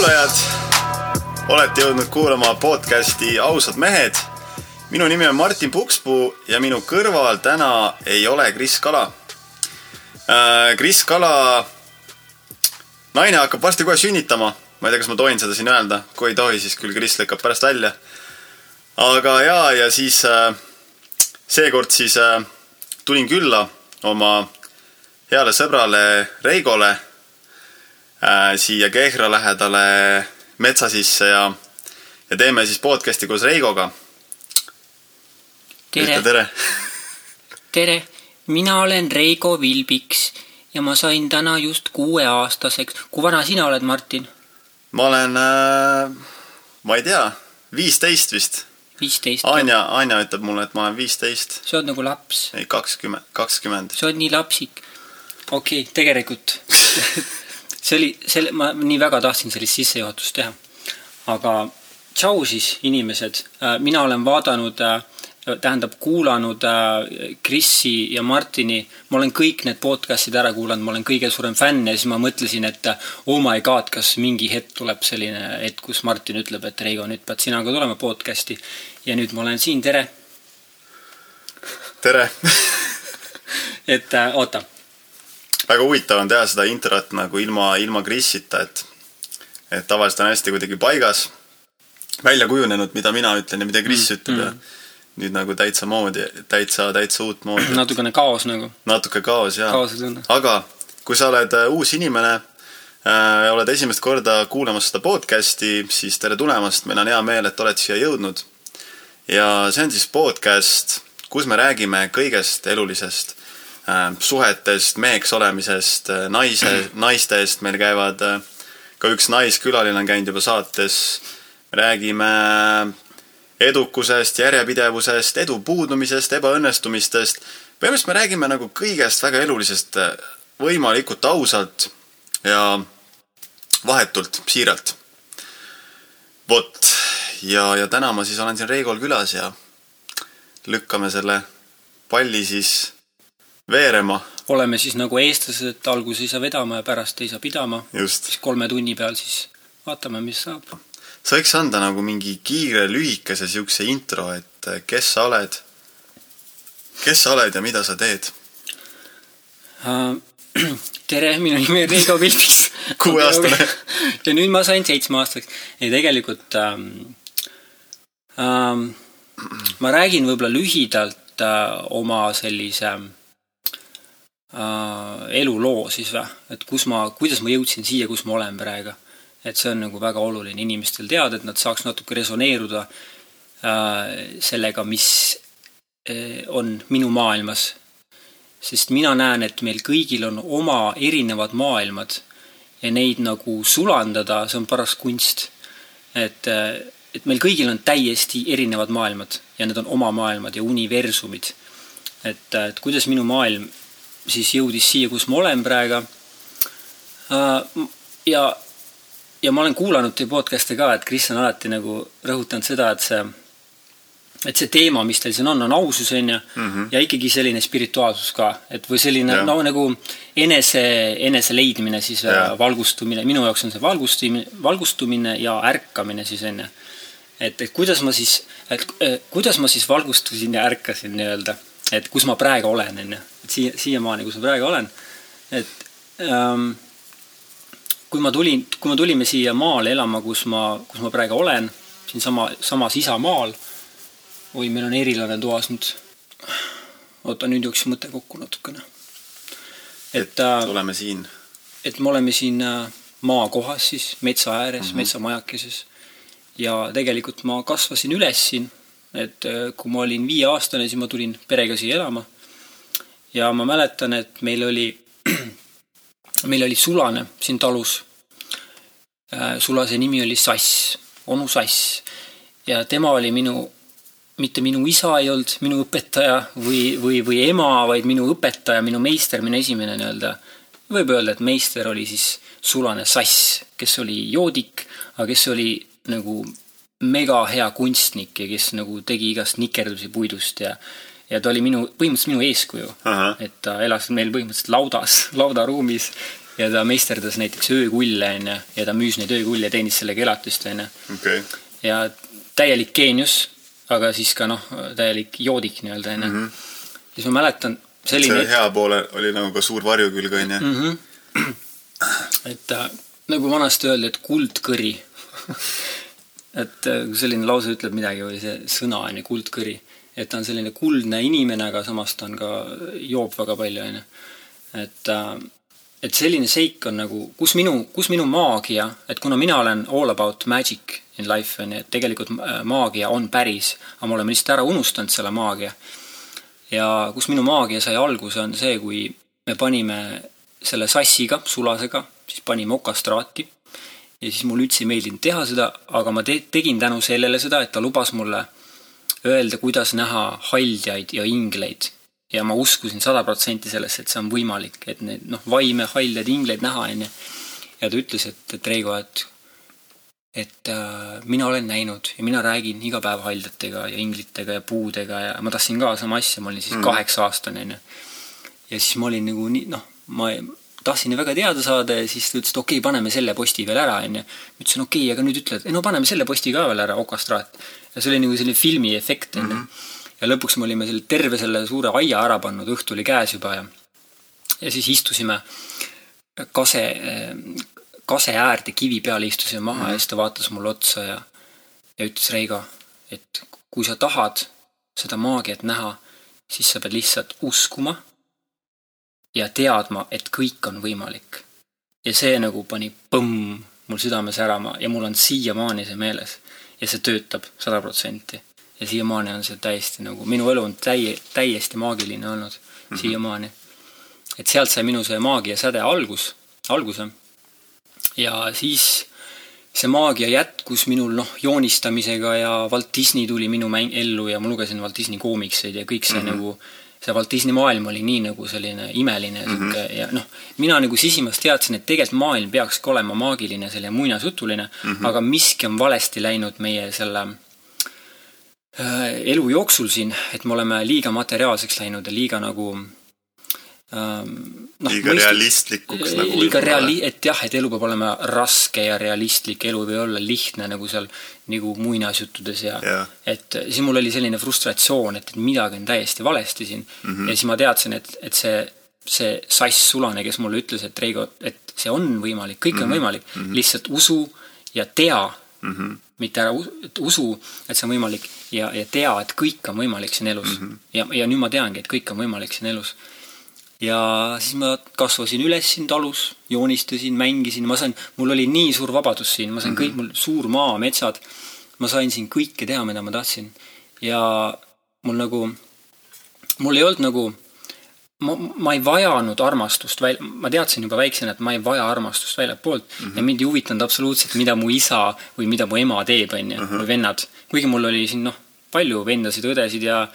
kuulajad! olete jõudnud kuulama podcasti Ausad mehed. minu nimi on Martin Pukspuu ja minu kõrval täna ei ole Kris Kala. Kris Kala naine hakkab varsti kohe sünnitama. ma ei tea, kas ma tohin seda siin öelda, kui ei tohi, siis küll Kris lükkab pärast välja. aga jaa, ja siis äh, seekord siis äh, tulin külla oma heale sõbrale Reigole äh, siia Kehra lähedale metsa sisse ja, ja teeme siis podcast'i koos Reigoga. ütle tere, tere. tere, mina olen Reigo Vilbiks ja ma sain täna just kuueaastaseks. kui vana sina oled, Martin? ma olen äh,, ma ei tea, viisteist vist. viisteist. Anja, Anja ütleb mulle, et ma olen viisteist. sa oled nagu laps, ei, kakskümmend, kakskümmend. sa oled nii lapsik. okei okay,, tegelikult see oli, selle, ma nii väga tahtsin sellist sissejuhatust teha. aga tšau siis, inimesed. mina olen vaadanud, tähendab kuulanud äh, Krisi ja Martini, ma olen kõik need podcast'id ära kuulanud, ma olen kõige suurem fänn ja siis ma mõtlesin, et oh my god, kas mingi hetk tuleb selline hetk, kus Martin ütleb, et Reigo, nüüd pead sina ka tulema podcast'i. ja nüüd ma olen siin, tere. tere et äh, oota, väga huvitav on teha seda introt nagu ilma, ilma Krisita, et et tavaliselt on hästi kuidagi paigas, välja kujunenud, mida mina ütlen ja mida Kris mm, ütleb mm. ja nüüd nagu täitsa moodi, täitsa, täitsa uutmoodi. natukene kaos nagu, natuke kaos jaa. aga kui sa oled äh, uus inimene äh, oled esimest korda kuulamas seda podcast'i, siis tere tulemast, meil on hea meel, et oled siia jõudnud. ja see on siis podcast, kus me räägime kõigest elulisest suhetest, meheks olemisest, naise, naistest, meil käivad äh, ka üks naiskülaline on käinud juba saates, räägime edukusest, järjepidevusest, edu puudumisest, ebaõnnestumistest. põhimõtteliselt me räägime nagu kõigest väga elulisest äh, võimalikult ausalt ja vahetult, siiralt. vot, ja, ja täna ma siis olen siin Reigol külas ja lükkame selle palli siis veerema, oleme siis nagu eestlased, alguses ei saa vedama ja pärast ei saa pidama. just. siis kolme tunni peal siis vaatame, mis saab. sa võiks anda nagu mingi kiire lühikese siukse intro, et äh, kes sa oled, kes sa oled ja mida sa teed. tere, minu nimi on Reigo Vilbiks. Kuueaastane. ja nüüd ma sain seitsmeaastaseks. ei, tegelikult ähm, ähm, ma räägin võib-olla lühidalt äh, oma sellise äh, eluloo siis või, et kus ma, kuidas ma jõudsin siia, kus ma olen praegu. et see on nagu väga oluline inimestel teada, et nad saaks natuke resoneeruda äh, sellega, mis äh, on minu maailmas sest mina näen, et meil kõigil on oma erinevad maailmad ja neid nagu sulandada, see on paras kunst. et, et meil kõigil on täiesti erinevad maailmad ja need on oma maailmad ja universumid. et, et kuidas minu maailm siis jõudis siia, kus ma olen praegu. ja, ja ma olen kuulanud teie podcast'e ka, et Kris on alati nagu rõhutanud seda, et see et see teema, mis teil siin on, on ausus, on ju, ja ikkagi selline spirituaalsus ka, et või selline Jah. no nagu enese, enese leidmine siis, Jah. valgustumine, minu jaoks on see valgustumine, valgustumine ja ärkamine siis on ju. et, et kuidas ma siis, et eh, kuidas ma siis valgustusin ja ärkasin nii-öelda, et kus ma praegu olen, on ju, et siia, siiamaani, kus ma praegu olen, et ähm, kui ma tulin, kui me tulime siia maale elama, kus ma, kus ma praegu olen, siinsama, samas isamaal. oi, meil on erilane toas nüüd. oota, nüüd jooksis mõte kokku natukene. et äh,, oleme siin. et me oleme siin äh, maakohas siis, metsa ääres mm, -hmm. metsamajakeses. ja tegelikult ma kasvasin üles siin, et äh, kui ma olin viieaastane, siis ma tulin perega siia elama. ja ma mäletan, et meil oli, meil oli sulane siin talus. sulase nimi oli Sass, onu Sass ja tema oli minu mitte minu isa ei olnud minu õpetaja või, või, või ema, vaid minu õpetaja, minu meister, minu esimene nii-öelda, võib öelda, et meister oli siis sulane Sass, kes oli joodik, aga kes oli nagu mega hea kunstnik ja kes nagu tegi igast nikerdusi puidust ja ja ta oli minu, põhimõtteliselt minu eeskuju. Et ta elas meil põhimõtteliselt laudas, laudaruumis ja ta meisterdas näiteks öökulle, onju, ja ta müüs neid öökulle, teenis sellega elatist, onju. okay. ja täielik geenius, aga siis ka noh, täielik joodik nii-öelda, onju. Mhm. siis ma mäletan, selline selle hea poole oli nagu ka suur varjukülg, onju. mm. -hmm. et äh, nagu vanasti öeldi, et kuldkõri et äh, selline lause ütleb midagi või see sõna on ju kuldkõri, et ta on selline kuldne inimene, aga samas ta on ka, joob väga palju, on ju. et, äh, et selline seik on nagu, kus minu, kus minu maagia, et kuna mina olen all about magic in life, on ju, et tegelikult äh, maagia on päris, aga me oleme lihtsalt ära unustanud selle maagia. ja kus minu maagia sai alguse, on see, kui me panime selle sassiga, sulasega, siis panime okastraati ja siis mulle üldse ei meeldinud teha seda, aga ma te tegin tänu sellele seda, et ta lubas mulle öelda, kuidas näha haldjaid ja ingleid. ja ma uskusin sada protsenti sellesse, et see on võimalik, et need noh, vaime, haldjaid, ingleid näha, onju. ja ta ütles, et, et Reigo, et et äh, mina olen näinud ja mina räägin iga päev haldjatega ja inglitega ja puudega ja ma tahtsin ka sama asja, ma olin siis mm. kaheksa aastane, onju. ja siis ma olin nagu nii, noh, ma tahtsin väga teada saada ja siis ta ütles, et okei okay,, paneme selle posti veel ära, onju. ma ütlesin okei okay,, aga nüüd ütle, et ei no paneme selle posti ka veel ära, okastraat. ja see oli nagu selline filmi efekt, onju. Mhm. ja lõpuks me olime selle, terve selle suure aia ära pannud, õhtu oli käes juba ja ja siis istusime kase, kase äärde kivi peale istusime maha mm -hmm. ja siis ta vaatas mulle otsa ja ja ütles, Reigo, et kui sa tahad seda maagiat näha, siis sa pead lihtsalt uskuma ja teadma, et kõik on võimalik. ja see nagu pani põmm mul südame särama ja mul on siiamaani see meeles. ja see töötab sada protsenti. ja siiamaani on see täiesti nagu, minu elu on täie, täiesti maagiline olnud mm -hmm. siiamaani. et sealt sai minu see maagiasäde algus, alguse. ja siis see maagia jätkus minul noh, joonistamisega ja Walt Disney tuli minu mäng ellu ja ma lugesin Walt Disney koomikseid ja kõik see mm -hmm. nagu see Walt Disney maailm oli nii nagu selline imeline mm -hmm. ja noh, mina nagu sisimas teadsin, et tegelikult maailm peakski olema maagiline, selline muinasjutuline mm, -hmm. aga miski on valesti läinud meie selle äh, elu jooksul siin, et me oleme liiga materiaalseks läinud ja liiga nagu noh, liiga mõist... realistlikuks nagu liiga reali-, et jah, et elu peab olema raske ja realistlik, elu ei või olla lihtne nagu seal nagu muinasjuttudes ja yeah. et siis mul oli selline frustratsioon, et, et midagi on täiesti valesti siin mm. -hmm. ja siis ma teadsin, et, et see, see sass sulane, kes mulle ütles, et Reigo, et see on võimalik, kõik mm -hmm. on võimalik mm, -hmm. lihtsalt usu ja tea mm, -hmm. mitte ära usu, et usu, et see on võimalik ja, ja tea, et kõik on võimalik siin elus mm. -hmm. ja, ja nüüd ma teangi, et kõik on võimalik siin elus ja siis ma kasvasin üles siin talus, joonistasin, mängisin, ma sain, mul oli nii suur vabadus siin, ma sain mm -hmm. kõik, mul suur maa, metsad, ma sain siin kõike teha, mida ma tahtsin. ja mul nagu, mul ei olnud nagu, ma, ma ei vajanud armastust väl-, ma teadsin juba väiksena, et ma ei vaja armastust väljapoolt mm -hmm. ja mind ei huvitanud absoluutselt, mida mu isa või mida mu ema teeb, on ju, mhm. või vennad. kuigi mul oli siin noh, palju vendasid, õdesid ja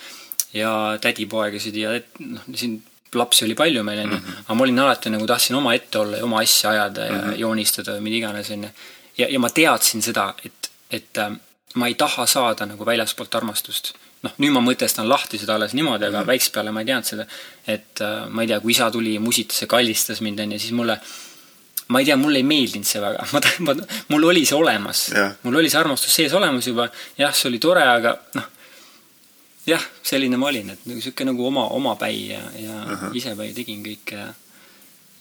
ja tädipoegasid ja noh, siin lapsi oli palju meil, onju. Mhm. aga ma olin alati nagu tahtsin omaette olla ja oma asja ajada ja mm -hmm. joonistada või mida iganes, onju. ja, ja ma teadsin seda, et, et äh, ma ei taha saada nagu väljaspoolt armastust. noh, nüüd ma mõtestan lahti seda alles niimoodi, aga mm -hmm. väikse peale ma ei teadnud seda. et äh, ma ei tea, kui isa tuli ja musitas ja kallistas mind, onju, siis mulle ma ei tea, mulle ei meeldinud see väga, ma, ma, mul oli see olemas mul oli see armastus sees olemas juba, jah, see oli tore, aga noh, jah, selline ma olin, et sihuke nagu oma, omapäi ja, ja uh -huh. isepäi tegin kõike ja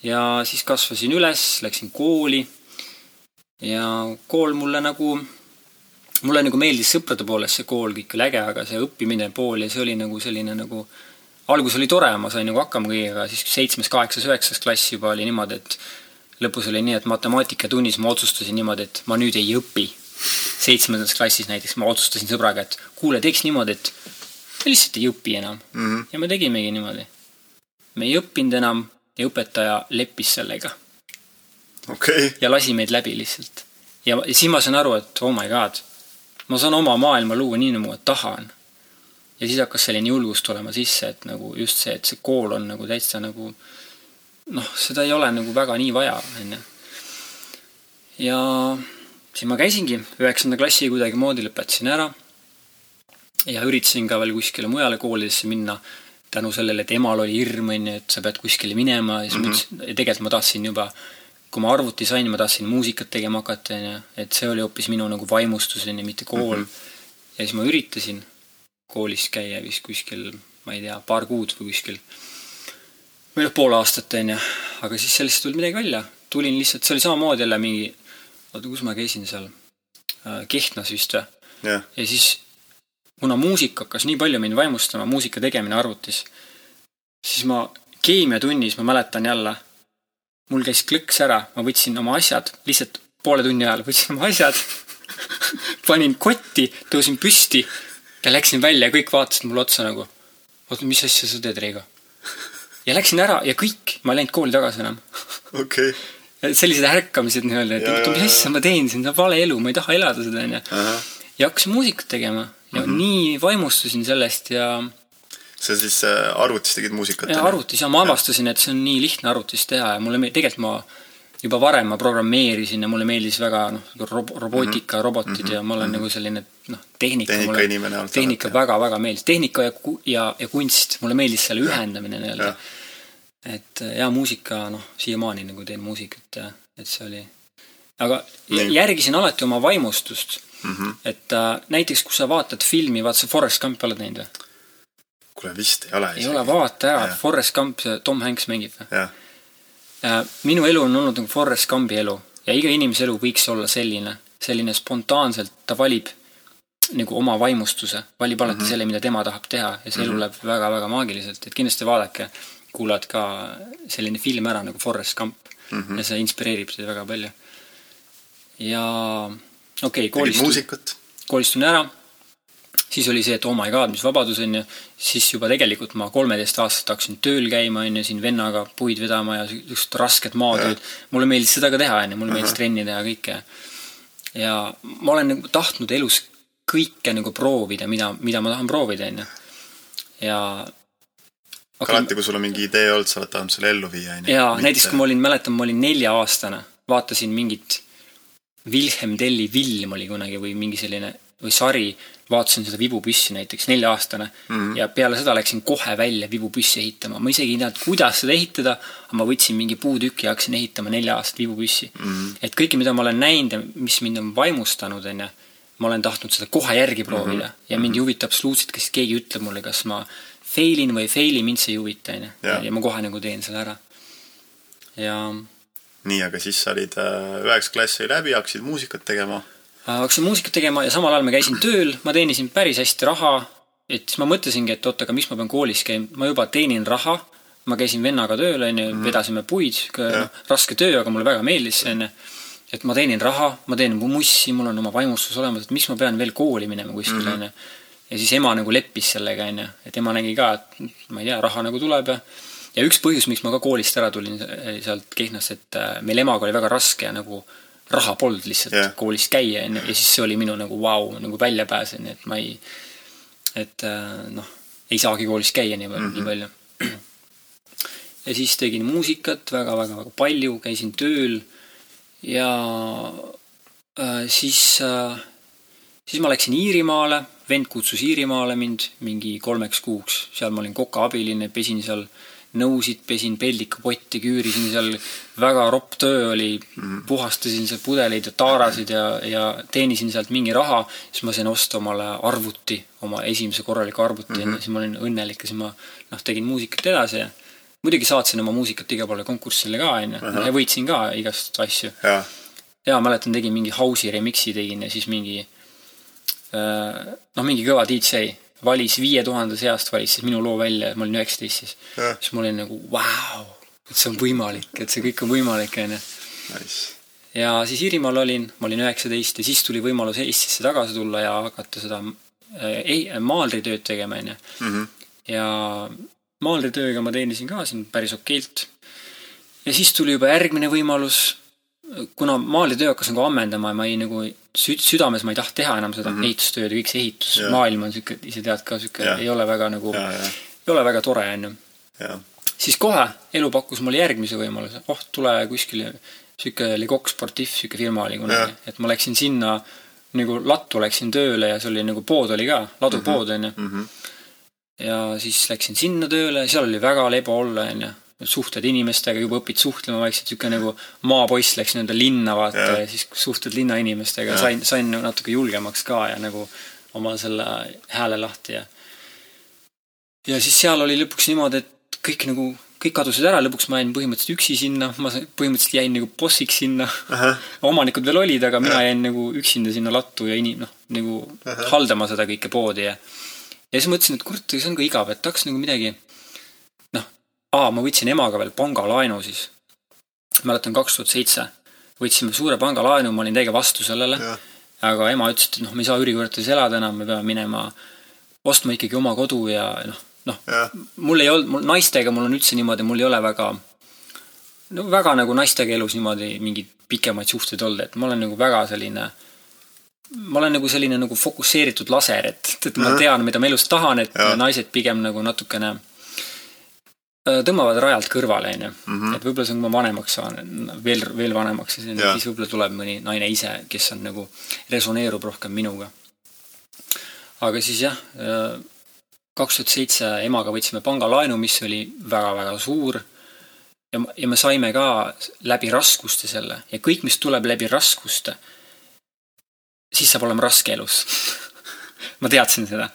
ja siis kasvasin üles, läksin kooli ja kool mulle nagu, mulle nagu meeldis sõprade poolest see kool, kõik oli äge, aga see õppimine pool ja see oli nagu selline nagu algus oli tore, ma sain nagu hakkama kõigega, siis seitsmes, kaheksas, üheksas klass juba oli niimoodi, et lõpus oli nii, et matemaatikatunnis ma otsustasin niimoodi, et ma nüüd ei õpi. seitsmendas klassis näiteks ma otsustasin sõbraga, et kuule, teeks niimoodi, et me lihtsalt ei õpi enam mm. -hmm. ja me tegimegi niimoodi. me ei õppinud enam ja õpetaja leppis sellega okay.. ja lasi meid läbi lihtsalt. ja, siis ma sain aru, et oh my god, ma saan oma maailma luua nii, nagu ma tahan. ja siis hakkas selline julgus tulema sisse, et nagu just see, et see kool on nagu täitsa nagu noh, seda ei ole nagu väga nii vaja, onju. ja siis ma käisingi, üheksanda klassi kuidagimoodi lõpetasin ära ja üritasin ka veel kuskile mujale koolidesse minna. tänu sellele, et emal oli hirm, on ju, et sa pead kuskile minema ja siis mm -hmm. ma ütlesin, tegelikult ma tahtsin juba, kui ma arvuti sain, ma tahtsin muusikat tegema hakata, on ju, et see oli hoopis minu nagu vaimustus, on ju, mitte kool mm. -hmm. ja siis ma üritasin koolis käia vist kuskil, ma ei tea, paar kuud või kuskil või noh, pool aastat on ju, aga siis sellest ei tulnud midagi välja, tulin lihtsalt, see oli samamoodi jälle mingi, oota, kus ma käisin seal, Kehtnas vist või, jah, ja siis kuna muusika hakkas nii palju mind vaimustama, muusika tegemine arvutis, siis ma keemiatunnis, ma mäletan jälle, mul käis klõks ära, ma võtsin oma asjad, lihtsalt poole tunni ajal võtsin oma asjad, panin kotti, tõusin püsti ja läksin välja ja kõik vaatasid mulle otsa nagu, oota, mis asja sa teed, Reigo? ja läksin ära ja kõik, ma ei läinud kooli tagasi enam. okei, sellised ärkamised nii-öelda, et oota, mis ja. asja ma teen siin, see on vale elu, ma ei taha elada seda, onju. ja hakkasin muusikat tegema mm -hmm. nii vaimustusin sellest ja, sa siis äh, arvutis tegid muusikat? ja arvutis ja ma avastasin, et see on nii lihtne arvutis teha ja mulle, tegelikult ma juba varem ma programmeerisin ja mulle meeldis väga noh, rob robootika mm, -hmm. robotid mm -hmm. ja ma olen mm -hmm. nagu selline noh, tehnika. Tehnika jah. väga-väga meeldis, tehnika ja, ja, ja kunst, mulle meeldis selle ühendamine nii-öelda et ja muusika, noh, siiamaani nagu teen muusikat ja et see oli, aga Nii. järgisin alati oma vaimustust mm. -hmm. et äh, näiteks kui sa vaatad filmi, vaata sa Forest Gumpi oled näinud või? kuule, vist ei ole ei ole, vaata ära Forest Gump, Tom Hanks mängib või? jah, minu elu on olnud nagu Forest Gumpi elu ja iga inimese elu võiks olla selline, selline spontaanselt, ta valib nagu oma vaimustuse, valib alati mm -hmm. selle, mida tema tahab teha ja see elu läheb väga-väga maagiliselt, et kindlasti vaadake, kuulad ka selline film ära nagu Forest Gump mm -hmm. ja see inspireerib teid väga palju. ja okei okay,, koolist muusikat? koolistun ära, siis oli see, et oh my god, mis vabadus on ju, siis juba tegelikult ma kolmeteist aastat hakkasin tööl käima, on ju, siin vennaga puid vedama ja just rasket maatööd. mulle meeldis seda ka teha, on ju, mulle meeldis trenni teha kõike. ja ma olen nagu tahtnud elus kõike nagu proovida, mida, mida ma tahan proovida, on ju. ja okay. alati, kui sul on mingi idee olnud, sa oled tahtnud selle ellu viia, onju. jaa, näiteks kui ma olin, mäletan, ma olin nelja-aastane, vaatasin mingit Wilhelm Telli film oli kunagi või mingi selline või sari, vaatasin seda vibupüssi näiteks, nelja-aastane mm. -hmm. ja peale seda läksin kohe välja vibupüssi ehitama, ma isegi ei teadnud, kuidas seda ehitada, aga ma võtsin mingi puutüki ja hakkasin ehitama nelja-aastast vibupüssi mm. -hmm. et kõike, mida ma olen näinud ja mis mind on vaimustanud, onju, ma olen tahtnud seda kohe järgi proovida mm -hmm. ja mind ei huvita absoluutselt, kas keegi ütleb mulle, kas ma fail in või ei fail'i, mind see ei huvita, onju. Ja ma kohe nagu teen selle ära. ja nii, aga siis sa olid äh, üheksa klass sai läbi, hakkasid muusikat tegema. Äh, hakkasin muusikat tegema ja samal ajal ma käisin tööl, ma teenisin päris hästi raha, et siis ma mõtlesingi, et oot, aga miks ma pean koolis käima, ma juba teenin raha, ma käisin vennaga tööl, onju, vedasime puid, noh, raske töö, aga mulle väga meeldis see, onju. et ma teenin raha, ma teen mussi, mul on oma vaimustus olemas, et miks ma pean veel kooli minema kuskile, onju. ja siis ema nagu leppis sellega, onju, et ema nägi ka, et ma ei tea, raha nagu tuleb ja ja üks põhjus, miks ma ka koolist ära tulin eh, sealt Kehnast, et äh, meil emaga oli väga raske nagu raha polnud lihtsalt yeah. koolis käia, onju, ja siis see oli minu nagu vau wow,, nagu väljapääs, onju, et ma ei, et äh, noh, ei saagi koolis käia nii palju mm, -hmm. nii palju. ja siis tegin muusikat väga-väga-väga palju, käisin tööl ja äh, siis äh,, siis ma läksin Iirimaale, vend kutsus Iirimaale mind mingi kolmeks kuuks, seal ma olin kokaabiline, pesin seal nõusid, pesin peldikupotti, küürisin seal, väga ropp töö oli. Mm., puhastasin seal pudeleid ja taarasid ja, ja teenisin sealt mingi raha, siis ma sain osta omale arvuti, oma esimese korraliku arvuti mm, -hmm. siis ma olin õnnelik ja siis ma noh, tegin muusikat edasi ja muidugi saatsin oma muusikat igale poole konkursile ka, onju, ja võitsin ka igast asju. Jaa, mäletan, tegin mingi house'i remix'i tegin ja siis mingi äh, noh, mingi kõva DJ valis viie tuhande seast valis siis minu loo välja, ma olin üheksateist siis. Siis ma olin nagu vau, et see on võimalik, et see kõik on võimalik, onju. ja siis Iirimaal olin, ma olin üheksateist ja siis tuli võimalus Eestisse tagasi tulla ja hakata seda äh, ei- maalritööd tegema, onju. Mhm. ja maalritööga ma teenisin ka siin päris okeilt. ja siis tuli juba järgmine võimalus, kuna maalitöö hakkas nagu ammendama ja ma ei nagu sü-, südames ma ei taha teha enam seda mm -hmm. ehitustööd ja kõik see ehitusmaailm on sihuke, ise tead ka sihuke, ei ole väga nagu, ei ole väga tore, onju. siis kohe elu pakkus mulle järgmise võimaluse, oh tule kuskile, sihuke oli Coq Sportif, sihuke firma oli kunagi et ma läksin sinna nagu lattu läksin tööle ja see oli nagu pood oli ka, ladupood onju. Mhm. ja siis läksin sinna tööle, seal oli väga lebo olla, onju. Suhtled inimestega, juba õpid suhtlema vaikselt, sihuke nagu maapoiss läks nii-öelda linna vaata ja. ja siis suhtled linnainimestega, sain, sain natuke julgemaks ka ja nagu oma selle hääle lahti ja ja siis seal oli lõpuks niimoodi, et kõik nagu, kõik kadusid ära, lõpuks ma jäin põhimõtteliselt üksi sinna, ma põhimõtteliselt jäin nagu bossiks sinna. omanikud veel olid, aga mina jäin nagu üksinda sinna lattu ja inim-, noh, nagu Aha. haldama seda kõike poodi ja ja siis mõtlesin, et kurat, see on ka igav, et tahaks nagu midagi aa, ma võtsin emaga veel pangalaenu siis. mäletan, kaks tuhat seitse võtsime suure pangalaenu, ma olin täiega vastu sellele. aga ema ütles, et noh, me ei saa üürikvartalis elada enam, me peame minema ostma ikkagi oma kodu ja noh, noh, mul ei olnud, mul naistega mul on üldse niimoodi, mul ei ole väga, no väga nagu naistega elus niimoodi mingeid pikemaid suhteid olnud, et ma olen nagu väga selline, ma olen nagu selline nagu fokusseeritud laser, et, et ma tean, mida ma elus tahan, et ja. naised pigem nagu natukene tõmbavad rajalt kõrvale, onju. Mhm. et võib-olla see on, kui ma vanemaks saan, veel, veel vanemaks, siis, siis võib-olla tuleb mõni naine ise, kes on nagu, resoneerub rohkem minuga. aga siis jah äh, kaks tuhat seitse emaga võtsime pangalaenu, mis oli väga-väga suur. ja, ja me saime ka läbi raskuste selle ja kõik, mis tuleb läbi raskuste, siis saab olema raske elus ma teadsin seda.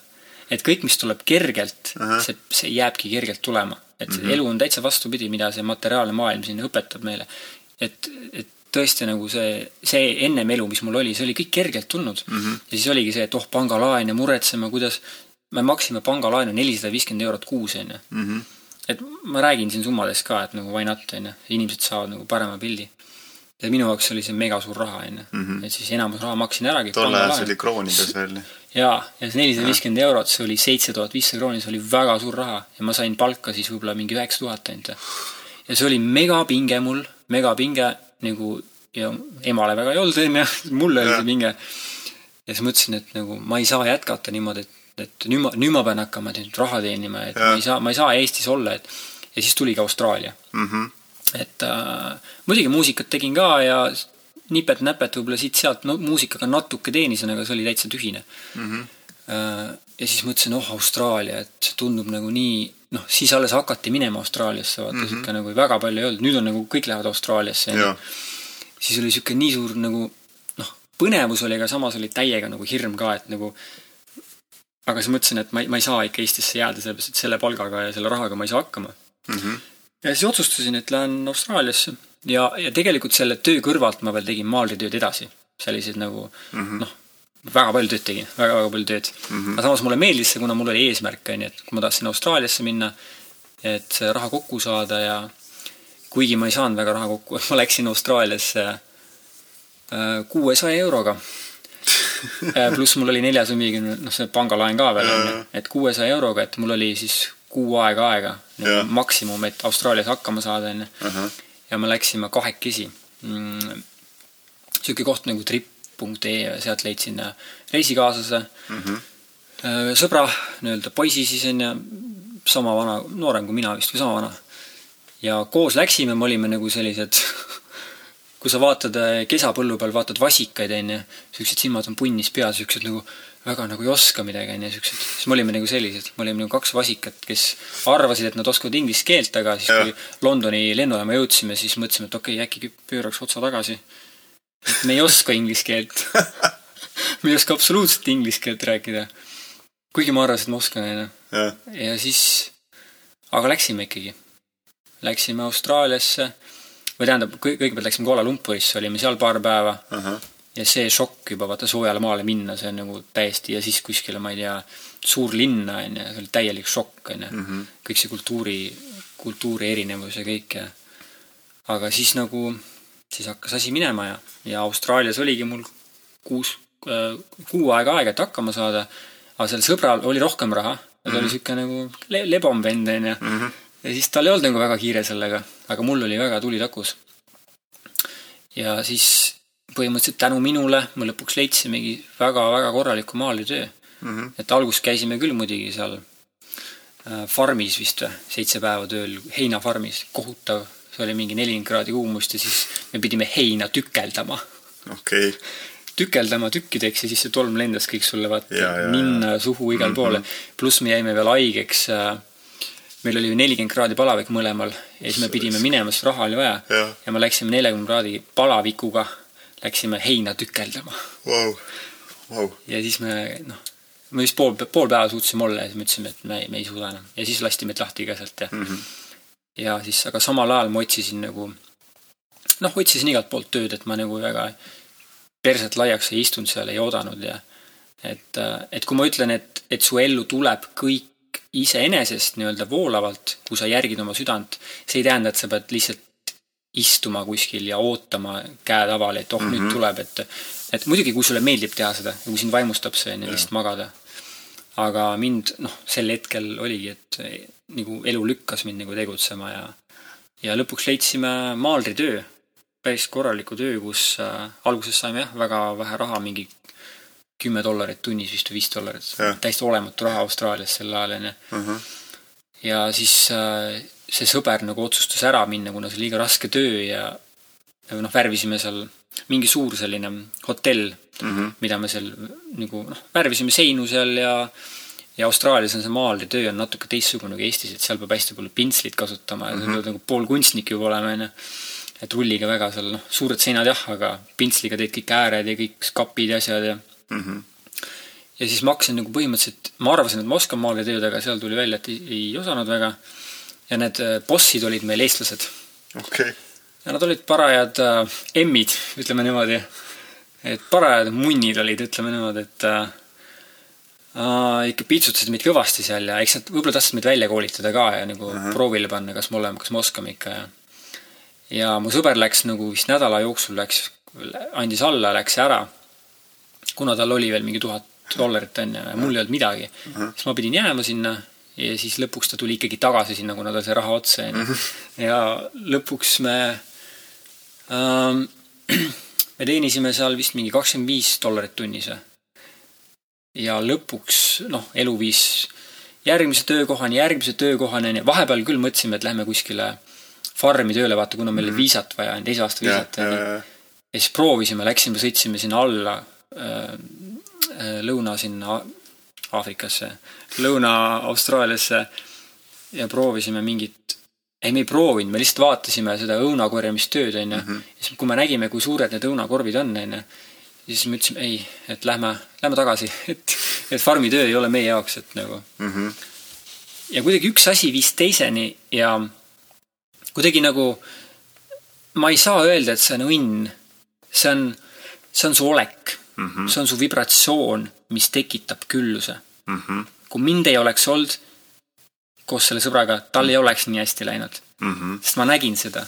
et kõik, mis tuleb kergelt, see, see jääbki kergelt tulema. Et mm -hmm. elu on täitsa vastupidi, mida see materiaalne maailm siin õpetab meile. et, et tõesti nagu see, see ennem elu, mis mul oli, see oli kõik kergelt tulnud mm. -hmm. ja siis oligi see, et oh, pangalaen ja muretsema, kuidas me maksime pangalaenu nelisada viiskümmend eurot kuus, on ju. Mhm. et ma räägin siin summadest ka, et nagu why not, on ju, inimesed saavad nagu parema pildi. ja minu jaoks oli see mega suur raha, on ju. Mhm. et siis enamus raha maksin äragi. tol ajal see oli kroonides veel. Jaa, ja see nelisada viiskümmend eurot, see oli seitse tuhat viissada krooni, see oli väga suur raha ja ma sain palka siis võib-olla mingi üheksa tuhat ainult. ja see oli megapinge mul, megapinge nagu ja emale väga ei olnud, on ju, mulle oli see pinge. ja siis mõtlesin, et nagu ma ei saa jätkata niimoodi, et et nüüd ma, nüüd ma pean hakkama nüüd raha teenima, et ja. ma ei saa, ma ei saa Eestis olla, et ja siis tuligi Austraalia mm. -hmm. et äh, muidugi muusikat tegin ka ja nipet-näpet võib-olla siit-sealt no, muusikaga natuke teenisin, aga see oli täitsa tühine mm. -hmm. Ja siis mõtlesin, oh Austraalia, et tundub nagu nii, noh, siis alles hakati minema Austraaliasse, vaata mm -hmm. sihuke nagu väga palju ei olnud, nüüd on nagu kõik lähevad Austraaliasse. siis oli sihuke nii suur nagu noh, põnevus oli, aga samas oli täiega nagu hirm ka, et nagu aga siis mõtlesin, et ma ei, ma ei saa ikka Eestisse jääda, sellepärast et selle palgaga ja selle rahaga ma ei saa hakkama mm. -hmm. ja siis otsustasin, et lähen Austraaliasse ja, ja tegelikult selle töö kõrvalt ma veel tegin maalritööd edasi. selliseid nagu mm -hmm. noh, väga palju tööd tegin väga,, väga-väga palju tööd mm. -hmm. aga samas mulle meeldis see, kuna mul oli eesmärk, on ju, et kui ma tahtsin Austraaliasse minna, et raha kokku saada ja kuigi ma ei saanud väga raha kokku, ma läksin Austraaliasse äh, kuuesaja euroga Äh, pluss mul oli neljasaja viiekümne, noh, see pangalaen ka veel on ju, et kuuesaja euroga, et mul oli siis kuu aega aega nagu maksimum, et Austraalias hakkama saada, on ju. Ja me läksime kahekesi mm,. sihuke koht nagu trip.ee, sealt leidsin äh, reisikaaslase mm, -hmm. sõbra, nii-öelda poisi siis on ju, sama vana, noorem kui mina vist või sama vana. ja koos läksime, me olime nagu sellised kui sa vaatad äh, kesapõllu peal, vaatad vasikaid, onju, siuksed silmad on punnis peas, siuksed nagu väga nagu ei oska midagi, onju, siuksed. siis me olime nagu sellised, me olime nagu kaks vasikat, kes arvasid, et nad oskavad inglise keelt, aga siis ja. kui Londoni lennujaama jõudsime, siis mõtlesime, et okei okay,, äkki pööraks otsa tagasi. et me ei oska inglise keelt me ei oska absoluutselt inglise keelt rääkida. kuigi ma arvasin, et ma oskan, onju. ja siis, aga läksime ikkagi. Läksime Austraaliasse või tähendab, kõigepealt läksime Kuala Lumpurisse, olime seal paar päeva uh. -huh. Ja see šokk juba vaata soojale maale minna, see on nagu täiesti ja siis kuskile, ma ei tea, suur linna on ju, see oli täielik šokk on ju. Mhm. kõik see kultuuri, kultuuri erinevus ja kõik ja. aga siis nagu, siis hakkas asi minema ja, ja Austraalias oligi mul kuus äh,, kuu aega aega, et hakkama saada. aga sellel sõbral oli rohkem raha, ta mm -hmm. oli mhm. sihuke nagu le lebom vend on ju mhm ja siis tal ei olnud nagu väga kiire sellega, aga mul oli väga tuli takus. ja siis põhimõtteliselt tänu minule me lõpuks leidsimegi väga-väga korraliku maalitöö mm. -hmm. et alguses käisime küll muidugi seal äh, farmis vist või, seitse päeva tööl, heinafarmis, kohutav, see oli mingi nelikümmend kraadi kuumust ja siis me pidime heina tükeldama. okei okay tükeldama tükkideks ja siis see tolm lendas kõik sulle vaata ja, ja. ninna, suhu, igale poole. pluss me jäime veel haigeks. meil oli ju nelikümmend kraadi palavik mõlemal ja siis me pidime minema, sest raha oli vaja ja me läksime neljakümne kraadi palavikuga, läksime heina tükeldama Vau, vau. ja siis me noh, me vist pool, pool päeva suutsime olla ja siis me ütlesime, et me ei, me ei suuda enam ja siis lasti meid lahti ka sealt ja mm. -hmm. ja siis, aga samal ajal ma otsisin nagu noh, otsisin igalt poolt tööd, et ma nagu väga perset laiaks ei istunud seal, ei oodanud ja et, et kui ma ütlen, et, et su ellu tuleb kõik iseenesest nii-öelda voolavalt, kui sa järgid oma südant, see ei tähenda, et sa pead lihtsalt istuma kuskil ja ootama käetaval, et oh mm, -hmm. nüüd tuleb, et et muidugi, kui sulle meeldib teha seda kui sind vaimustab see, on ju, lihtsalt magada. aga mind, noh, sel hetkel oligi, et nagu elu lükkas mind nagu tegutsema ja ja lõpuks leidsime maalritöö, päris korraliku töö, kus äh, alguses saime jah, väga vähe raha, mingi kümme dollarit tunnis vist või viis dollarit täiesti olematu raha Austraalias sel ajal onju. Mhm. ja siis äh, see sõber nagu otsustas ära minna, kuna see oli liiga raske töö ja ja noh, värvisime seal mingi suur selline hotell mm, -hmm. mida me seal nagu noh, värvisime seinu seal ja ja Austraalias on see maalritöö on natuke teistsugune kui Eestis, et seal peab hästi palju pintslit kasutama ja mm -hmm. sa pead nagu poolkunstnik juba olema, onju. et rulliga väga seal noh, suured seinad jah, aga pintsliga teed kõik ääred ja kõik kapid ja asjad ja Mhm. ja siis ma hakkasin nagu põhimõtteliselt, ma arvasin, et ma oskan maalritööd, aga seal tuli välja, et ei, ei osanud väga. Ja need äh, bossid olid meil eestlased okei, ja nad olid parajad äh, emmid, ütleme niimoodi. et parajad munnid olid, ütleme niimoodi, et äh, äh, ikka piitsutasid meid kõvasti seal ja eks nad võib-olla tahtsid meid välja koolitada ka ja nagu uh -huh. proovile panna, kas me oleme, kas me oskame ikka ja ja mu sõber läks nagu vist nädala jooksul läks, andis alla, läks ära. kuna tal oli veel mingi tuhat dollarit onju ja mul ei olnud midagi uh, -huh. siis ma pidin jääma sinna ja siis lõpuks ta tuli ikkagi tagasi sinna, kuna tal sai raha otsa onju. ja lõpuks me ähm, me teenisime seal vist mingi kakskümmend viis dollarit tunnis ja lõpuks noh, elu viis järgmise töökohani, järgmise töökohani onju, vahepeal küll mõtlesime, et lähme kuskile farmi tööle, vaata, kuna meil oli viisat vaja, teise aasta viisat ja, onju. ja, siis proovisime, läksime, sõitsime sinna alla äh, äh, lõuna sinna Aafrikasse, Lõuna-Austraaliasse ja proovisime mingit, ei me ei proovinud, me lihtsalt vaatasime seda õunakorjamistööd onju mm. -hmm. ja siis, kui me nägime, kui suured need õunakorvid on onju, siis me ütlesime ei, et lähme, lähme tagasi, et, et farmitöö ei ole meie jaoks, et nagu Mhm. ja kuidagi üks asi viis teiseni ja kuidagi nagu ma ei saa öelda, et see on õnn. see on, see on su olek mm, Mhm. -hmm. see on su vibratsioon, mis tekitab külluse. Mhm. kui mind ei oleks olnud koos selle sõbraga, tal ei oleks nii hästi läinud, Mhm. sest ma nägin seda,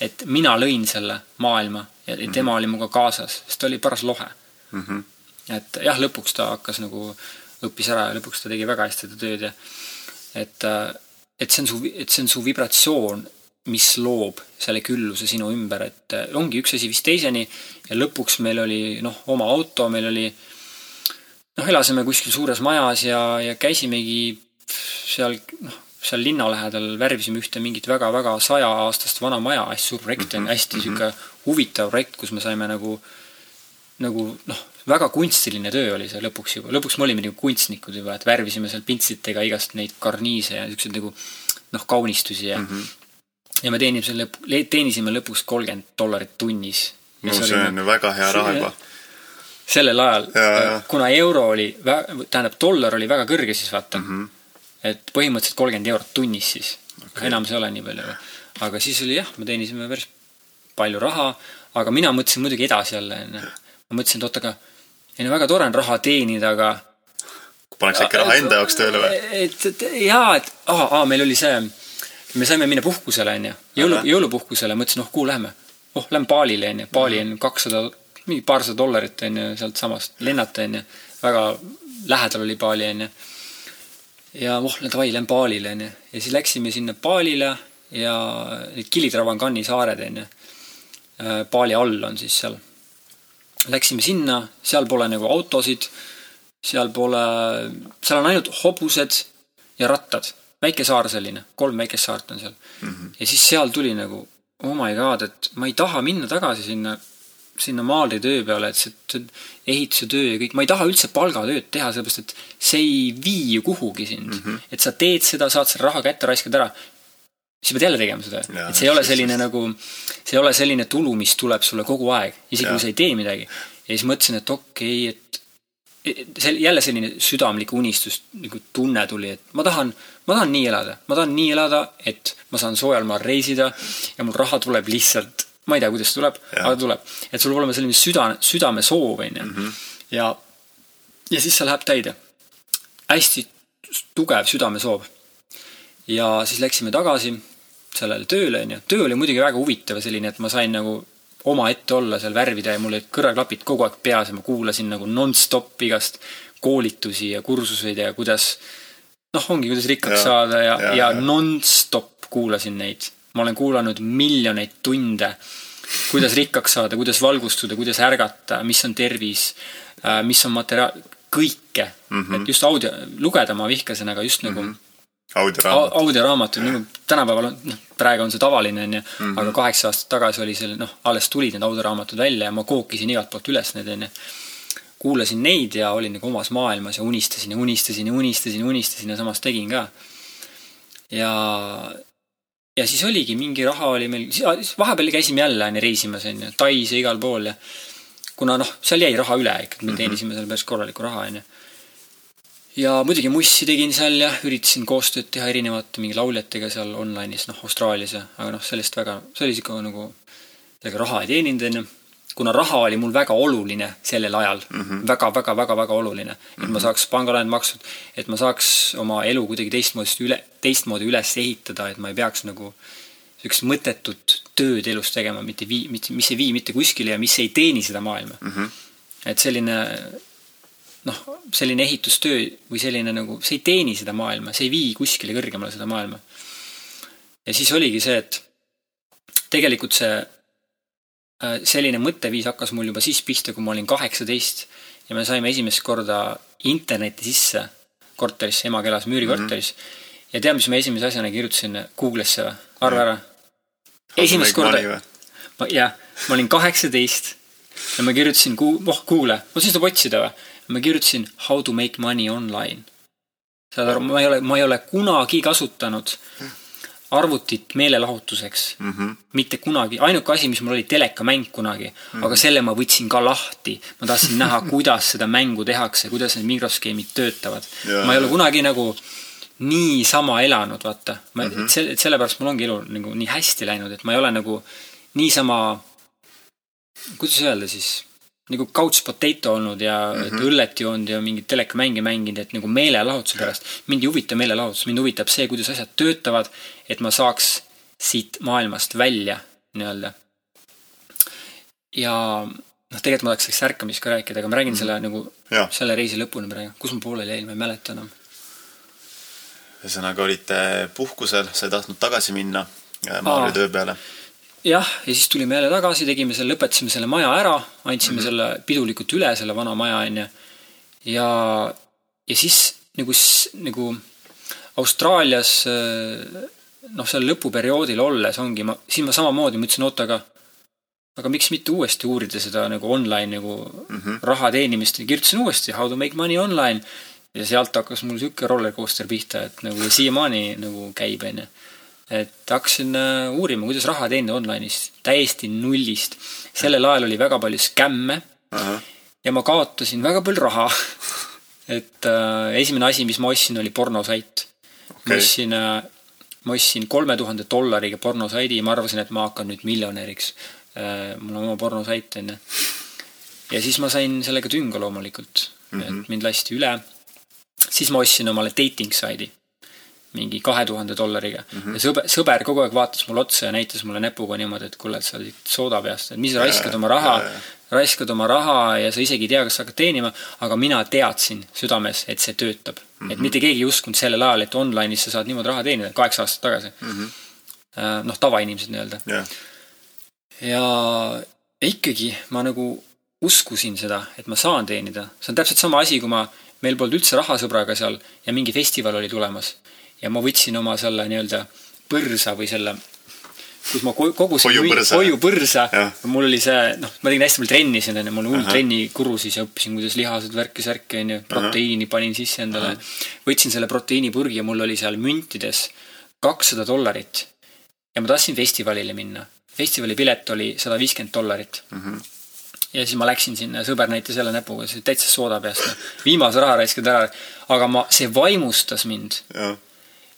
et mina lõin selle maailma ja ja tema oli minuga kaasas, sest ta oli paras lohe Mhm. et jah, lõpuks ta hakkas nagu, õppis ära ja lõpuks ta tegi väga hästi seda tööd ja et, et see on su, et see on su vibratsioon, mis loob selle külluse sinu ümber, et äh, ongi üks asi vist teiseni ja lõpuks meil oli noh, oma auto, meil oli noh, elasime kuskil suures majas ja, ja käisimegi seal noh, seal linna lähedal värvisime ühte mingit väga-väga sajaaastast vana maja, hästi suur projekt on, hästi sihuke huvitav projekt, kus me saime nagu nagu noh, väga kunstiline töö oli see lõpuks juba, lõpuks me olime nagu kunstnikud juba, et värvisime seal pintslitega igast neid karniise ja siukseid nagu noh, kaunistusi ja mm, Mhm. -hmm. Ja me teenisime lõpp, teenisime lõpuks kolmkümmend dollarit tunnis. no see on ju väga hea raha juba. sellel ajal Ja, ja., kuna euro oli, tähendab dollar oli väga kõrge siis vaata mm. -hmm. et põhimõtteliselt kolmkümmend eurot tunnis siis okay., enam see ei ole nii palju. aga siis oli jah, me teenisime päris palju raha, aga mina mõtlesin muidugi edasi jälle onju. ma mõtlesin, et oot, aga ei no väga tore on raha teenida, aga paneks äkki raha enda jaoks tööle või? et, et jaa, et aa, aa, meil oli see, me saime minna puhkusele, onju, jõulu jõulupuhkusele, mõtlesin, oh kuhu lähme. oh, lähme Balile, onju, Bali on kakssada, mingi paarsada dollarit, onju, sealtsamast lennata, onju. väga lähedal oli Bali, onju. ja oh, davai, lähme Balile, onju. ja siis läksime sinna Balile ja need Kilitravanganni saared, onju. Bali all on siis seal. Läksime sinna, seal pole nagu autosid seal pole, seal on ainult hobused ja rattad. Väike saar selline, kolm väikest saart on seal mm. -hmm. ja siis seal tuli nagu oh my god, et ma ei taha minna tagasi sinna sinna maalritöö peale, et see, see ehituse töö ja kõik, ma ei taha üldse palgatööd teha, sellepärast et see ei vii ju kuhugi sind mm. -hmm. et sa teed seda, saad selle raha kätte, raiskad ära, siis pead jälle tegema seda. et see ei ole selline just. nagu, see ei ole selline tulu, mis tuleb sulle kogu aeg, isegi ja. kui sa ei tee midagi. ja siis mõtlesin, et okei okay,, et see jälle selline südamlik unistus, nagu tunne tuli, et ma tahan, ma tahan nii elada, ma tahan nii elada, et ma saan soojal maal reisida ja mul raha tuleb lihtsalt ma ei tea, kuidas tuleb, aga tuleb. et sul peab olema selline süda, südamesoov, on ju. Mhm. ja, ja siis see läheb täide. hästi tugev südamesoov. ja siis läksime tagasi sellele tööle, on ju. töö oli muidugi väga huvitav ja selline, et ma sain nagu omaette olla seal värvida ja mul olid kõrvaklapid kogu aeg peas ja ma kuulasin nagu nonstop igast koolitusi ja kursuseid ja kuidas noh, ongi, kuidas rikkaks ja, saada ja, ja, ja, ja nonstop kuulasin neid ma olen kuulanud miljoneid tunde, kuidas rikkaks saada, kuidas valgustuda, kuidas ärgata, mis on tervis, äh, mis on materaal, kõike mm. -hmm. et just audio, lugeda ma vihkasin, aga just nagu mm -hmm audioraamat. audioraamatud, nagu tänapäeval on, noh, praegu on see tavaline, onju, mhm. aga kaheksa aastat tagasi oli seal, noh, alles tulid need audioraamatud välja ja ma kookisin igalt poolt üles need, onju. kuulasin neid ja olin nagu omas maailmas ja unistasin ja unistasin ja unistasin ja unistasin ja samas tegin ka. ja ja siis oligi, mingi raha oli meil, vahepeal käisime jälle onju reisimas onju, Tais ja igal pool ja kuna noh, seal jäi raha üle ikka, me mhm. teenisime seal päris korralikku raha onju. Ja muidugi mussi tegin seal ja üritasin koostööd teha erinevate mingi lauljatega seal online'is, noh Austraalias ja, aga noh, sellest väga, see oli siuke nagu, ega raha ei teeninud onju kuna raha oli mul väga oluline sellel ajal mm -hmm., väga, väga, väga, väga oluline, et mm -hmm. ma mhm. saaks pangalaen makstud, et ma saaks oma elu kuidagi teistmoodi üle, teistmoodi üles ehitada, et ma ei peaks nagu niisugust mõttetut tööd elus tegema, mitte vii-, mitte, mis ei vii mitte kuskile ja mis ei teeni seda maailma mm. -hmm. et selline noh, selline ehitustöö või selline nagu, see ei teeni seda maailma, see ei vii kuskile kõrgemale seda maailma. ja siis oligi see, et tegelikult see Äh, selline mõtteviis hakkas mul juba siis pihta, kui ma olin kaheksateist ja me saime esimest korda interneti sisse korterisse, ema elas müürikorteris mm. -hmm. ja tead, mis ma esimese asjana kirjutasin Google'isse või? arva ära. esimest korda, jah, ma olin kaheksateist ja ma kirjutasin, oh kuule, ma siis tuleb otsida või? Ma kirjutasin how to make money online. saad aru, ma ei ole, ma ei ole kunagi kasutanud arvutit meelelahutuseks mm. -hmm. mitte kunagi, ainuke asi, mis mul oli, telekamäng kunagi mm, -hmm. aga selle ma võtsin ka lahti. ma tahtsin näha, kuidas seda mängu tehakse, kuidas need mikroskeemid töötavad. ma ei ole kunagi nagu niisama elanud, vaata. ma mm, -hmm. selle, sellepärast mul ongi elu nagu nii hästi läinud, et ma ei ole nagu niisama, kuidas öelda siis nagu couch potato olnud ja mm -hmm. õllet joonud ja mingeid telekamänge mänginud, et nagu meelelahutuse pärast. mind ei huvita meelelahutus, mind huvitab see, kuidas asjad töötavad, et ma saaks siit maailmast välja nii-öelda. ja noh, tegelikult ma tahaks sellest ärkamist ka rääkida, aga ma räägin mm -hmm. selle nagu, selle reisi lõpuni praegu. kus ma pooleli jäin, ma ei mäleta enam. ühesõnaga olite puhkusel, sa ei tahtnud tagasi minna äh, Maarja töö peale jah, ja siis tulime jälle tagasi, tegime selle, lõpetasime selle maja ära, andsime mm -hmm. selle pidulikult üle, selle vana maja, onju. ja, ja siis nagu, nagu Austraalias noh, seal lõpuperioodil olles ongi, ma, siis ma samamoodi mõtlesin, oota, aga aga miks mitte uuesti uurida seda nagu online nagu mm -hmm. raha teenimist ja kirjutasin uuesti How to make money online ja sealt hakkas mul sihuke rollercoaster pihta, et nagu siiamaani nagu käib, onju et hakkasin äh, uurima, kuidas raha teenida online'is täiesti nullist. sellel ajal oli väga palju skämme uh. -huh. ja ma kaotasin väga palju raha et äh, esimene asi, mis ma ostsin, oli pornosait okay.. ma ostsin äh,, ma ostsin kolme tuhande dollariga pornosaidi ja ma arvasin, et ma hakkan nüüd miljonäriks äh,. mul on oma pornosait, onju. ja siis ma sain sellega tünga loomulikult mm, -hmm. et mhm. mind lasti üle. siis ma ostsin omale dating saidi mingi kahe tuhande dollariga mm. -hmm. ja sõber, sõber kogu aeg vaatas mulle otsa ja näitas mulle näpuga niimoodi, et kuule, et sa olid sooda peast, et mis sa raiskad oma raha, raiskad oma raha ja sa isegi ei tea, kas sa hakkad teenima, aga mina teadsin südames, et see töötab mm. -hmm. et mitte keegi ei uskunud sellel ajal, et online'is sa saad niimoodi raha teenida, kaheksa aastat tagasi mm. -hmm. noh, tavainimesed nii-öelda yeah.. ja ikkagi ma nagu uskusin seda, et ma saan teenida. see on täpselt sama asi, kui ma, meil polnud üldse raha sõbraga seal ja mingi festival oli tulemas ja ma võtsin oma selle nii-öelda põrsa või selle kus ma ko- kogusin Hoiupõrsa. hoiupõrsa mul oli see, noh, ma tegin hästi palju trenni siin, onju, mul oli hull trennikuru siis ja õppisin, kuidas lihased, värki-särki, onju, proteiini panin sisse endale. võtsin selle proteiinipurgi ja mul oli seal müntides kakssada dollarit. ja ma tahtsin festivalile minna. festivali pilet oli sada viiskümmend dollarit ja siis ma läksin sinna ja sõber näitas jälle näpuga, see täitsa sooda peast, noh. viimase raha raiskasid ära, aga ma, see vaimustas mind.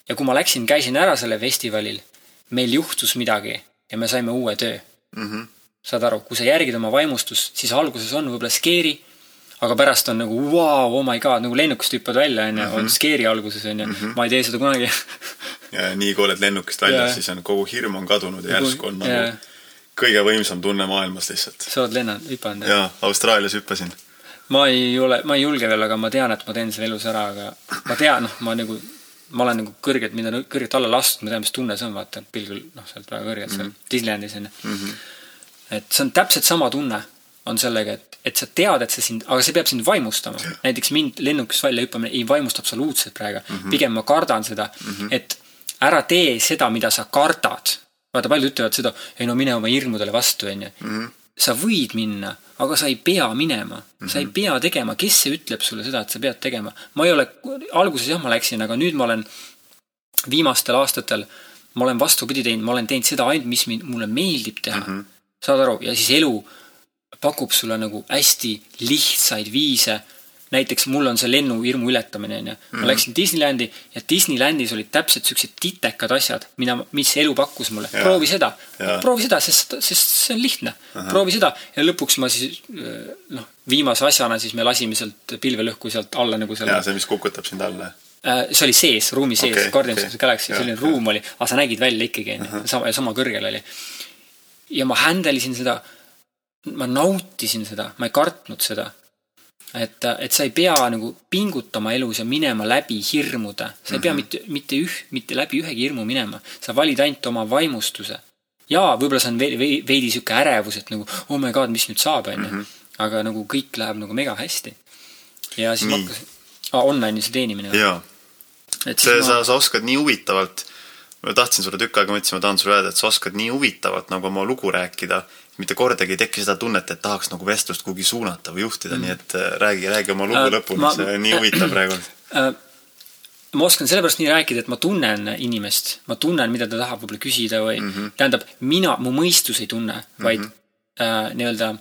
Ja kui ma läksin, käisin ära sellel festivalil, meil juhtus midagi ja me saime uue töö. Mhm. saad aru, kui sa järgid oma vaimustust, siis alguses on võib-olla skeeri, aga pärast on nagu vau, oh my god, nagu lennukist hüppad välja, onju, Mhm. on skeeri alguses, onju. ma ei tee seda kunagi. ja nii kui oled lennukist väljas, Jaa. siis on kogu hirm on kadunud ja järsku on nagu kõige võimsam tunne maailmas lihtsalt. sa oled lennanud, hüpanud? jaa, Austraalias hüppasin. ma ei ole, ma ei julge veel, aga ma tean, et ma teen selle elus ära, aga ma tean, noh, ma nagu, ma olen nagu kõrgelt, mida kõrgelt alla lastud, ma tean, mis tunne see on, vaata, pilgul, noh, sealt väga kõrgelt seal Disneylandis onju. et see on täpselt sama tunne, on sellega, et, et sa tead, et see sind, aga see peab sind vaimustama. näiteks mind lennukist välja hüppamine ei vaimusta absoluutselt praegu mm. -hmm. pigem ma kardan seda mm, -hmm. et ära tee seda, mida sa kardad. vaata, paljud ütlevad seda, ei no mine oma hirmudele vastu, onju sa võid minna, aga sa ei pea minema mm. -hmm. sa ei pea tegema, kes see ütleb sulle seda, et sa pead tegema. ma ei ole, alguses jah, ma läksin, aga nüüd ma olen viimastel aastatel, ma olen vastupidi teinud, ma olen teinud seda ainult, mis mind, mulle meeldib teha mm. -hmm. saad aru, ja siis elu pakub sulle nagu hästi lihtsaid viise. Näiteks mul on see lennuhirmu ületamine, onju. ma läksin Disneylandi ja Disneylandis olid täpselt siuksed titekad asjad, mida, mis elu pakkus mulle. Proovi seda proovi seda, sest, sest see on lihtne. proovi seda ja lõpuks ma siis noh, viimase asjana siis me lasime sealt pilvelõhku sealt alla nagu selle jaa, see, mis kukutab sind alla. Äh, see oli sees, ruumi sees okay,, Guardians okay. of the Galaxy, selline jah. ruum oli, aga sa nägid välja ikkagi, onju, sama, sama kõrgel oli. ja ma handle isin seda, ma nautisin seda, ma ei kartnud seda. et, et sa ei pea nagu pingutama elus ja minema läbi hirmude, sa ei pea mitte, mitte üh-, mitte läbi ühegi hirmu minema, sa valid ainult oma vaimustuse. jaa, võib-olla see on veidi, veidi sihuke ärevus, et nagu oh my god, mis nüüd saab, onju. aga nagu kõik läheb nagu mega hästi. ja siis ma Nii. hakkasin ah,, online'is teenimine või? jaa, et see, siis sa, sa oskad nii huvitavalt, ma tahtsin sulle tükk aega, mõtlesin, ma tahan sulle öelda, et sa oskad nii huvitavalt nagu oma lugu rääkida, mitte kordagi ei teki seda tunnet, et tahaks nagu vestlust kuhugi suunata või juhtida mm., nii et äh, räägi, räägi oma lugu Äh, lõpuni see on nii huvitav praegu. äh, ma oskan sellepärast nii rääkida, et ma tunnen inimest, ma tunnen, mida ta tahab võib-olla küsida või mm -hmm. tähendab, mina, mu mõistus ei tunne, vaid mm -hmm. äh, nii-öelda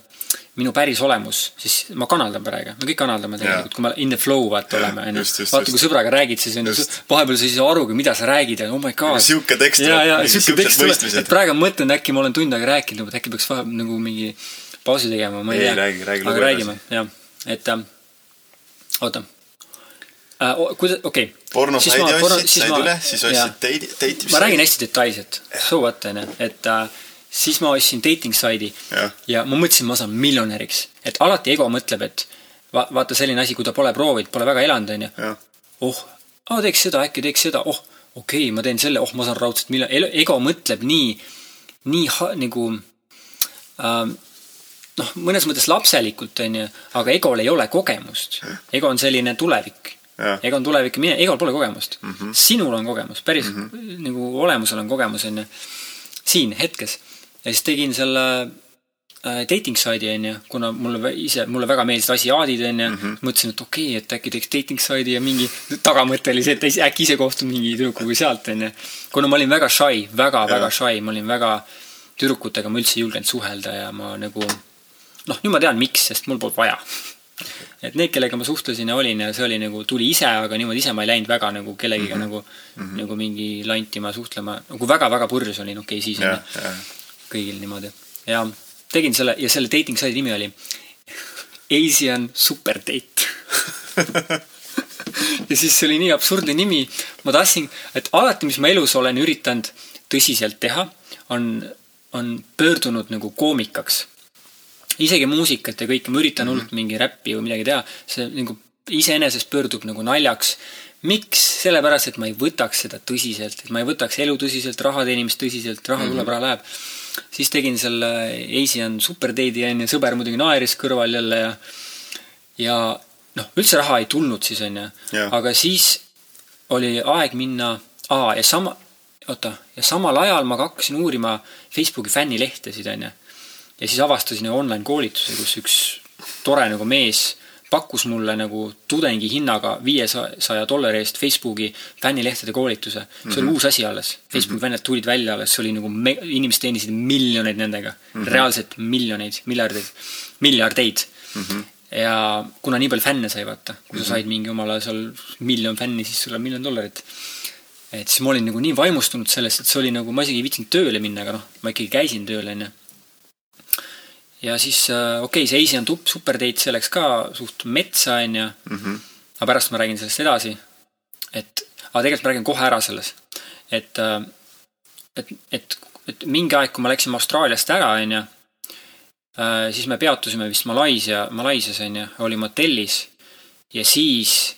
minu päris olemus, siis ma kanaldan praegu, me kõik kanaldame tegelikult, kui me in the flow vaata oleme, onju. vaata, kui sõbraga räägid, siis on ju vahepeal sa ei saa arugi, mida sa räägid oh my god. sihuke tekst ja, ja sihuke tekst tuleb, et praegu ma mõtlen, äkki ma olen tund aega rääkinud, et äkki peaks vahe nagu mingi pausi tegema, ma ei, Ei, tea. räägi- räägi aga räägime, jah, et ähm, oota. Äh,. kuidas, okei. Okay.. pornosaidi ostsid, said üle, siis ostsid teidi, teiti, ma räägin hästi detailselt, so what onju, et äh, siis ma ostsin dating saidi Jah. ja ma mõtlesin, ma saan miljonäriks, et alati ego mõtleb, et va, vaata selline asi, kui ta pole proovinud, pole väga elanud, onju. oh, aa teeks seda, äkki teeks seda, oh, okei okay,, ma teen selle, oh, ma saan raudselt miljon, ego mõtleb nii, nii ha, nagu ähm, noh, mõnes mõttes lapselikult, onju, aga egol ei ole kogemust. ego on selline tulevik. Jah. ego on tulevik ja mine, egol pole kogemust mm. -hmm. sinul on kogemus, päris mm -hmm. nagu olemusel on kogemus, onju. siin hetkes. Ja siis tegin selle äh, dating saidi onju, kuna mulle ise, mulle väga meeldisid asiaadid onju mm -hmm., mõtlesin, et okei okay,, et äkki teeks dating saidi ja mingi tagamõte oli see, et äkki ise kohtun mingi tüdrukuga sealt onju. kuna ma olin väga shy, väga, väga shy, ma olin väga, tüdrukutega ma üldse ei julgenud suhelda ja ma nagu noh, nüüd ma tean, miks, sest mul polnud vaja. et need, kellega ma suhtlesin ja olin ja see oli nagu, tuli ise, aga niimoodi ise ma ei läinud väga nagu kellegiga mm -hmm. nagu mm, -hmm. nagu mingi lantima, suhtlema, nagu väga-väga purjus olin, okei okay,, siis onju, jah. Kõigil niimoodi. ja tegin selle ja selle dating saidi nimi oli Asian Super Date. ja siis see oli nii absurdne nimi, ma tahtsin, et alati, mis ma elus olen üritanud tõsiselt teha, on, on pöördunud nagu koomikaks. isegi muusikat ja kõike, ma üritan hullult mingi räppi või midagi teha, see nagu iseenesest pöördub nagu naljaks. miks? sellepärast, et ma ei võtaks seda tõsiselt, et ma ei võtaks elu tõsiselt, raha teenimist tõsiselt, raha tuleb, raha läheb. Siis tegin selle Asian Super Date'i onju, sõber muidugi naeris kõrval jälle ja ja noh, üldse raha ei tulnud siis onju Jah., aga siis oli aeg minna, aa ja sama, oota, ja samal ajal ma ka hakkasin uurima Facebooki fännilehtesid, onju. ja siis avastasin online koolituse, kus üks tore nagu mees pakkus mulle nagu tudengi hinnaga viiesaja dollari eest Facebooki fännilehtede koolituse. see mm -hmm. oli mhm. uus asi alles. Facebooki mm -hmm. fännid tulid välja alles, see oli nagu, inimesed teenisid miljoneid nendega mm. -hmm. reaalselt miljoneid, miljardeid, miljardeid mm. -hmm ja kuna nii palju fänne sai, vaata, kui sa mhm. said mingi omale seal miljon fänni, siis sul on miljon dollarit. et siis ma olin nagu nii vaimustunud sellest, et see oli nagu, ma isegi ei viitsinud tööle minna, aga noh, ma ikkagi käisin tööl, onju ja siis äh, okei okay,, see Asian Super Date, see läks ka suht metsa, onju. Mhm. aga pärast ma räägin sellest edasi. et, aga tegelikult ma räägin kohe ära selles. et, äh, et, et, et mingi aeg, kui me läksime Austraaliast ära, onju, äh, siis me peatusime vist Malaisia, Malaisias, onju, olime hotellis. ja siis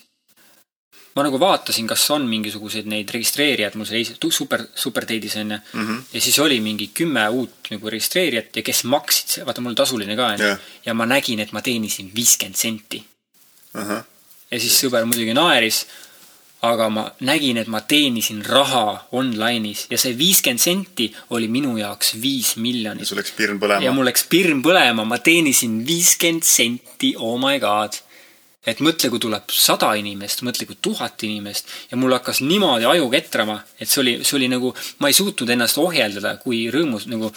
ma nagu vaatasin, kas on mingisuguseid neid registreerijaid mul seal super, superdate'is onju mm. -hmm. ja siis oli mingi kümme uut nagu registreerijat ja kes maksid, vaata mul tasuline ka onju yeah.. ja ma nägin, et ma teenisin viiskümmend senti uh. -huh. ja siis sõber muidugi naeris. aga ma nägin, et ma teenisin raha online'is ja see viiskümmend senti oli minu jaoks viis miljonit. sul läks pirn põlema. ja mul läks pirn põlema, ma teenisin viiskümmend senti, oh my god et mõtle, kui tuleb sada inimest, mõtle, kui tuhat inimest ja mul hakkas niimoodi aju ketrama, et see oli, see oli nagu, ma ei suutnud ennast ohjeldada, kui rõõmus nagu,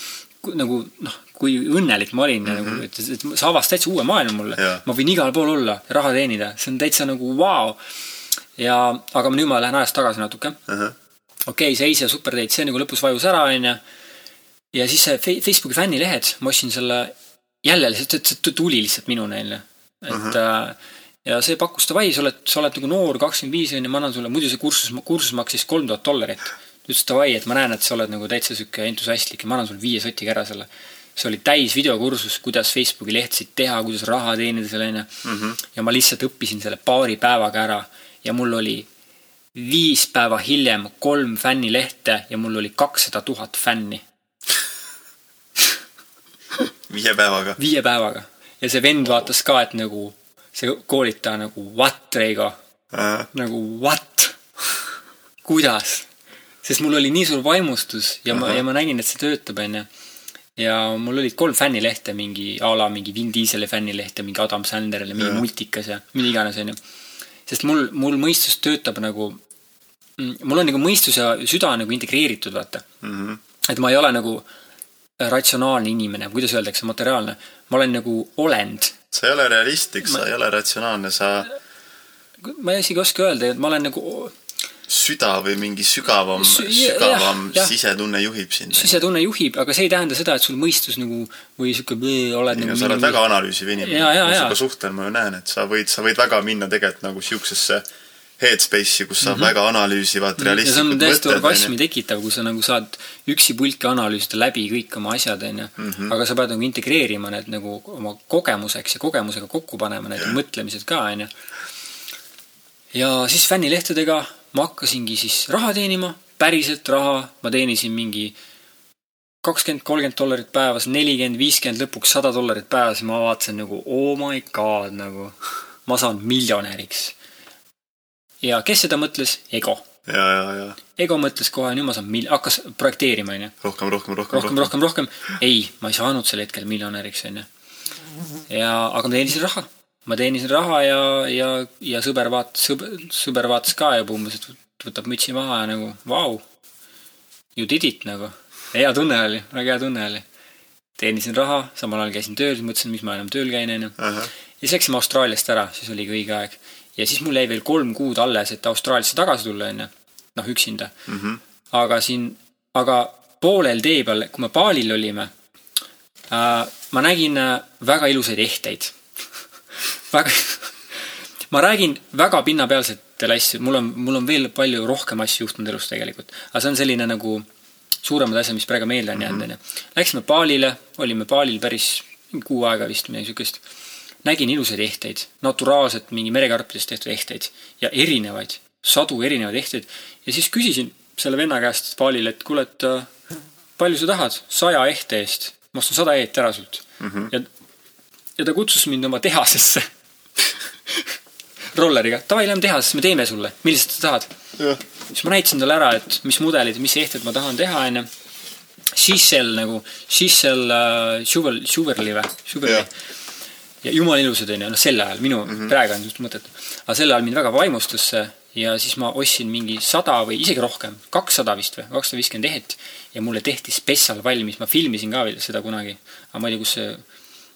nagu noh, kui õnnelik ma olin mm, -hmm. nagu, et, et sa avastad täitsa uue maailma mulle. ma võin igal pool olla, raha teenida, see on täitsa nagu vau wow.. ja, aga nüüd ma lähen ajas tagasi natuke uh -huh.. okei okay,, see Asia Superdate, see nagu lõpus vajus ära, onju. ja siis see Facebooki fännilehed, ma ostsin selle jälle, see tuli lihtsalt minuni, onju. et uh, -huh ja see pakkus davai, sa oled, sa oled nagu noor, kakskümmend viis onju, ma annan sulle, muidu see kursus, kursus maksis kolm tuhat dollarit. ta ütles davai, et ma näen, et sa oled nagu täitsa sihuke entusiastlik ja ma annan sulle viie sotiga ära selle. see oli täis videokursus, kuidas Facebooki lehtesid teha, kuidas raha teenida seal onju. Mhm. ja ma lihtsalt õppisin selle paari päevaga ära ja mul oli viis päeva hiljem kolm fännilehte ja mul oli kakssada tuhat fänni viie päevaga? viie päevaga. ja see vend vaatas ka, et nagu see koolitaja nagu what, Reigo äh.? nagu what? kuidas? sest mul oli nii suur vaimustus ja -huh. ma, ja ma nägin, et see töötab, onju. ja mul olid kolm fännilehte, mingi a la mingi Vin Dieseli fännileht ja mingi Adam Sandleril ja mingi multikas ja mida iganes, onju. sest mul, mul mõistus töötab nagu, mm, mul on nagu mõistus ja süda nagu integreeritud, vaata mm. -hmm. et ma ei ole nagu ratsionaalne inimene, kuidas öeldakse, materiaalne. ma olen nagu olend sa ei ole realistlik ma..., sa ei ole ratsionaalne, sa. ma isegi ei oska öelda, et ma olen nagu. süda või mingi sügavam Sü, sügavam ja, sisetunne juhib sind. sisetunne juhib, aga see ei tähenda seda, et sul mõistus nagu või sihuke oled nagu. sa oled mingi... väga analüüsiv inimene. sinuga suhtlen, ma ju näen, et sa võid, sa võid väga minna tegelikult nagu siuksesse headspace'i, kus saab mm -hmm. väga analüüsivad, realistlikud mõtted. see on täiesti orgasmi tekitav, kui sa nagu saad üksi pulki analüüsida läbi kõik oma asjad, onju. Mhm. aga sa pead nagu integreerima need nagu oma kogemuseks ja kogemusega kokku panema need yeah. mõtlemised ka, onju. ja siis fännilehtedega ma hakkasingi siis raha teenima, päriselt raha, ma teenisin mingi kakskümmend, kolmkümmend dollarit päevas, nelikümmend, viiskümmend, lõpuks sada dollarit päevas ja ma vaatasin nagu oh my god nagu ma saan miljonäriks ja kes seda mõtles? Ego. ja, ja, ja. Ego mõtles kohe, nüüd ma saan mil-, hakkas projekteerima, onju. rohkem, rohkem, rohkem, rohkem, rohkem, rohkem. ei, ma ei saanud sel hetkel miljonäriks, onju. ja, aga ma teenisin raha. ma teenisin raha ja, ja, ja sõber vaatas, sõber, sõber vaatas ka ja umbes, et võtab mütsi maha ja nagu vau. You did it nagu. hea tunne oli, väga hea tunne oli. teenisin raha, samal ajal käisin tööl, mõtlesin, miks ma enam tööl käin, onju. ja siis läksime Austraaliast ära, siis oligi õige aeg ja siis mul jäi veel kolm kuud alles, et Austraaliasse tagasi tulla, onju. noh, üksinda mm. -hmm. aga siin, aga poolel tee peal, kui me Balil olime äh,, ma nägin äh, väga ilusaid ehteid väga ma räägin väga pinnapealsetel asju, mul on, mul on veel palju rohkem asju juhtunud elus tegelikult. aga see on selline nagu suuremad asjad, mis praegu meelde on jäänud, onju. Läksime Balile, olime Balil päris kuu aega vist, midagi siukest nägin ilusaid ehteid, naturaalselt mingi merekarpidest tehtud ehteid ja erinevaid, sadu erinevaid ehteid. ja siis küsisin selle venna käest Paalil, et kuule, et äh, palju sa tahad saja ehte eest, ma ostan sada eet ära sult mm. -hmm. ja, ja ta kutsus mind oma tehasesse rolleriga, davai, lähme tehasesse, me teeme sulle, millised sa tahad? siis ma näitasin talle ära, et mis mudelid, mis ehted ma tahan teha, onju. Shishel nagu, Shishel uh, Sugar, Sugarly või? Sugarly Jah. Ja jumala ilusad onju, noh sel ajal, minu mm -hmm. praegu on just mõttetu. aga sel ajal mind väga vaimustas see ja siis ma ostsin mingi sada või isegi rohkem, kakssada vist või, kakssada viiskümmend ehet. ja mulle tehti spetsial valmis, ma filmisin ka veel seda kunagi. aga ma ei tea, kus see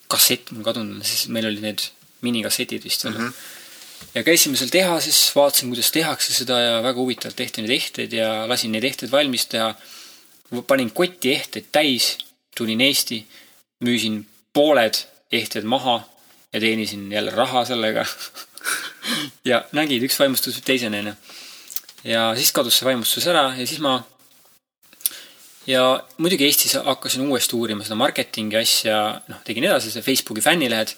kassett mul kadunud on, siis meil olid need minikassetid vist veel mm. -hmm. ja käisime seal tehases, vaatasin, kuidas tehakse seda ja väga huvitavalt tehti neid ehteid ja lasin neid ehteid valmis teha. panin kotti ehteid täis, tulin Eesti, müüsin pooled ehted maha ja teenisin jälle raha sellega ja nägid, üks vaimustus teiseni, onju. ja siis kadus see vaimustus ära ja siis ma ja muidugi Eestis hakkasin uuesti uurima seda marketingi asja, noh, tegin edasi see Facebooki fännilehed.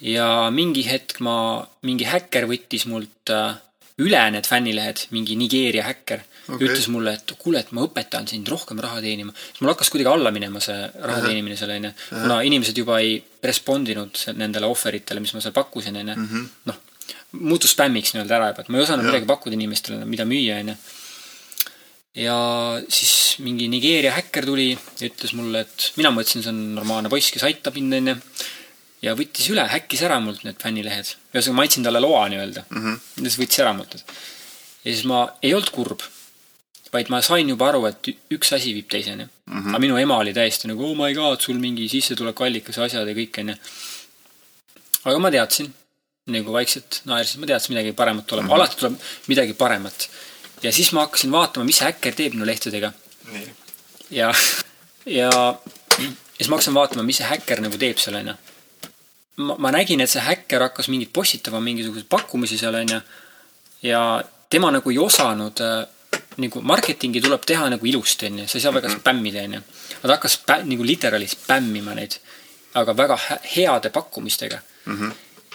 ja mingi hetk ma, mingi häkker võttis mult äh, üle need fännilehed, mingi Nigeeria häkker okay.. ütles mulle, et kuule, et ma õpetan sind rohkem raha teenima. siis mul hakkas kuidagi alla minema see raha teenimine seal, onju. kuna inimesed juba ei respond inud nendele offer itele, mis ma seal pakkusin, onju. noh, muutus spämmiks nii-öelda ära juba, et ma ei osanud midagi pakkuda inimestele, mida müüa, onju ja siis mingi Nigeeria häkker tuli ja ütles mulle, et mina mõtlesin, see on normaalne poiss, kes aitab mind, onju. ja võttis üle, häkkis ära mult need fännilehed. ühesõnaga, ma andsin talle loa nii-öelda mm. -hmm. ja siis võttis ära mult need. ja siis ma ei olnud kurb, vaid ma sain juba aru, et üks asi viib teiseni mm. -hmm. aga minu ema oli täiesti nagu, oh my god, sul mingi sissetulekuallikas ja asjad ja kõik, onju. aga ma teadsin, nagu vaikselt naersin, ma teadsin, midagi paremat tuleb mm, -hmm. alati tuleb midagi paremat ja siis ma hakkasin vaatama, mis häkker teeb minu lehtedega. ja, ja, ja siis ma hakkasin vaatama, mis see häkker nagu teeb seal, onju. ma, ma nägin, et see häkker hakkas mingit postitama, mingisuguseid pakkumisi seal, onju. ja tema nagu ei osanud äh, nagu marketingi tuleb teha nagu ilusti, onju, sa ei saa väga mhm. spämmida, onju. ta hakkas spä, nagu literaali spämmima neid, aga väga heade pakkumistega mm. -hmm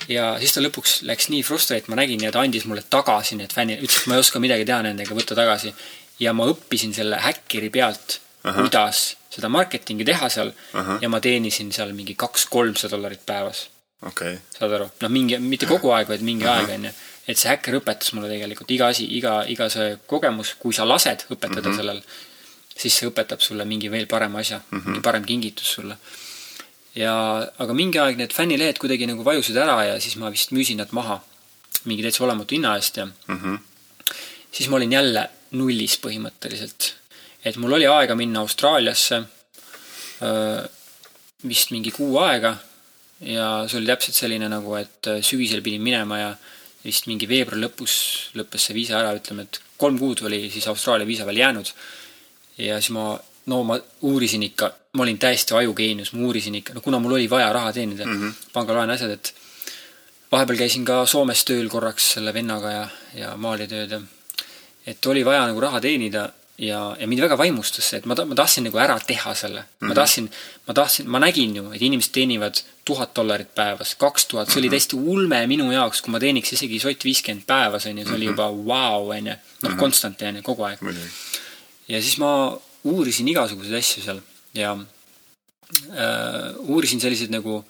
ja siis ta lõpuks läks nii frustrate, ma nägin ja ta andis mulle tagasi need fännid, ütles, et ma ei oska midagi teha nendega, võta tagasi. ja ma õppisin selle häkkeri pealt, kuidas seda marketingi teha seal Aha. ja ma teenisin seal mingi kaks-kolmsada dollarit päevas okay.. saad aru? noh, mingi, mitte kogu aeg, vaid mingi Aha. aeg, onju. Et see häkker õpetas mulle tegelikult iga asi, iga, iga see kogemus, kui sa lased õpetada mm -hmm. sellel, siis see õpetab sulle mingi veel parema asja mm, -hmm. mingi parem kingitus sulle ja, aga mingi aeg need fännilehed kuidagi nagu vajusid ära ja siis ma vist müüsin nad maha mingi täitsa olematu hinna eest ja mm -hmm. siis ma olin jälle nullis põhimõtteliselt. et mul oli aega minna Austraaliasse vist mingi kuu aega ja see oli täpselt selline nagu, et sügisel pidin minema ja vist mingi veebruari lõpus lõppes see viisa ära, ütleme, et kolm kuud oli siis Austraalia viisa veel jäänud. ja siis ma no ma uurisin ikka, ma olin täiesti ajugeenius, ma uurisin ikka, no kuna mul oli vaja raha teenida mm -hmm., pangalaen asjad, et vahepeal käisin ka Soomes tööl korraks selle vennaga ja, ja maalitööd ja et oli vaja nagu raha teenida ja, ja mind väga vaimustas see, et ma, ma tahtsin nagu ära teha selle mm. -hmm. ma tahtsin, ma tahtsin, ma nägin ju, et inimesed teenivad tuhat dollarit päevas, kaks tuhat, see oli mhm. täiesti ulme minu jaoks, kui ma teeniks isegi sott viiskümmend päevas, onju, see oli mhm. juba vau wow,, onju. noh, mhm. konstant, onju, kogu aeg. ja siis ma uurisin igasuguseid asju seal ja äh, uurisin selliseid nagu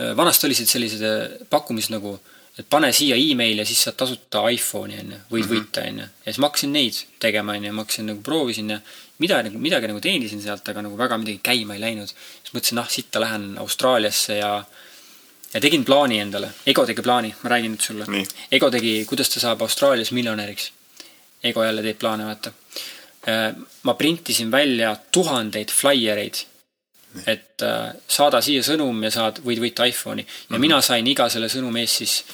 äh,, vanasti olid sellised äh, pakkumised nagu, et pane siia email ja siis saad tasuta iPhone'i onju, võid mm -hmm. võita onju. ja siis ma hakkasin neid tegema onju, ma hakkasin nagu proovisin ja midagi, midagi nagu teenisin sealt, aga nagu väga midagi käima ei läinud. siis mõtlesin, ah sitta lähen Austraaliasse ja ja tegin plaani endale, Ego tegi plaani, ma räägin nüüd sulle. Ego tegi, kuidas ta saab Austraalias miljonäriks. Ego jälle teeb plaane, vaata Äh, ma printisin välja tuhandeid flaiereid, et äh, saada siia sõnum ja saad, võid võita iPhone'i. ja mm -hmm. mina sain iga selle sõnumi eest siis,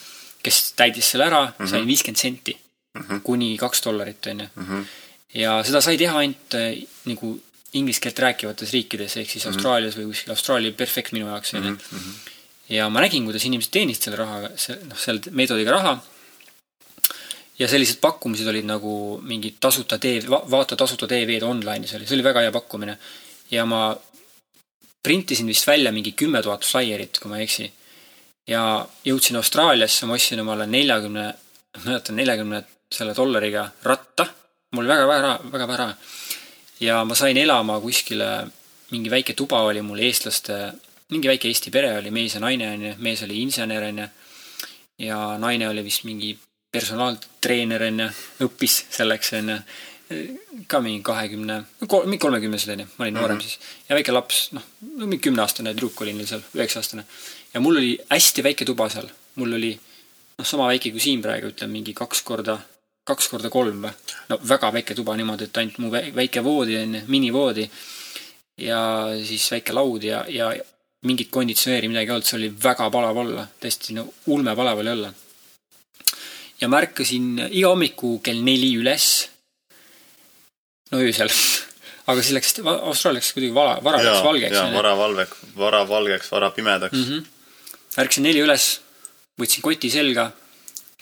kes täitis selle ära mm, -hmm. sain viiskümmend senti mm -hmm. kuni kaks dollarit, onju. Mhm. ja seda sai teha ainult äh, nagu inglise keelt rääkivates riikides, ehk siis mm -hmm. Austraalias või kuskil, Austraalia perfekt minu jaoks, onju. Mhm. ja ma nägin, kuidas inimesed teenisid selle rahaga, noh, selle meetodiga raha ja sellised pakkumised olid nagu mingid tasuta tee, vaata tasuta TV-d online'is oli, see oli väga hea pakkumine. ja ma printisin vist välja mingi kümme tuhat flaierit, kui ma ei eksi. Ja jõudsin Austraaliasse, ma ostsin omale neljakümne, mäletan, neljakümne selle dollariga ratta. mul oli väga vähe väga vähe raha. ja ma sain elama kuskile, mingi väike tuba oli mul eestlaste, mingi väike Eesti pere oli, mees ja naine onju, mees oli insener onju. ja naine oli vist mingi personaaltreener onju, õppis selleks onju. ka mingi kahekümne, mingi kolmekümnesed onju, ma olin noorem mm -hmm. siis. ja väike laps, noh, mingi kümneaastane tüdruk olin veel seal, üheksa-aastane. Ja mul oli hästi väike tuba seal, mul oli noh, sama väike kui siin praegu, ütleme mingi kaks korda, kaks korda kolm või. no väga väike tuba niimoodi, et ainult mu väike voodi onju, minivoodi. ja siis väike laud ja, ja mingit konditsioneeri, midagi ei olnud, see oli väga palav olla, tõesti no ulmepalav oli olla. ja ma ärkasin iga hommiku kell neli üles. no öösel aga siis läks, Austraalia läks kuidagi vala, vara läks valgeks. jaa, vara valvek, vara valgeks, vara pimedaks mm. -hmm. Ärkasin neli üles, võtsin koti selga,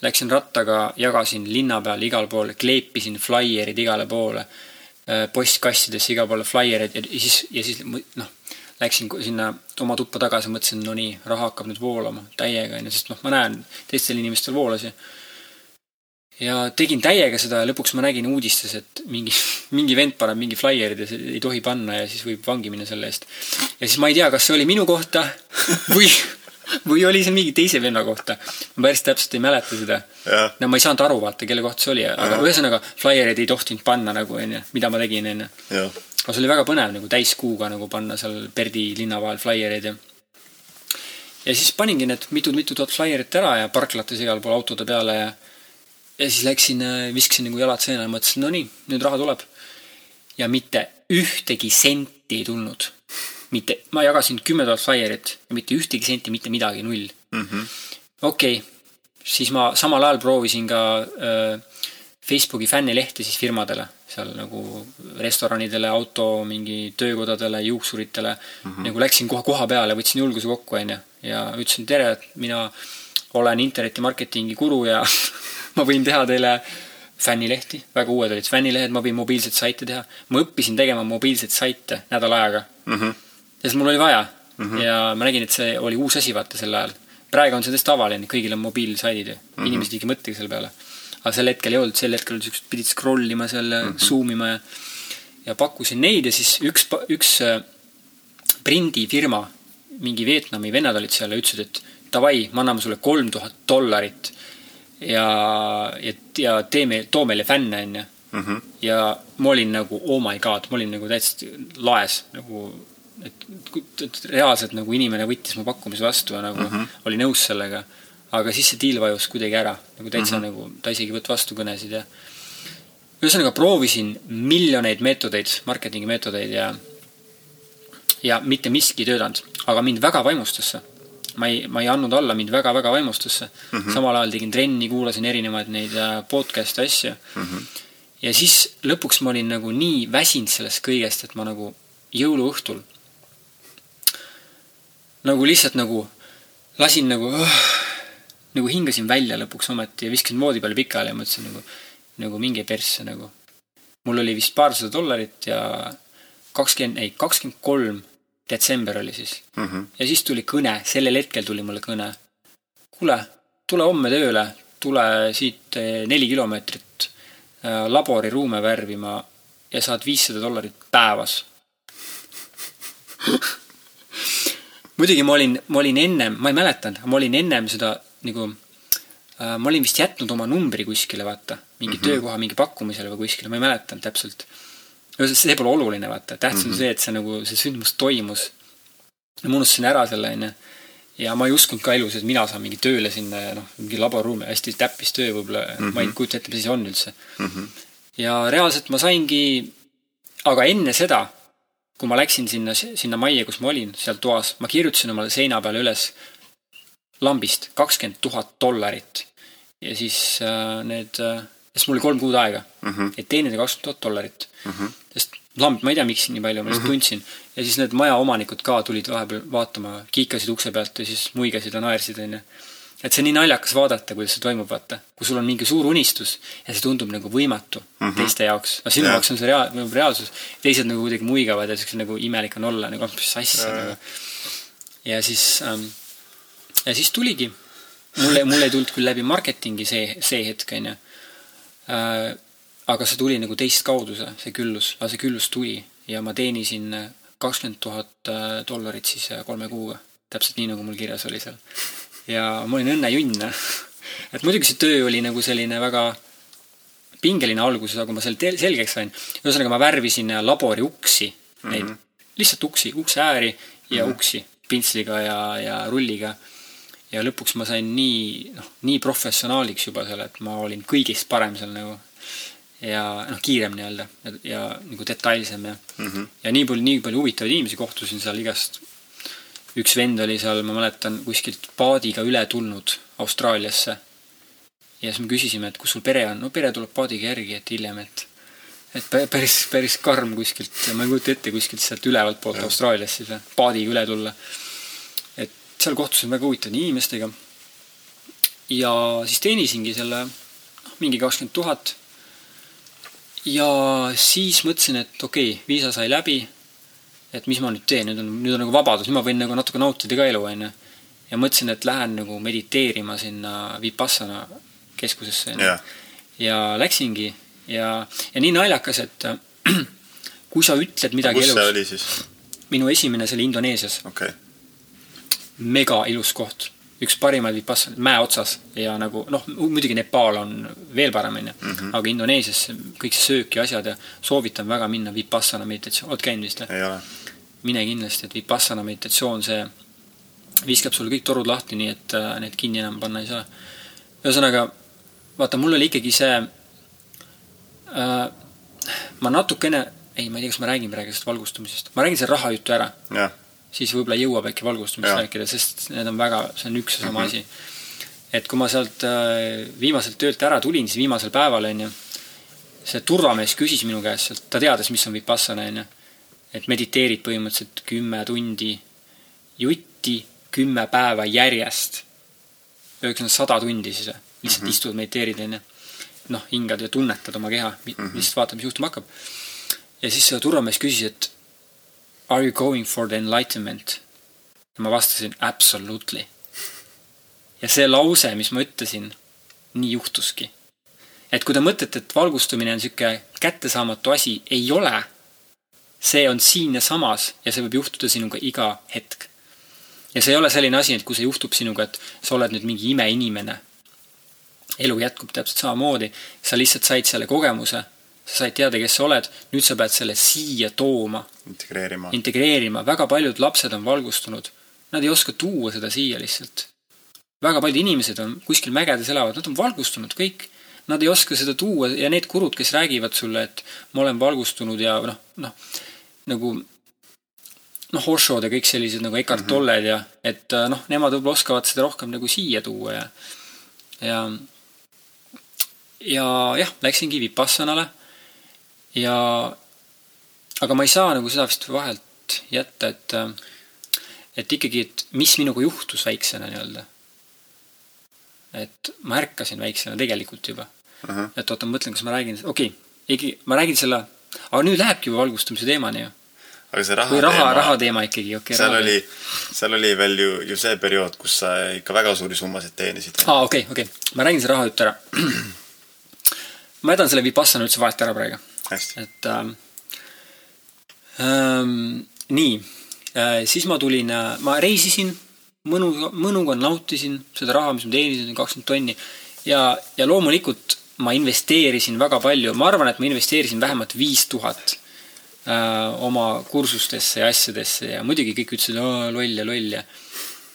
läksin rattaga, jagasin linna peal igal pool, kleepisin flaierid igale poole, äh, postkastidesse igale poole flaierid ja siis, ja siis noh läksin sinna oma tuppa tagasi, mõtlesin, no nii, raha hakkab nüüd voolama täiega, onju, sest noh, ma näen, teistel inimestel voolas ja ja tegin täiega seda ja lõpuks ma nägin uudistes, et mingi, mingi vend paneb mingi flaierid ja ei tohi panna ja siis võib vangi minna selle eest. ja siis ma ei tea, kas see oli minu kohta või, või oli see mingi teise venna kohta. ma päris täpselt ei mäleta seda. no ma ei saanud aru, vaata, kelle kohta see oli, aga ühesõnaga flaiereid ei tohtinud panna nagu, onju, mida ma tegin, onju aga see oli väga põnev nagu täiskuuga nagu panna seal Perdi linna vahel flaiereid ja ja siis paningi need mitu-mitu tuhat flaierit ära ja parklates igal pool autode peale ja ja siis läksin, äh, viskasin nagu jalad seina ja mõtlesin, no nii, nüüd raha tuleb. ja mitte ühtegi senti ei tulnud. Mitte, ma jagasin kümme tuhat flaierit ja mitte ühtegi senti, mitte midagi, null mm -hmm.. okei okay., siis ma samal ajal proovisin ka äh, Facebooki fännilehti siis firmadele seal nagu restoranidele, auto mingi töökodadele, juuksuritele mm. -hmm. nagu läksin kohe koha peale, võtsin julguse kokku, onju. ja ütlesin tere, et mina olen internetimarketingi guru ja ma võin teha teile fännilehti, väga uued olid fännilehed, ma võin mobiilseid saite teha. ma õppisin tegema mobiilseid saite nädala ajaga mm. -hmm. Sest mul oli vaja mm. -hmm. ja ma nägin, et see oli uus asi, vaata sel ajal. praegu on see täiesti tavaline, kõigil on mobiilsaidid ju mm -hmm., inimesed ei mõtlegi selle peale aga sel hetkel ei olnud, sel hetkel oli siuksed, pidid scroll ima seal mm, -hmm. zoom ima ja, ja pakkusin neid ja siis üks, üks äh, prindifirma, mingi Vietnami vennad olid seal ja ütlesid, et davai, me anname sulle kolm tuhat dollarit ja, ja, ja tee meil, too meile fänne, onju. Mhm. ja ma olin nagu oh my god, ma olin nagu täiesti laes nagu, et, et reaalselt nagu inimene võttis mu pakkumise vastu ja nagu mm -hmm. oli nõus sellega aga siis see deal vajus kuidagi ära, nagu täitsa mm -hmm. nagu, ta isegi ei võtnud vastu kõnesid ja ühesõnaga proovisin miljoneid meetodeid, marketingi meetodeid ja ja mitte miski ei töötanud, aga mind väga vaimustas see. ma ei, ma ei andnud alla, mind väga-väga vaimustas see mm. -hmm. samal ajal tegin trenni, kuulasin erinevaid neid äh, podcast'e, asju mm. -hmm. ja siis lõpuks ma olin nagu nii väsinud sellest kõigest, et ma nagu jõuluõhtul nagu lihtsalt nagu lasin nagu oh, nagu hingasin välja lõpuks ometi ja viskasin voodi peale pikali ja mõtlesin nagu, nagu minge persse nagu. mul oli vist paarsada dollarit ja kakskümmend, ei, kakskümmend kolm detsember oli siis mm. -hmm. ja siis tuli kõne, sellel hetkel tuli mulle kõne. kuule, tule homme tööle, tule siit eh, neli kilomeetrit äh, laboriruume värvima ja saad viissada dollarit päevas muidugi ma olin, ma olin ennem, ma ei mäletanud, ma olin ennem seda nagu äh, ma olin vist jätnud oma numbri kuskile, vaata, mingi mm -hmm. töökoha mingi pakkumisele või kuskile, ma ei mäletanud täpselt. see pole oluline, vaata, tähtis mm -hmm. on see, et see nagu, see sündmus toimus. ma unustasin ära selle, onju. ja ma ei uskunud ka elus, et mina saan mingi tööle sinna, noh, mingi laboriruumi, hästi täppis töö võib-olla mm, -hmm. ma ei mhm. kujuta ette, mis see on üldse mm. -hmm. ja reaalselt ma saingi, aga enne seda, kui ma läksin sinna, sinna majja, kus ma olin, seal toas, ma kirjutasin omale seina peale üles lambist kakskümmend tuhat dollarit. ja siis äh, need äh,, sest mul oli kolm kuud aega mm, -hmm. et teenida kakskümmend tuhat dollarit mm. -hmm. sest lamb, ma ei tea, miks nii palju, ma lihtsalt mm -hmm. tundsin. ja siis need majaomanikud ka tulid vahepeal vaatama, kiikasid ukse pealt ja siis muigasid ja naersid, onju. Et see on nii naljakas vaadata, kuidas see toimub, vaata. kui sul on mingi suur unistus ja see tundub nagu võimatu mm -hmm. teiste jaoks. no sinu jaoks on see reaal-, reaalsus. teised nagu kuidagi muigavad ja siukse nagu imelik on olla, nagu mis asja nagu. ja siis ähm, ja siis tuligi. mulle, mul ei tulnud küll läbi marketingi see, see hetk, onju. Äh, aga see tuli nagu teist kaudu, see, see küllus, aga see küllus tuli ja ma teenisin kakskümmend tuhat äh, dollarit siis äh, kolme kuuga. täpselt nii, nagu mul kirjas oli seal. Ja ma olin õnnejunn. et muidugi see töö oli nagu selline väga pingeline alguses, aga kui ma selle selgeks sain, ühesõnaga ma värvisin labori uksi mm, -hmm. neid, lihtsalt uksi, ukse ääri ja mm -hmm. uksi pintsliga ja, ja rulliga. ja lõpuks ma sain nii, noh, nii professionaaliks juba seal, et ma olin kõigist parem seal nagu. ja noh, kiirem nii-öelda ja, ja nagu detailsem ja mm, -hmm. ja nii palju, nii palju huvitavaid inimesi kohtusin seal igast. Üks vend oli seal, ma mäletan, kuskilt paadiga üle tulnud Austraaliasse ja siis me küsisime, et kus sul pere on, no pere tuleb paadiga järgi, et hiljem, et et päris, päris karm kuskilt, ma ei kujuta ette kuskilt sealt ülevalt poolt. Austraaliast siis paadiga üle tulla. et seal kohtusin väga huvitavate inimestega. ja siis teenisingi selle noh, mingi kakskümmend tuhat. ja siis mõtlesin, et okei okay,, viisa sai läbi. Et mis ma nüüd teen, nüüd on, nüüd on nagu vabadus, nüüd ma võin nagu natuke nautida ka elu, onju. ja mõtlesin, et lähen nagu mediteerima sinna Vipassana keskusesse. ja läksingi ja, ja nii naljakas, et kui sa ütled midagi kus elus. kus see oli siis? minu esimene, see oli Indoneesias okay.. mega ilus koht, üks parimaid Vipassana, mäe otsas ja nagu noh, muidugi Nepal on veel parem, onju. Mhm. aga Indoneesias kõik see söök ja asjad ja soovitan väga minna Vipassana meditatsioon, oled käinud vist või? ei ole. Mine kindlasti, et Vipassana meditatsioon, see viskab sulle kõik torud lahti, nii et äh, need kinni enam panna ei saa. ühesõnaga vaata, mul oli ikkagi see äh,, ma natukene, ei, ma ei tea, kas ma räägin praegu sellest valgustumisest, ma räägin selle raha juttu ära. siis võib-olla jõuab äkki valgustumist rääkida, sest need on väga, see on üks ja sama mm -hmm. asi. et kui ma sealt äh, viimaselt töölt ära tulin, siis viimasel päeval, onju, see turvamees küsis minu käest sealt, ta teadis, mis on Vipassana, onju. Et mediteerid põhimõtteliselt kümme tundi jutti, kümme päeva järjest. üheksakümmend sada tundi siis lihtsalt mm -hmm. istud, mediteerid, onju. noh, hingad ja tunnetad oma keha mm, -hmm. lihtsalt vaatad, mis juhtuma hakkab. ja siis turvamees küsis, et are you going for the enlightenment? ja ma vastasin absolutely. ja see lause, mis ma ütlesin, nii juhtuski. et kui te mõtlete, et valgustumine on sihuke kättesaamatu asi, ei ole. See on siin ja samas ja see võib juhtuda sinuga iga hetk ja see ei ole selline asi, et kui see juhtub sinuga, et sa oled nüüd mingi imeinimene elu jätkub täpselt samamoodi, sa lihtsalt said selle kogemuse, sa said teada, kes sa oled, nüüd sa pead selle siia tooma. integreerima. integreerima, väga paljud lapsed on valgustunud. Nad ei oska tuua seda siia lihtsalt. väga paljud inimesed on kuskil mägedes elavad, nad on valgustunud kõik. Nad ei oska seda tuua ja need kurud, kes räägivad sulle, et ma olen valgustunud ja noh, noh, nagu noh, Oshod ja kõik sellised nagu Eckart -hmm. Tolled ja et noh, nemad võib-olla oskavad seda rohkem nagu siia tuua ja ja ja jah, läksingi Vipassanale ja aga ma ei saa nagu seda vist vahelt jätta, et et ikkagi, et mis minuga juhtus väiksena nii-öelda. et ma ärkasin väiksena tegelikult juba uh. -huh. et oota, ma mõtlen, kas ma räägin, okei okay,, ma räägin selle, aga nüüd lähebki valgustamise teemani ju aga see raha või raha, raha teema ikkagi, okei okay,. seal oli, seal oli veel ju, ju see periood, kus sa ikka väga suuri summasid teenisid. aa, okei okay,, okei okay., ma räägin selle raha jutu ära ma jätan selle Vipassana üldse vahelt ära praegu. et ähm, ähm, nii äh,, siis ma tulin äh,, ma reisisin, mõnu, mõnuga nautisin seda raha, mis ma teenisin, kakskümmend tonni. ja, ja loomulikult ma investeerisin väga palju, ma arvan, et ma investeerisin vähemalt viis tuhat äh, oma kursustesse ja asjadesse ja muidugi kõik ütlesid, loll ja loll ja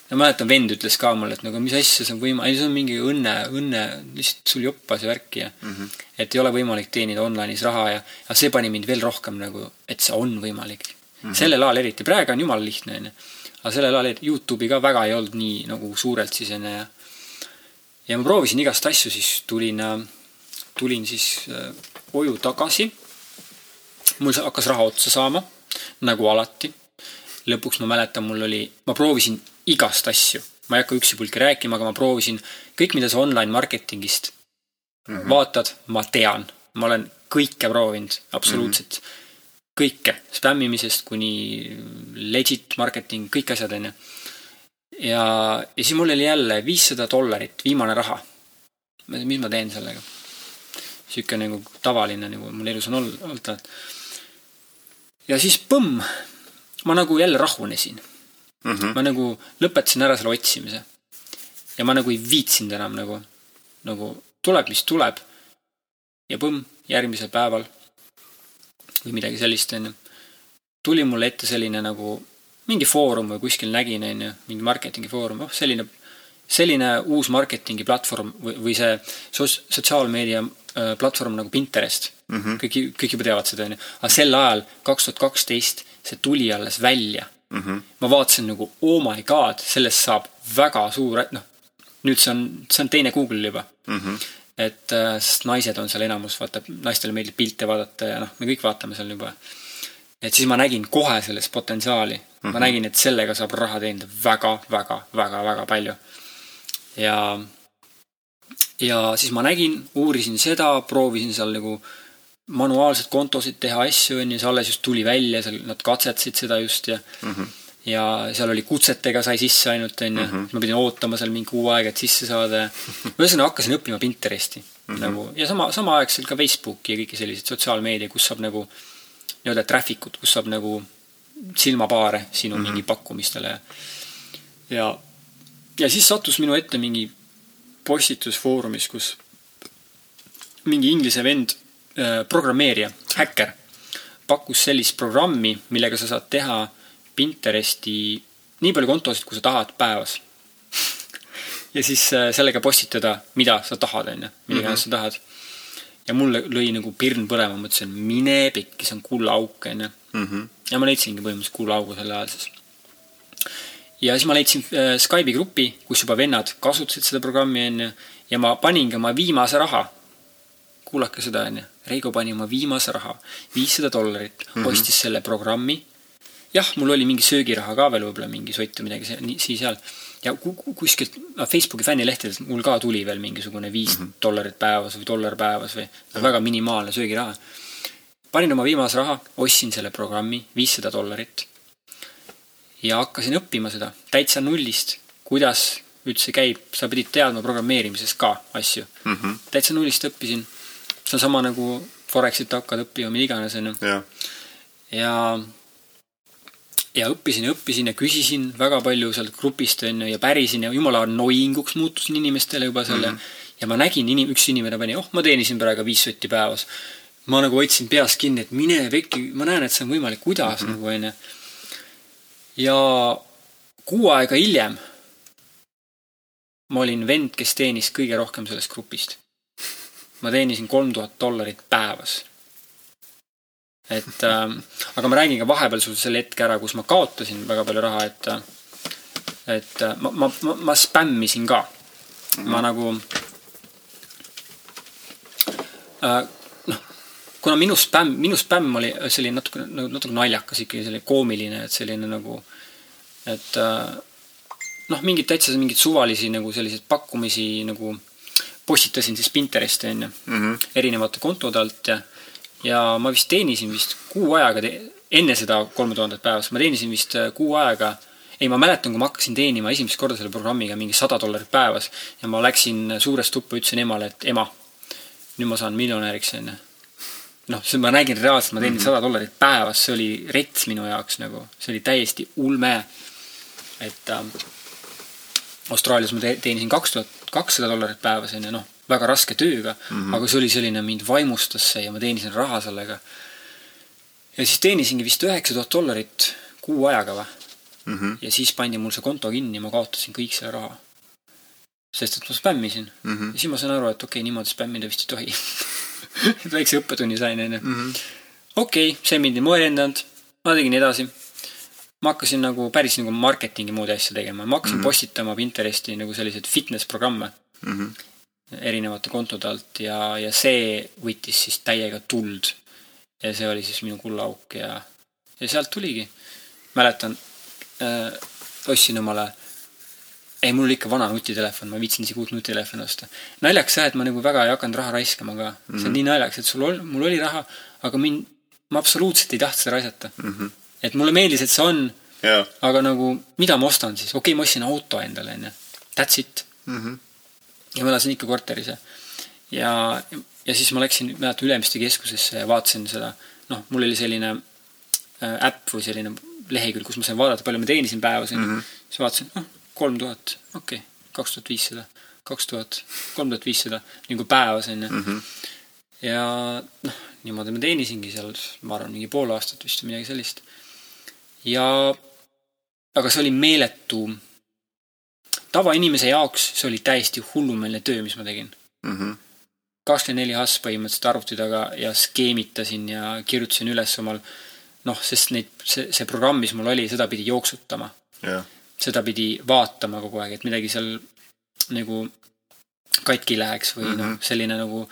ja mäletan, vend ütles ka mulle, et nagu mis asja see on võimalik, ei see on mingi õnne, õnne, lihtsalt sul joppas ja värki ja mm -hmm. et ei ole võimalik teenida online'is raha ja, ja see pani mind veel rohkem nagu, et see on võimalik mm. -hmm. sellel ajal eriti, praegu on jumala lihtne, onju. aga sellel ajal Youtube'i ka väga ei olnud nii nagu suurelt siis onju ja ja ma proovisin igast asju, siis tulin, äh, tulin siis äh, koju tagasi. mul hakkas raha otsa saama, nagu alati. lõpuks ma mäletan, mul oli, ma proovisin igast asju. ma ei hakka üksipulgi rääkima, aga ma proovisin kõik, mida sa online marketingist mm -hmm. vaatad, ma tean. ma olen kõike proovinud, absoluutselt mm. -hmm. kõike, spämmimisest kuni legit marketing, kõik asjad, onju. ja, ja siis mul oli jälle viissada dollarit, viimane raha. mis ma teen sellega? Sihuke nagu tavaline nagu mul elus on olnud. ja siis põmm, ma nagu jälle rahunesin mm. -hmm. ma nagu lõpetasin ära selle otsimise. ja ma nagu ei viitsinud enam nagu nagu tuleb, mis tuleb. ja põmm, järgmisel päeval või midagi sellist, onju. tuli mulle ette selline nagu mingi foorum või kuskil nägin, onju, mingi marketingi foorum, oh selline, selline uus marketingi platvorm või, või see sotsiaalmeedia platvorm nagu Pinterest mm. -hmm. kõik, kõik juba teavad seda, onju. aga sel ajal, kaks tuhat kaksteist, see tuli alles välja mm. -hmm. ma vaatasin nagu, oh my god, sellest saab väga suur, noh, nüüd see on, see on teine Google juba mm. -hmm. et äh, sest naised on seal enamus, vaata, naistele meeldib pilte vaadata ja noh, me kõik vaatame seal juba. et siis ma nägin kohe selles potentsiaali mm. -hmm. ma nägin, et sellega saab raha teenida väga, väga, väga, väga palju. ja, ja siis ma nägin, uurisin seda, proovisin seal nagu manuaalselt kontosid teha asju, on ju, see alles just tuli välja, seal nad katsetasid seda just ja mm -hmm. ja seal oli kutsetega sai sisse ainult, on ju, mhm. ma pidin ootama seal mingi kuu aega, et sisse saada ja ühesõnaga hakkasin õppima Pinteresti mm -hmm. nagu ja sama, samaaegselt ka Facebooki ja kõiki selliseid sotsiaalmeedia, kus saab nagu nii-öelda traffic ut, kus saab nagu silmapaare sinu mm -hmm. mingi pakkumistele ja ja siis sattus minu ette mingi postitus Foorumis, kus mingi inglise vend Äh, programmeerija, häkker, pakkus sellist programmi, millega sa saad teha Pinteresti nii palju kontosid, kui sa tahad päevas. ja siis äh, sellega postitada, mida sa tahad, onju, mida iganes mm -hmm. sa tahad. ja mulle lõi nagu pirn põlema, mõtlesin, mine pikki, see on kullaauk, onju. Mhm. ja ma leidsingi põhimõtteliselt kullaaugu sel ajal siis. Ja siis ma leidsin äh, Skype'i grupi, kus juba vennad kasutasid seda programmi, onju, ja ma paningi oma viimase raha kuulake seda, onju. Reigo pani oma viimase raha, viissada dollarit mm, -hmm. ostis selle programmi. jah, mul oli mingi söögiraha ka veel võib-olla mingi sott või midagi siin-seal. ja kuskilt Facebooki fännilehtedest mul ka tuli veel mingisugune viis mm -hmm. dollarit päevas või dollar päevas või väga minimaalne söögiraha. panin oma viimase raha, ostsin selle programmi, viissada dollarit. Ja hakkasin õppima seda täitsa nullist, kuidas üldse käib, sa pidid teadma programmeerimises ka asju mm. -hmm. täitsa nullist õppisin see on sama nagu Forexit hakkad õppima, mida iganes, onju. ja, ja, ja õppisin ja õppisin ja küsisin väga palju sealt grupist, onju, ja pärisin ja jumala annoyinguks muutusin inimestele juba selle mm. -hmm. ja ma nägin, inim-, üks inimene pani, oh, ma teenisin praegu viis sotti päevas. ma nagu hoidsin peas kinni, et mine pekki, ma näen, et see on võimalik, kuidas mm -hmm. nagu, onju. Ja kuu aega hiljem ma olin vend, kes teenis kõige rohkem sellest grupist. Ma teenisin kolm tuhat dollarit päevas. et äh, aga ma räägin ka vahepeal sulle selle hetke ära, kus ma kaotasin väga palju raha, et et äh, ma, ma, ma, ma spämmisin ka. Ma nagu äh, kuna minu spämm, minu spämm oli selline natuke, natuke naljakas ikkagi, selline koomiline, et selline nagu, et äh, noh, mingeid täitsa mingeid suvalisi nagu selliseid pakkumisi nagu postitasin siis Pinteresti onju mm -hmm. erinevate kontode alt ja, ja ma vist teenisin vist kuu ajaga te, enne seda kolme tuhandet päevas, ma teenisin vist äh, kuu aega ei, ma mäletan, kui ma hakkasin teenima esimest korda selle programmiga mingi sada dollarit päevas ja ma läksin suurest tuppa, ütlesin emale, et ema, nüüd ma saan miljonäriks, onju. Noh, see ma nägin reaalselt, ma teenin mhm. sada mm -hmm. dollarit päevas, see oli rets minu jaoks nagu, see oli täiesti ulme. et äh, Austraalias ma teenisin kaks tuhat kakssada dollarit päevas, onju, noh, väga raske tööga mm, -hmm. aga see oli selline, mind vaimustas see ja ma teenisin raha sellega. ja siis teenisingi vist üheksa tuhat dollarit kuu ajaga või mm. -hmm. ja siis pandi mul see konto kinni, ma kaotasin kõik selle raha. sest et ma spämmisin mm. -hmm. ja siis ma sain aru, et okei okay,, niimoodi spämmida vist ei tohi et väikse õppetunni sain, onju. Mhm. okei, see mind ei mõelendanud, ma tegin edasi ma hakkasin nagu päris nagu marketingi moodi asja tegema, ma hakkasin mm -hmm. postitama Pinteresti nagu selliseid fitness programme mm. -hmm. erinevate kontode alt ja, ja see võttis siis täiega tuld. ja see oli siis minu kullaauk ja, ja sealt tuligi. mäletan äh,, ostsin omale ei, mul ikka vana nutitelefon, ma ei viitsinud isegi uut nutitelefoni osta. naljakas jah, et ma nagu väga ei hakanud raha raiskama ka mm. -hmm. see on mhm. nii naljakas, et sul ol-, mul oli raha, aga mind, ma absoluutselt ei tahtnud seda raisata mm. -hmm et mulle meeldis, et see on. aga nagu, mida ma ostan siis, okei okay,, ma ostsin auto endale, onju. That's it mm. -hmm. ja ma elasin ikka korteris ja, ja, ja siis ma läksin, mäletan, Ülemiste keskusesse ja vaatasin seda, noh, mul oli selline äh, äpp või selline lehekülg, kus ma sain vaadata, palju ma teenisin päevas, onju. Mhm. siis vaatasin, noh, kolm tuhat, okei okay,, kaks tuhat viissada, kaks tuhat, kolm tuhat viissada nagu päevas onju mm. -hmm. ja noh, niimoodi ma teenisingi seal, ma arvan, mingi pool aastat vist või midagi sellist. ja, aga see oli meeletu, tavainimese jaoks see oli täiesti hullumeelne töö, mis ma tegin. Mm -hmm. kakskümmend neli has põhimõtteliselt arvuti taga ja skeemitasin ja kirjutasin üles omal noh, sest neid, see, see programm, mis mul oli, seda pidi jooksutama. jah, seda pidi vaatama kogu aeg, et midagi seal nagu katki läheks või mm -hmm. noh Mhm., selline nagu,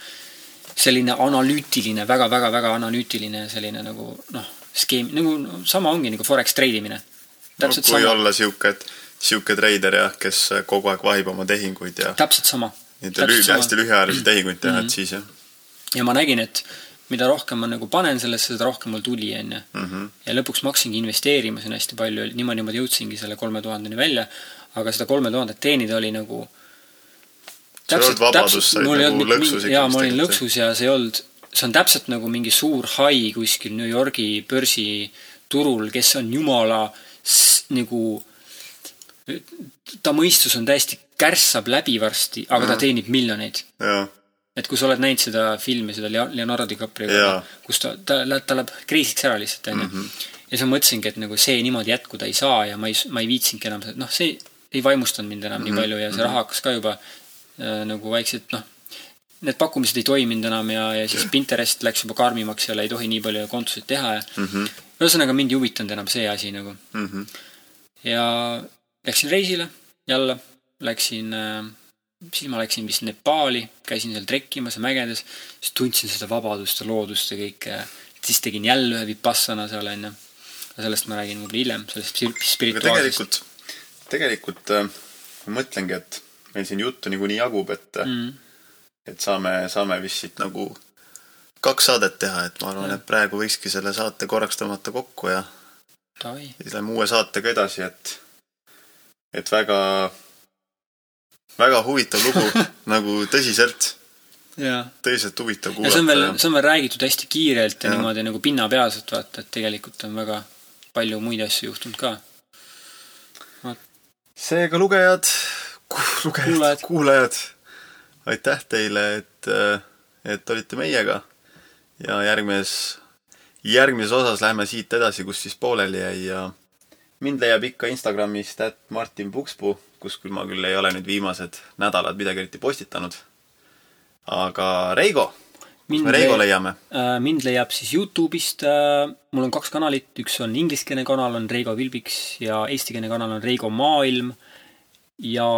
selline analüütiline väga, väga, väga analüütiline selline nagu noh, skeem, nagu no, sama ongi nagu Forex treidimine. no täpselt kui sama, olla sihuke, et sihuke treider jah, kes kogu aeg vahib oma tehinguid ja täpselt sama. neid lühi-, hästi lühiajalisi tehinguid teha, Mhm. et siis jah ja ma nägin, et mida rohkem ma nagu panen sellesse, seda rohkem mul tuli, onju. mm. -hmm. ja lõpuks ma hakkasingi investeerima sinna hästi palju, niimoodi ma jõudsingi selle kolme tuhandeni välja, aga seda kolme tuhandet teenida oli nagu sa olid mul ei nagu olnud lõksus jaa, ma olin lõksus ja see ei olnud, see on täpselt nagu mingi suur hai kuskil New Yorgi börsiturul, kes on jumala nagu ta mõistus on täiesti kärssab läbi varsti, aga ta Mhm. teenib miljoneid. Et kui sa oled näinud seda filmi, seda Leo- Leonardo DiCaprioga Jaa., kus ta, ta ta läheb kreisiks ära lihtsalt, onju. Mhm. ja siis ma mõtlesingi, et nagu see niimoodi jätkuda ei saa ja ma ei, ma ei viitsinudki enam, noh, see ei vaimustanud mind enam mm -hmm. Mhm. nii palju ja see raha hakkas ka juba äh, nagu vaikselt, noh, need pakkumised ei toiminud enam ja, ja siis Pinterest läks juba karmimaks ja ei tohi nii palju kontosid teha ja Mhm. ühesõnaga mind ei huvitanud enam see asi nagu. ja läksin reisile jälle, läksin äh, siis ma läksin vist Nepaali, käisin seal trekkimas ja mägedes, siis tundsin seda vabadust ja loodust ja kõike. siis tegin jälle ühe vipassana seal onju. aga sellest ma räägin võib-olla hiljem, sellest spirituaalsest. tegelikult, tegelikult äh, ma mõtlengi, et meil siin juttu niikuinii jagub, et mm., Mm, et saame, saame vist siit nagu kaks saadet teha, et ma arvan, et praegu võikski selle saate korraks tõmmata kokku ja davai, siis lähme uue saatega edasi, et, et väga, väga huvitav lugu nagu tõsiselt, tõsiselt huvitav ja see on veel, kuulata. see on veel räägitud hästi kiirelt ja, ja niimoodi nagu pinnapealselt vaata, et tegelikult on väga palju muid asju juhtunud ka. seega lugejad, lugejad Kuulajad., kuulajad, aitäh teile, et, et olite meiega ja järgmises, järgmises osas lähme siit edasi, kus siis pooleli jäi ja mind leiab ikka Instagramist, et Martin Pukspuu, kus küll ma küll ei ole nüüd viimased nädalad midagi eriti postitanud. aga Reigo, kus me Reigo leiame? Äh, mind leiab siis Youtube'ist, mul on kaks kanalit, üks on ingliskeelne kanal, on Reigo Vilbiks ja eestikeelne kanal on Reigo Maailm ja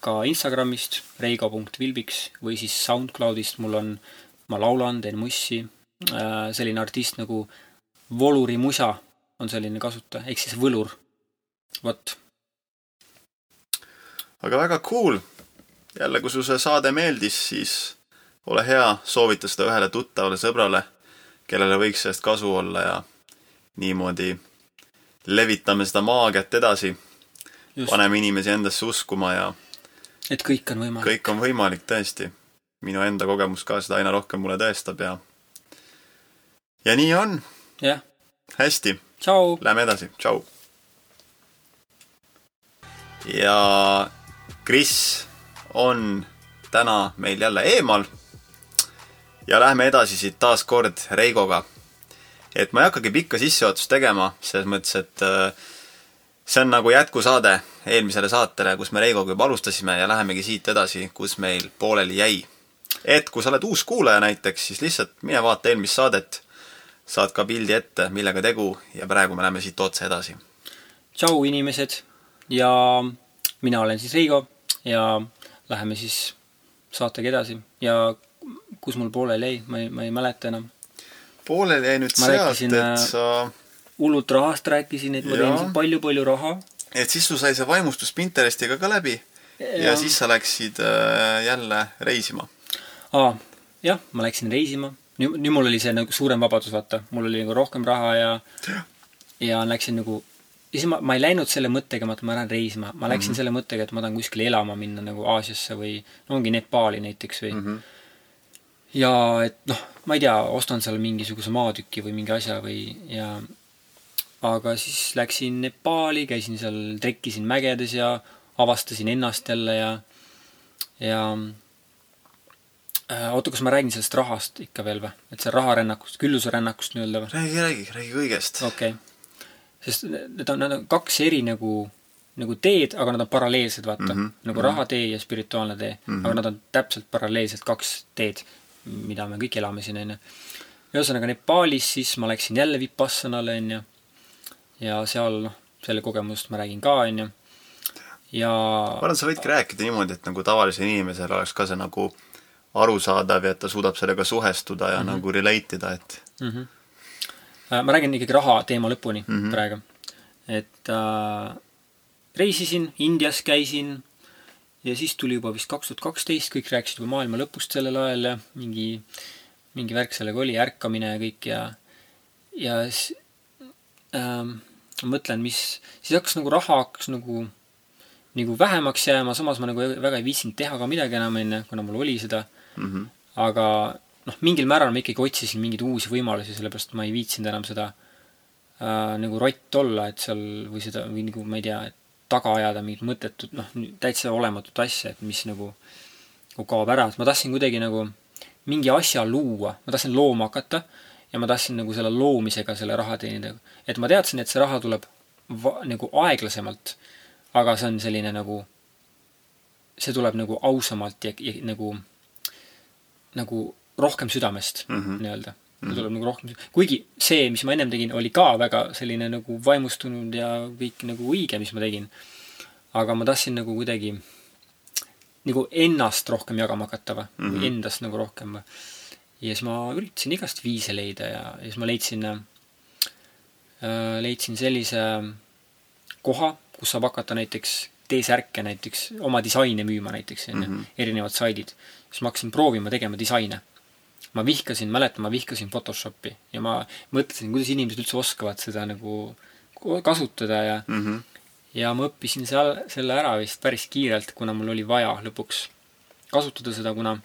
ka Instagramist reigo.vilbiks või siis SoundCloudist mul on, ma laulan, teen mussi, selline artist nagu Voluri Musa on selline kasutaja, ehk siis võlur. vot, aga väga cool. jälle, kui sul see saade meeldis, siis ole hea, soovita seda ühele tuttavale sõbrale, kellele võiks sellest kasu olla ja niimoodi levitame seda maagiat edasi, paneme inimesi endasse uskuma ja et kõik on võimalik. kõik on võimalik tõesti. minu enda kogemus ka seda aina rohkem mulle tõestab ja ja nii on, jah, hästi tšau. Lähme edasi, tšau. ja Kris on täna meil jälle eemal. ja lähme edasi siit taas kord Reigoga. et ma ei hakkagi pikka sissejuhatust tegema, selles mõttes, et äh, see on nagu jätkusaade eelmisele saatele, kus me Reigoga juba alustasime ja lähemegi siit edasi, kus meil pooleli jäi. et kui sa oled uus kuulaja näiteks, siis lihtsalt mine vaata eelmist saadet saad ka pildi ette, millega tegu ja praegu me läheme siit otse edasi. tšau, inimesed ja mina olen siis Reigo ja läheme siis saatega edasi ja kus mul pooleli jäi, ma ei, ma ei mäleta enam. pooleli jäi nüüd Ma sealt, et äh, sa, hullult rahast rääkisin, et ma teenisin palju-palju raha. et siis sul sai see vaimustus Pinterestiga ka läbi ja, ja siis sa läksid äh, jälle reisima. aa, jah, ma läksin reisima. nüüd, nüüd mul oli see nagu suurem vabadus, vaata, mul oli nagu rohkem raha ja ja läksin nagu ja siis ma, ma ei läinud selle mõttega, et ma lähen reisima, ma läksin mm -hmm. selle mõttega, et ma tahan kuskile elama minna nagu Aasiasse või no ongi Nepaali näiteks või mm. -hmm. ja et noh, ma ei tea, ostan seal mingisuguse maatüki või mingi asja või ja aga siis läksin Nepaali, käisin seal, trekkisin mägedes ja avastasin ennast jälle ja ja oota, kas ma räägin sellest rahast ikka veel või? et see raharännakust, külluserännakust nii-öelda või? räägi, räägi, räägi kõigest. okei okay.. sest need on, need on kaks eri nagu, nagu teed, aga nad on paralleelsed, vaata mm. -hmm. nagu rahatee ja spirituaalne tee mm. -hmm. aga nad on täpselt paralleelselt kaks teed, mida me kõik elame siin, on ju. ühesõnaga Nepaalis siis ma läksin jälle Vipassanale, on ju. ja seal, noh, selle kogemusest ma räägin ka, on ju. ja ma arvan, sa võidki rääkida niimoodi, et nagu tavalisel inimesel oleks ka see nagu arusaadav ja et ta suudab sellega suhestuda ja mm -hmm. nagu relate ida, et mm. -hmm. ma räägin ikkagi raha teema lõpuni mm -hmm. praegu. et äh, reisisin, Indias käisin ja siis tuli juba vist kaks tuhat kaksteist, kõik rääkisid juba maailma lõpust sellel ajal ja mingi, mingi värk sellega oli, ärkamine ja kõik ja, ja siis ähm, mõtlen, mis, siis hakkas nagu raha hakkas nagu, nagu vähemaks jääma, samas ma nagu väga ei viitsinud teha ka midagi enam, onju, kuna mul oli seda mm. -hmm. aga noh, mingil määral ma ikkagi otsisin mingeid uusi võimalusi, sellepärast ma ei viitsinud enam seda äh, nagu rott olla, et seal või seda või nagu ma ei tea, et taga ajada mingit mõttetut, noh, täitsa olematut asja, et mis nagu, nagu kaob ära, et ma tahtsin kuidagi nagu mingi asja luua, ma tahtsin looma hakata ja ma tahtsin nagu selle loomisega selle raha teenida. et ma teadsin, et see raha tuleb va-, nagu aeglasemalt, aga see on selline nagu, see tuleb nagu ausamalt ja, ja nagu nagu rohkem südamest mm -hmm. nii-öelda. see tuleb nagu rohkem, kuigi see, mis ma ennem tegin, oli ka väga selline nagu vaimustunud ja kõik nagu õige, mis ma tegin. aga ma tahtsin nagu kuidagi nagu ennast rohkem jagama hakata või mm, -hmm. endast nagu rohkem või. ja siis ma üritasin igast viise leida ja, ja siis ma leidsin äh,, leidsin sellise koha, kus saab hakata näiteks T-särke näiteks, oma disaine müüma näiteks, on ju, mhm. erinevad saidid siis ma hakkasin proovima tegema disaine. ma vihkasin, mäletan, ma vihkasin Photoshopi ja ma mõtlesin, kuidas inimesed üldse oskavad seda nagu kasutada ja mm, -hmm. ja ma õppisin seal, selle ära vist päris kiirelt, kuna mul oli vaja lõpuks kasutada seda, kuna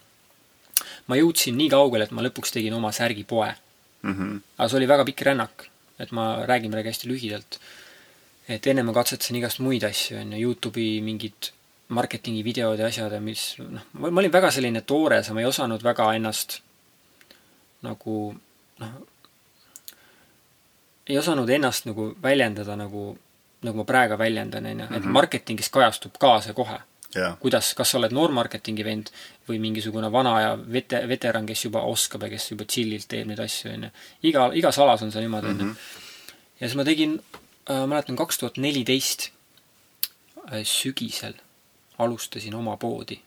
ma jõudsin nii kaugele, et ma lõpuks tegin oma särgipoe mm. -hmm. aga see oli väga pikk rännak, et ma räägin midagi hästi lühidalt. et enne ma katsetasin igast muid asju, on ju, Youtube'i mingid marketingi videod ja asjad ja mis noh, ma olin väga selline toores ja ma ei osanud väga ennast nagu noh, ei osanud ennast nagu väljendada nagu, nagu ma praegu väljendan, on ju, et mhm. marketingis kajastub ka see kohe yeah.. kuidas, kas sa oled noor marketingi vend või mingisugune vana ja vete-, veteran, kes juba oskab ja kes juba chill'ilt teeb neid asju, on ju. iga, igas alas on see niimoodi, on ju. Mhm. ja siis ma tegin äh,, mäletan, kaks tuhat neliteist äh, sügisel alustasin oma poodi.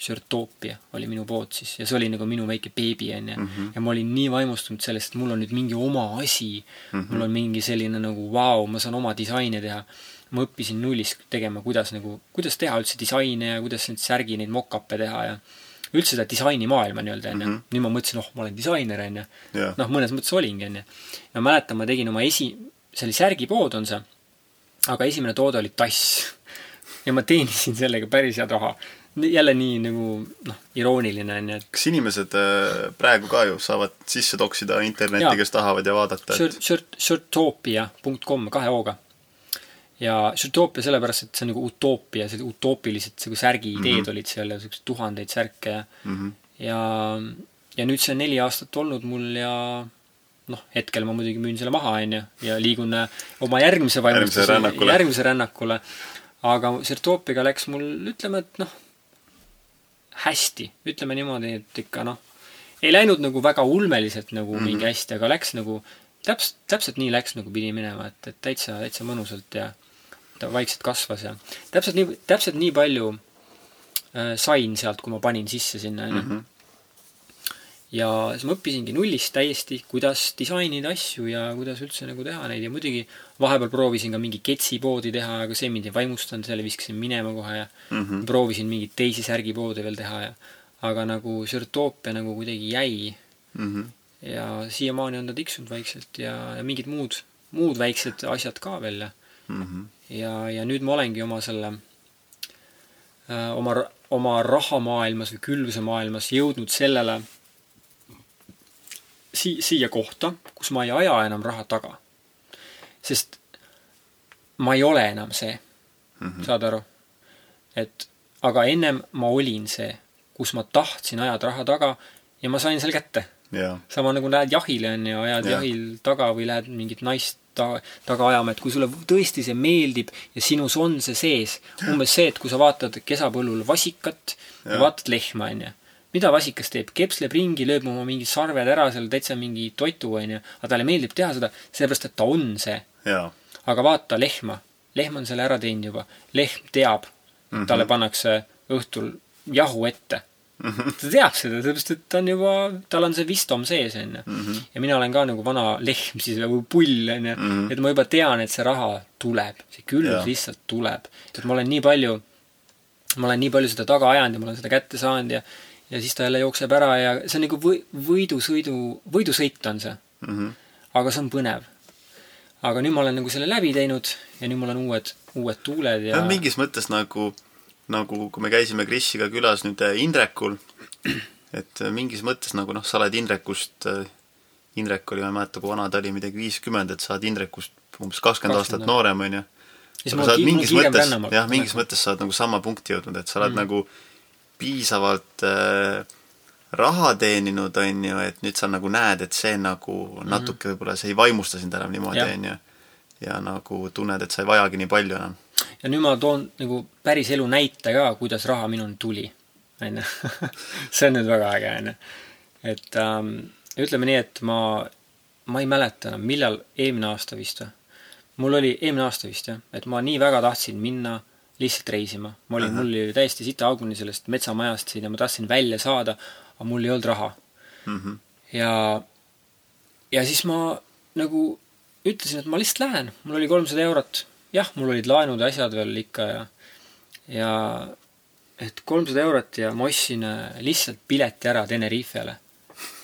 Shirtopia oli minu pood siis ja see oli nagu minu väike beebi onju. -hmm. ja ma olin nii vaimustunud sellest, et mul on nüüd mingi oma asi mm. -hmm. mul on mingi selline nagu vau wow,, ma saan oma disaine teha. ma õppisin nullist tegema, kuidas nagu, kuidas teha üldse disaine ja kuidas neid särgi, neid mock-up'e teha ja üldse seda disainimaailma nii-öelda onju -hmm.. nüüd ma mõtlesin, oh, ma olen disainer onju noh, mõnes mõttes olingi onju. ja mäletan, ma tegin oma esi, see oli särgipood on see, aga esimene toode oli tass ja ma teenisin sellega päris head raha. jälle nii nagu noh, irooniline on ju, et kas inimesed äh, praegu ka ju saavad sisse toksida internetti, kes tahavad ja vaadata et...? Shirtopia.com kahe O-ga. ja Shirtopia sellepärast, et see on nagu utoopia, see utoopilised nagu särgi ideed mm -hmm. olid seal ja siukseid tuhandeid särke ja mm -hmm. ja ja nüüd see on neli aastat olnud mul ja noh, hetkel ma muidugi müün selle maha, onju, ja liigun äh, oma järgmise vaimustuse, järgmise rännakule aga Sirtopiaga läks mul, ütleme, et noh, hästi, ütleme niimoodi, et ikka noh, ei läinud nagu väga ulmeliselt nagu mm -hmm. mingi hästi, aga läks nagu täpselt, täpselt nii läks, nagu pidi minema, et, et täitsa, täitsa mõnusalt ja ta vaikselt kasvas ja täpselt nii, täpselt nii palju äh, sain sealt, kui ma panin sisse sinna, onju. Ja siis ma õppisingi nullist täiesti, kuidas disainida asju ja kuidas üldse nagu teha neid ja muidugi vahepeal proovisin ka mingi ketsipoodi teha, aga see mind ei vaimustanud, selle viskasin minema kohe ja mm -hmm. proovisin mingeid teisi särgipoode veel teha ja aga nagu Sirtoopia nagu kuidagi jäi mm. -hmm. ja siiamaani on ta tiksunud vaikselt ja, ja mingid muud, muud väiksed asjad ka veel ja mm, -hmm. ja, ja nüüd ma olengi oma selle äh, oma, oma rahamaailmas või külvuse maailmas jõudnud sellele sii-, siia kohta, kus ma ei aja enam raha taga. sest ma ei ole enam see mm, -hmm. saad aru? et aga ennem ma olin see, kus ma tahtsin ajada raha taga ja ma sain selle kätte. jaa, sama nagu lähed jahile on ju, ajad Jah. jahil taga või lähed mingit naist ta, taga ajama, et kui sulle tõesti see meeldib ja sinus on see sees, umbes see, et kui sa vaatad kesapõllul vasikat ja vaatad lehma, on ju. Mida vasikas teeb, kepsleb ringi, lööb oma mingid sarved ära seal täitsa mingi toitu, on ju, aga talle meeldib teha seda sellepärast, et ta on see. aga vaata lehma, lehm on selle ära teinud juba, lehm teab mm, -hmm. talle pannakse õhtul jahu ette ta teab seda, sellepärast et ta on juba, tal on see vistom sees, on ju. ja mina olen ka nagu vana lehm siis või pull, on ju. et ma juba tean, et see raha tuleb, see Jaa. lihtsalt tuleb. et ma olen nii palju, ma olen nii palju seda taga ajanud ja ma olen seda kätte saanud ja ja siis ta jälle jookseb ära ja see on nagu või-, võidusõidu, võidusõit on see. aga see on põnev. aga nüüd ma olen nagu selle läbi teinud ja nüüd mul on uued, uued tuuled ja ja mingis mõttes nagu, nagu kui me käisime Krisiga külas nüüd äh, Indrekul, et äh, mingis mõttes nagu noh, sa oled Indrekust, Indrek oli, ma ei mäleta, kui vana ta oli, midagi viiskümmend, et sa oled Indrekust umbes kakskümmend 20 aastat noorem, on ju. aga sa oled mingis mõttes, jah, mingis mõttes sa oled nagu sama punkti jõudnud, et sa oled mm. nagu piisavalt äh, raha teeninud, on ju, et nüüd sa nagu näed, et see nagu natuke võib-olla see ei vaimusta sind enam niimoodi, on ju. ja nagu tunned, et sa ei vajagi nii palju enam. ja nüüd ma toon nagu päris elu näite ka, kuidas raha minuni tuli. on ju. see on nüüd väga äge, on ju. et ähm, ütleme nii, et ma, ma ei mäleta enam, millal, eelmine aasta vist või? mul oli eelmine aasta vist jah, et ma nii väga tahtsin minna lihtsalt reisima. ma olin, mul oli täiesti sita auguni sellest metsamajast siin ja ma tahtsin välja saada, aga mul ei olnud raha. Mhm. ja, ja siis ma nagu ütlesin, et ma lihtsalt lähen, mul oli kolmsada eurot. jah, mul olid laenud ja asjad veel ikka ja, ja et kolmsada eurot ja ma ostsin äh, lihtsalt pileti ära Tenerifele.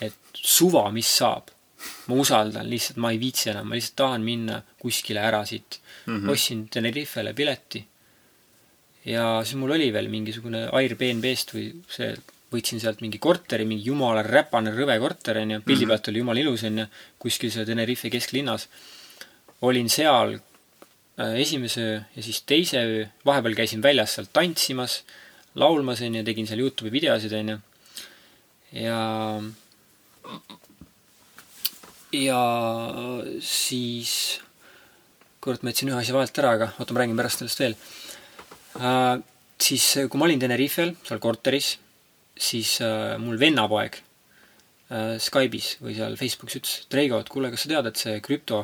et suva, mis saab. ma usaldan lihtsalt, ma ei viitsi enam, ma lihtsalt tahan minna kuskile ära siit mm. -hmm. ostsin Tenerifele pileti. Ja siis mul oli veel mingisugune Airbnb-st või see, võtsin sealt mingi korteri, mingi jumala räpane rõve korter onju, pildi pealt oli jumala ilus onju, kuskil seal Tenerife kesklinnas. olin seal äh, esimese öö ja siis teise öö, vahepeal käisin väljas seal tantsimas, laulmas onju, tegin seal Youtube'i videosid onju. ja, ja siis, kurat, ma jätsin ühe asja vahelt ära, aga oota, ma räägin pärast sellest veel äh,. siis, kui ma olin Tenerifel, seal korteris, siis äh, mul vennapoeg äh, Skype'is või seal Facebookis ütles, et Reigo, et kuule, kas sa tead, et see krüpto,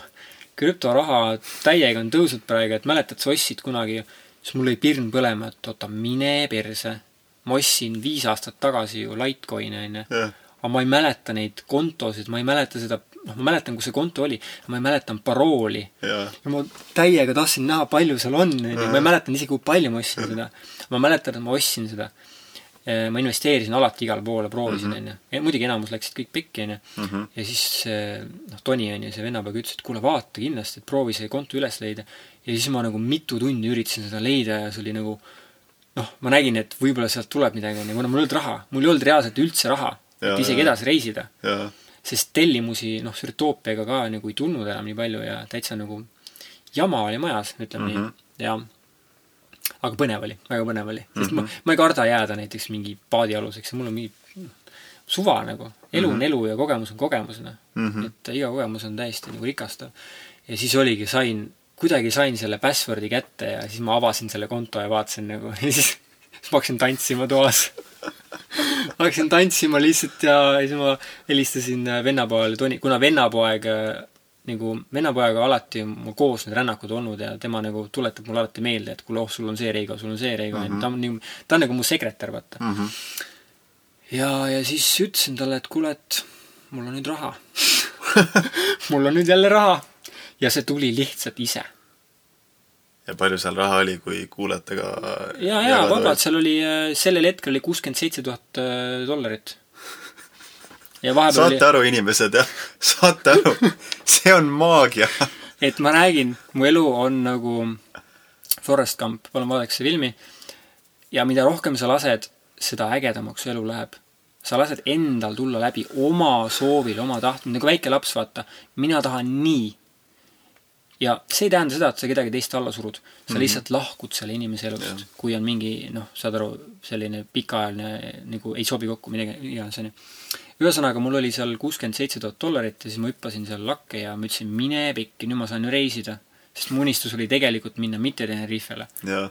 krüptoraha täiega on tõusnud praegu, et mäletad, sa ostsid kunagi, siis mul lõi pirn põlema, et oota, mine perse. ma ostsin viis aastat tagasi ju Litecoin'e onju, aga ma ei mäleta neid kontosid, ma ei mäleta seda, noh, ma mäletan, kus see konto oli, ma ei mäleta parooli ja ma täiega tahtsin näha, palju seal on, onju, ma ei mäletanud isegi, kui palju ma ostsin seda. ma mäletan, et ma ostsin seda. ma investeerisin alati igale poole, proovisin, onju. muidugi enamus läksid kõik pekki, onju. Mhm. ja siis see, noh, Toni onju, see vennapoeg ütles, et kuule, vaata kindlasti, et proovi see konto üles leida. ja siis ma nagu mitu tundi üritasin seda leida ja see oli nagu noh, ma nägin, et võib-olla sealt tuleb midagi, onju, kuna mul ei olnud raha, mul ei olnud reaalselt üldse raha, et isegi edasi reisida jaa, sest tellimusi, noh, Sürtoopiaga ka nagu ei tulnud enam nii palju ja täitsa nagu jama oli majas, ütleme mm Mhm. -hmm. nii, ja aga põnev oli, väga põnev oli, sest mm -hmm. ma, ma ei karda jääda näiteks mingi paadialuseks ja mul on mingi suva nagu, elu on elu ja kogemus on kogemus, noh Mhm. et iga kogemus on täiesti nagu rikastav. ja siis oligi, sain, kuidagi sain selle password'i kätte ja siis ma avasin selle konto ja vaatasin nagu ja siis, siis ma hakkasin tantsima toas hakkasin tantsima lihtsalt ja siis ma helistasin äh, vennapoele Toni, kuna vennapoeg äh, nagu, vennapoega alati mul koos need rännakud olnud ja tema nagu tuletab mulle alati meelde, et kuule, oh, sul on see Reigo, sul on see Reigo mm, -hmm. ta on nagu, ta on nagu mu sekretär, vaata mm. Mhm. ja, ja siis ütlesin talle, et kuule, et mul on nüüd raha mul on nüüd jälle raha. ja see tuli lihtsalt ise. Ja palju seal raha oli, kui kuulajatega ja, ja vabalt, seal oli, sellel hetkel oli kuuskümmend seitse tuhat äh, dollarit. ja vahepeal oli saate, aru, inimesed, jah? saate aru? see on maagia. et ma räägin, mu elu on nagu Forest Gump, palun vaadake seda filmi. ja mida rohkem sa lased, seda ägedamaks su elu läheb. sa lased endal tulla läbi oma soovil, oma tahtmine, nagu väike laps, vaata. mina tahan nii. Ja see ei tähenda seda, et sa kedagi teist alla surud. sa mm. -hmm. lihtsalt lahkud selle inimese elust kui on mingi noh, saad aru, selline pikaajaline nagu ei sobi kokku midagi iganes, onju. ühesõnaga, mul oli seal kuuskümmend seitse tuhat dollarit ja siis ma hüppasin seal lakke ja ma ütlesin, mine pekki, nüüd ma saan ju reisida. sest mu unistus oli tegelikult minna mitte Tenerifele,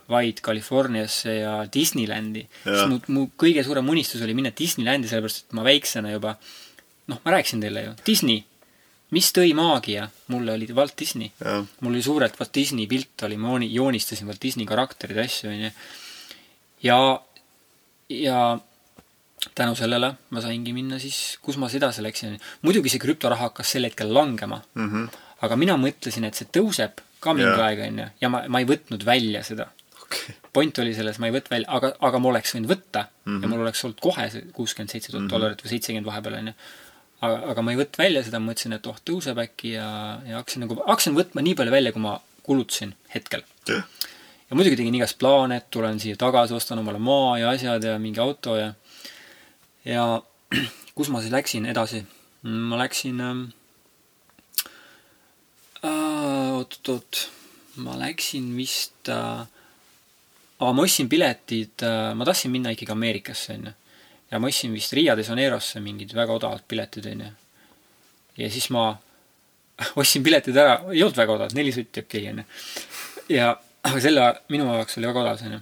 vaid Californiasse ja Disneylandi. Sest mu, mu kõige suurem unistus oli minna Disneylandi, sellepärast et ma väiksena juba noh, ma rääkisin teile ju, Disney, mis tõi maagia, mulle oli Walt Disney. mul oli suurelt Walt Disney pilt oli, ma jooni- joonistasin Walt Disney karakterid ja asju, onju. ja, ja tänu sellele ma saingi minna siis, kus ma edasi läksin. muidugi see krüptoraha hakkas sel hetkel langema, mhmh, aga mina mõtlesin, et see tõuseb ka mingi Jaa. aeg, onju, ja ma, ma ei võtnud välja seda okei, point oli selles, ma ei võtnud välja, aga, aga ma oleks võinud võtta mm Mhm. -hmm. ja mul oleks olnud kohe see kuuskümmend seitse tuhat dollarit või seitsekümmend vahepeal onju. aga, aga ma ei võtnud välja seda, ma mõtlesin, et oh, tõuseb äkki ja, ja hakkasin nagu, hakkasin võtma nii palju välja, kui ma kulutasin hetkel. ja muidugi tegin igast plaane, et tulen siia tagasi, ostan omale maa ja asjad ja mingi auto ja ja kus ma siis läksin edasi? ma läksin ähm, äh, oot-oot, ma läksin vist äh, aga ma ostsin piletid äh,, ma tahtsin minna ikkagi Ameerikasse, onju. Ja ma ostsin vist Rio de Janeirosse mingid väga odavad piletid, onju. ja siis ma ostsin piletid ära, ei olnud väga odavad, neli sotti okei okay,, onju. ja, aga selle minu jaoks oli väga odav, onju.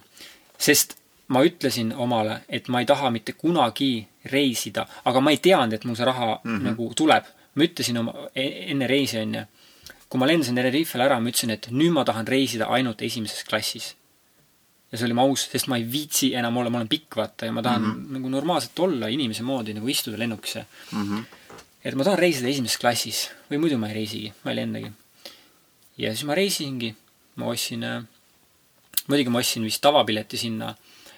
sest ma ütlesin omale, et ma ei taha mitte kunagi reisida, aga ma ei teadnud, et mul see raha mm -hmm. nagu tuleb. ma ütlesin oma, enne reisi, onju, kui ma lendasin Tenerifele ära, ma ütlesin, et nüüd ma tahan reisida ainult esimeses klassis ja see oli mu aus, sest ma ei viitsi enam olla, ma olen pikk, vaata, ja ma tahan mm -hmm. nagu normaalselt olla inimese moodi nagu istuda lennukisse. mhmh, et ma tahan reisida esimeses klassis või muidu ma ei reisigi, ma ei lendagi. ja siis ma reisisingi, ma ostsin äh,, muidugi ma ostsin vist tavapileti sinna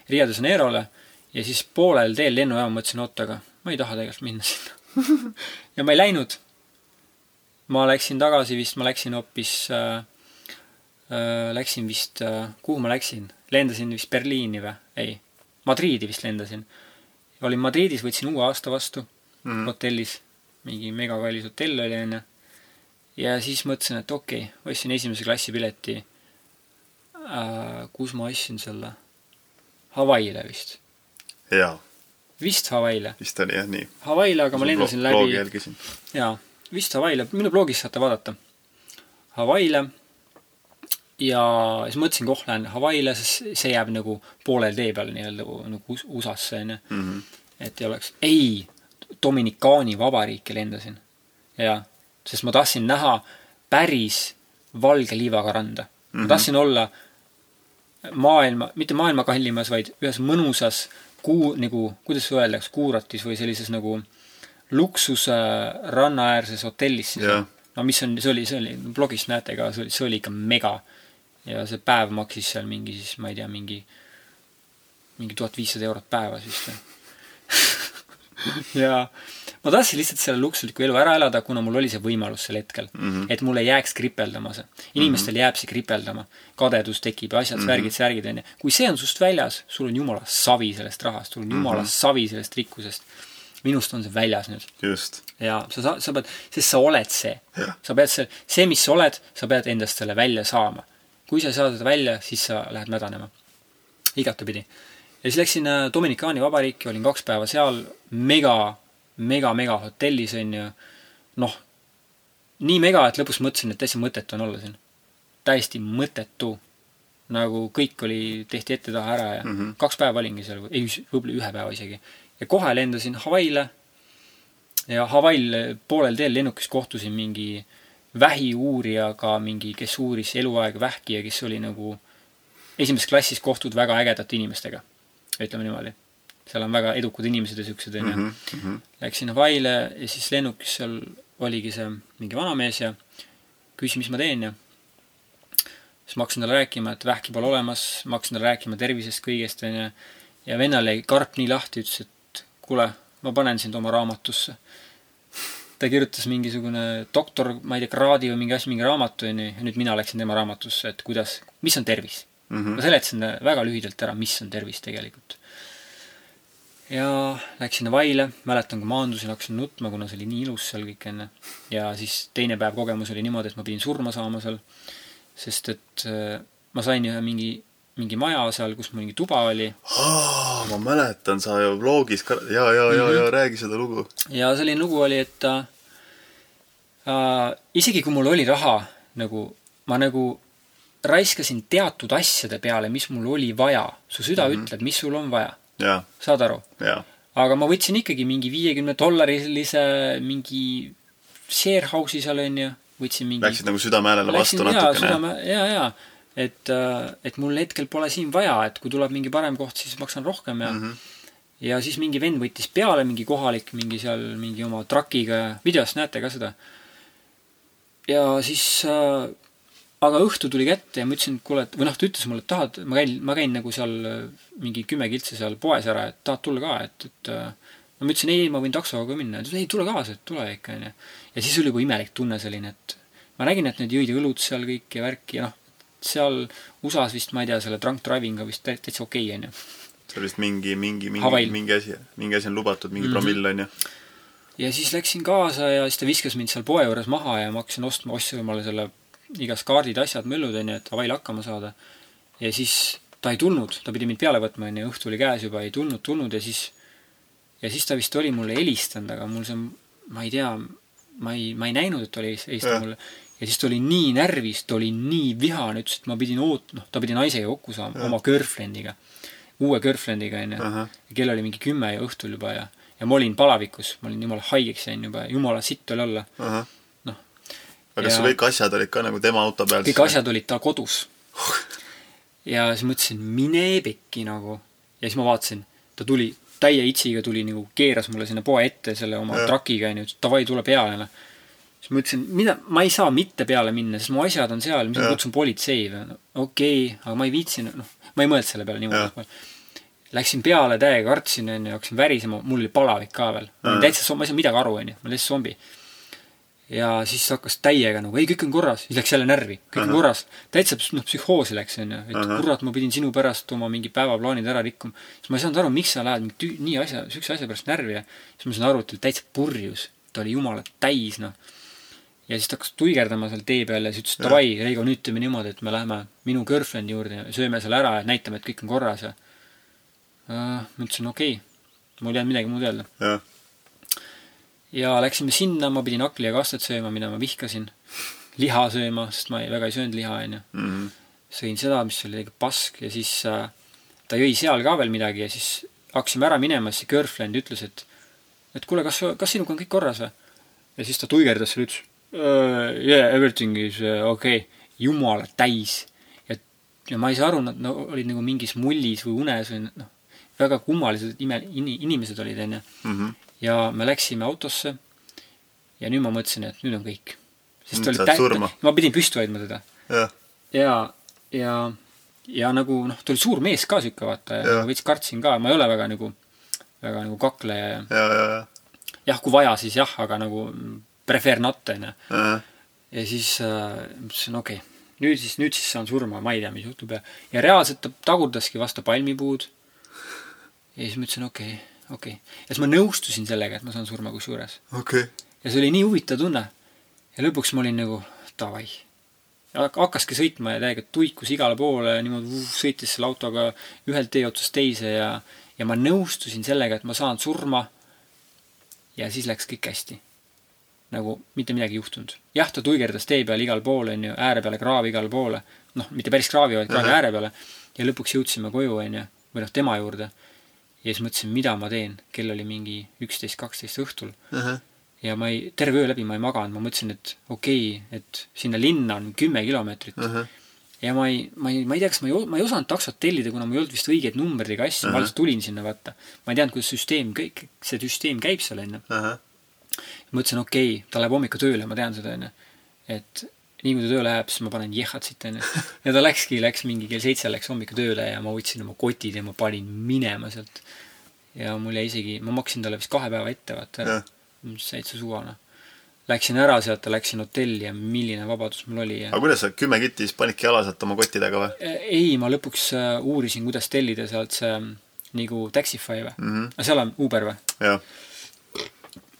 Rio de Janeirole ja siis poolel teel lennujaama mõtlesin, oot, aga ma ei taha tegelikult minna sinna. ja ma ei läinud. ma läksin tagasi vist, ma läksin hoopis äh, läksin vist äh,, kuhu ma läksin, lendasin vist Berliini või, ei, Madriidi vist lendasin. olin Madridis, võtsin uue aasta vastu mm. Mhm. hotellis, mingi megakallis hotell oli onju. ja siis mõtlesin, et okei okay,, ostsin esimese klassi pileti äh,. kus ma ostsin selle? Hawaii'le vist, jaa, vist Hawaii'le, vist oli jah nii. Hawaii'le, aga ma lendasin läbi jaa, vist Hawaii'le, minu blogis saate vaadata. Hawaii'le ja siis mõtlesin, oh, lähen Hawaii'le, sest see jääb nagu poolel tee peal nii-öelda nagu US- USA-sse onju. mhmh, et ei oleks, ei, Dominikaani vabariiki lendasin. jaa, sest ma tahtsin näha päris valge liivaga randa mm. -hmm. Mhm. ma tahtsin olla maailma, mitte maailma kallimas, vaid ühes mõnusas kuu, nagu, kuidas öeldakse, kuuratis või sellises nagu luksuse rannaäärses hotellis siis Jah.. no mis on, see oli, see oli, blogist näete ka, see oli, see oli ikka mega. Ja see päev maksis seal mingi siis, ma ei tea, mingi, mingi tuhat viissada eurot päevas vist või ja ma tahtsin lihtsalt selle luksusliku elu ära elada, kuna mul oli see võimalus sel hetkel mm. -hmm. et mul ei jääks kripeldama see. inimestel mm -hmm. jääb see kripeldama. kadedus tekib ja asjad mm, -hmm. värgid, särgid onju. kui see on sust väljas, sul on jumala savi sellest rahast, sul on jumala mm -hmm. savi sellest rikkusest. minust on see väljas nüüd. just, ja sa, sa, sa pead, sest sa oled see sa pead see, see, mis sa oled, sa pead endast selle välja saama. Kui sa ei saa seda välja, siis sa lähed mädanema. igatepidi. ja siis läksin äh, Dominikaani vabariiki, olin kaks päeva seal, mega, mega, mega hotellis onju. noh, nii mega, et lõpus mõtlesin, et täitsa mõttetu on olla siin. täiesti mõttetu. nagu kõik oli, tehti ette-taha ära ja mm. -hmm. kaks päeva olingi seal, ei, võib-olla ühe päeva isegi. ja kohe lendasin Hawaii'le ja Hawaii'l poolel teel lennukis kohtusin mingi vähiuurijaga, mingi, kes uuris eluaeg vähki ja kes oli nagu esimeses klassis kohtud väga ägedate inimestega, ütleme niimoodi. seal on väga edukad inimesed ja siuksed onju mm. mhmh, Läksin Hawaii'le ja siis lennukis seal oligi see mingi vanamees ja küsis, mis ma teen ja siis ma hakkasin talle rääkima, et vähki pole olemas, ma hakkasin talle rääkima tervisest kõigest onju. ja vennal jäi karp nii lahti, ütles, et kuule, ma panen sind oma raamatusse. Ta kirjutas mingisugune doktor, ma ei tea, kraadi või mingi asi, mingi raamatu onju ja nüüd mina läksin tema raamatusse, et kuidas, mis on tervis. mhmh, ma seletasin väga lühidalt ära, mis on tervis tegelikult. ja läksin Hawaii'le, mäletan, kui maandusin, hakkasin nutma, kuna see oli nii ilus seal kõik enne. ja siis teine päev kogemus oli niimoodi, et ma pidin surma saama seal, sest et äh, ma sain ühe mingi, mingi maja seal, kus mingi tuba oli. ma mäletan, sa ju vlogis ka, ja, ja, ja mm, -hmm. ja mhm. räägi seda lugu. ja selline lugu oli, et äh, äh, isegi kui mul oli raha, nagu ma nagu raiskasin teatud asjade peale, mis mul oli vaja. su süda mm -hmm. ütleb, mis sul on vaja saad aru? aga ma võtsin ikkagi mingi viiekümne dollarilise mingi sharehouse'i seal onju, võtsin mingi Läksid nagu südamehäälele vastu natukene? jaa, jaa, et, äh, et mul hetkel pole siin vaja, et kui tuleb mingi parem koht, siis maksan rohkem ja mm -hmm. ja siis mingi vend võttis peale, mingi kohalik, mingi seal mingi oma truckiga ja videost näete ka seda. ja siis äh, aga õhtu tuli kätte ja ma ütlesin, et kuule, et või noh, ta ütles mulle, et tahad, ma käin, ma käin nagu seal äh, mingi kümme kiltsi seal poes ära, et tahad tulla ka, et, et äh, no ma ütlesin ei, ma võin taksoga minna. ta ütles ei, tule kaasa, et tule ikka, onju. ja siis oli juba imelik tunne selline, et ma nägin, et need jõid õlut seal kõik ja värki ja noh, seal USA-s vist, ma ei tea, selle drunk driving on vist täitsa okei okay,, onju. see on vist mingi, mingi, mingi, mingi asi, mingi asi on lubatud, mingi mm -hmm. promill, onju ja siis läksin kaasa ja siis ta viskas mind seal poe juures maha ja ma hakkasin ostma, ostsin omale selle igast kaardid, asjad, möllud, onju, et Hawaii'l hakkama saada. ja siis ta ei tulnud, ta pidi mind peale võtma, onju, õhtu oli käes juba, ei tulnud, tulnud ja siis, ja siis ta vist oli mulle helistanud, aga mul see, ma ei tea, ma ei, ma ei näinud, et ta oli helistanud mulle. Ja siis ta oli nii närvis, ta oli nii vihane, ütles, et ma pidin oot-, noh, ta pidi naisega kokku saama, oma girlfriend'iga, uue girlfriend'iga, onju. kell oli mingi kümme ja õhtul juba ja, ja ma olin palavikus, ma olin jumala haigeks jäänud juba, jumala sitt oli olla aga kas ja... su kõik asjad olid ka nagu tema auto peal? kõik asjad olid tal kodus ja siis mõtlesin, mine pekki nagu. ja siis ma vaatasin, ta tuli, täie itsiga tuli nagu, keeras mulle sinna poe ette selle oma trakiga, onju, davai, tule peale. Siis ma ütlesin, mida, ma ei saa mitte peale minna, sest mu asjad on seal, mis ma kutsun politsei või no,. okei okay,, aga ma ei viitsinud, noh, ma ei mõelnud selle peale niimoodi. Läksin peale täiega, kartsin, onju, hakkasin värisema, mul oli palavik ka veel. ma olin täitsa, ma ei saanud midagi aru, onju, ma olin täitsa zombi ja siis hakkas täiega nagu, ei, kõik on korras, siis läks jälle närvi, kõik uh -huh. on korras. täitsa noh, psühhoosi läks, onju, et uh -huh. kurat, ma pidin sinu pärast oma mingi päevaplaanid ära rikkuma. siis ma ei saanud aru, miks sa lähed mingi nii asja, siukse asja pärast närvi ja siis ma sain aru, et ta oli täitsa purjus. ta oli jumala täis, noh. Ja siis ta hakkas tuigerdama seal tee peal ja siis ütles, davai, Reigo, nüüd teeme niimoodi, et me läheme minu girlfriend'i juurde ja sööme seal ära ja näitame, et kõik on korras ja uh, ma ütlesin, okei okay., mul ei jäänud midagi muud öelda ja läksime sinna, ma pidin hakli ja kastet sööma, mida ma vihkasin. liha sööma, sest ma ei, väga ei söönud liha, onju. Mhm. sõin seda, mis oli täiega pask ja siis äh, ta jõi seal ka veel midagi ja siis hakkasime ära minema, siis see girlfriend ütles, et et kuule, kas, kas sinuga on kõik korras või? ja siis ta tuigerdas seal, ütles uh, yeah, everything is uh, okay.. jumala täis. ja, ja ma ei saa aru, nad no, olid nagu mingis mullis või unes või noh, väga kummalised ime-, inimesed olid, onju. Mhm ja me läksime autosse ja nüüd ma mõtlesin, et nüüd on kõik. sest ta oli täit-, ma pidin püsti hoidma teda. ja, ja, ja, ja nagu noh, ta oli suur mees ka sihuke, vaata, ja ma veits kartsin ka, ma ei ole väga nagu, väga nagu kakleja ja, ja, ja, ja. jah, kui vaja, siis jah, aga nagu prefer not, onju. ja siis äh, mõtlesin, okei okay, nüüd siis, nüüd siis saan surma, ma ei tea, mis juhtub ja, ja reaalselt ta tagurdaski vastu palmipuud. ja siis mõtlesin, okei okay okei okay.. ja siis ma nõustusin sellega, et ma saan surma kusjuures. okay.. ja see oli nii huvitav tunne. ja lõpuks ma olin nagu davai. hakkaski sõitma ja täiega tuikus igale poole ja niimoodi uh, sõitis selle autoga ühelt tee otsast teise ja, ja ma nõustusin sellega, et ma saan surma. ja siis läks kõik hästi. Nagu mitte midagi juhtunud. jah, ta tuigerdas tee peal igal pool, onju, ääre peale kraavi igale poole. noh, mitte päris kraavi, vaid kraavi ääre peale. ja lõpuks jõudsime koju, onju, või noh, tema juurde ja siis mõtlesin, mida ma teen, kell oli mingi üksteist, kaksteist õhtul uh. -huh. ja ma ei, terve öö läbi ma ei maganud, ma mõtlesin, et okei okay,, et sinna linna on kümme kilomeetrit uh. -huh. ja ma ei, ma ei, ma ei tea, kas ma ei, ma ei osanud taksot tellida, kuna mul ei olnud vist õigeid numbreid ega asju uh, -huh. ma alles tulin sinna, vaata. ma ei teadnud, kuidas süsteem, kõik, see süsteem käib seal, onju. Mõtlesin, okei okay,, ta läheb hommikul tööle, ma tean seda, onju. et nii kui ta tööle läheb, siis ma panen jehhatsit, onju. ja ta läkski, läks mingi kell seitse läks hommikul tööle ja ma võtsin oma kotid ja ma panin minema sealt. ja mul jäi isegi, ma maksin talle vist kahe päeva ette, vaata. täitsa suva, noh. Läksin ära sealt ja läksin hotelli ja milline vabadus mul oli ja.... aga kuidas sa kümme kitti siis panidki jala sealt oma kottidega või? ei, ma lõpuks äh, uurisin, kuidas tellida sealt see nagu Taxify või Mhm. aga seal on Uber või jah,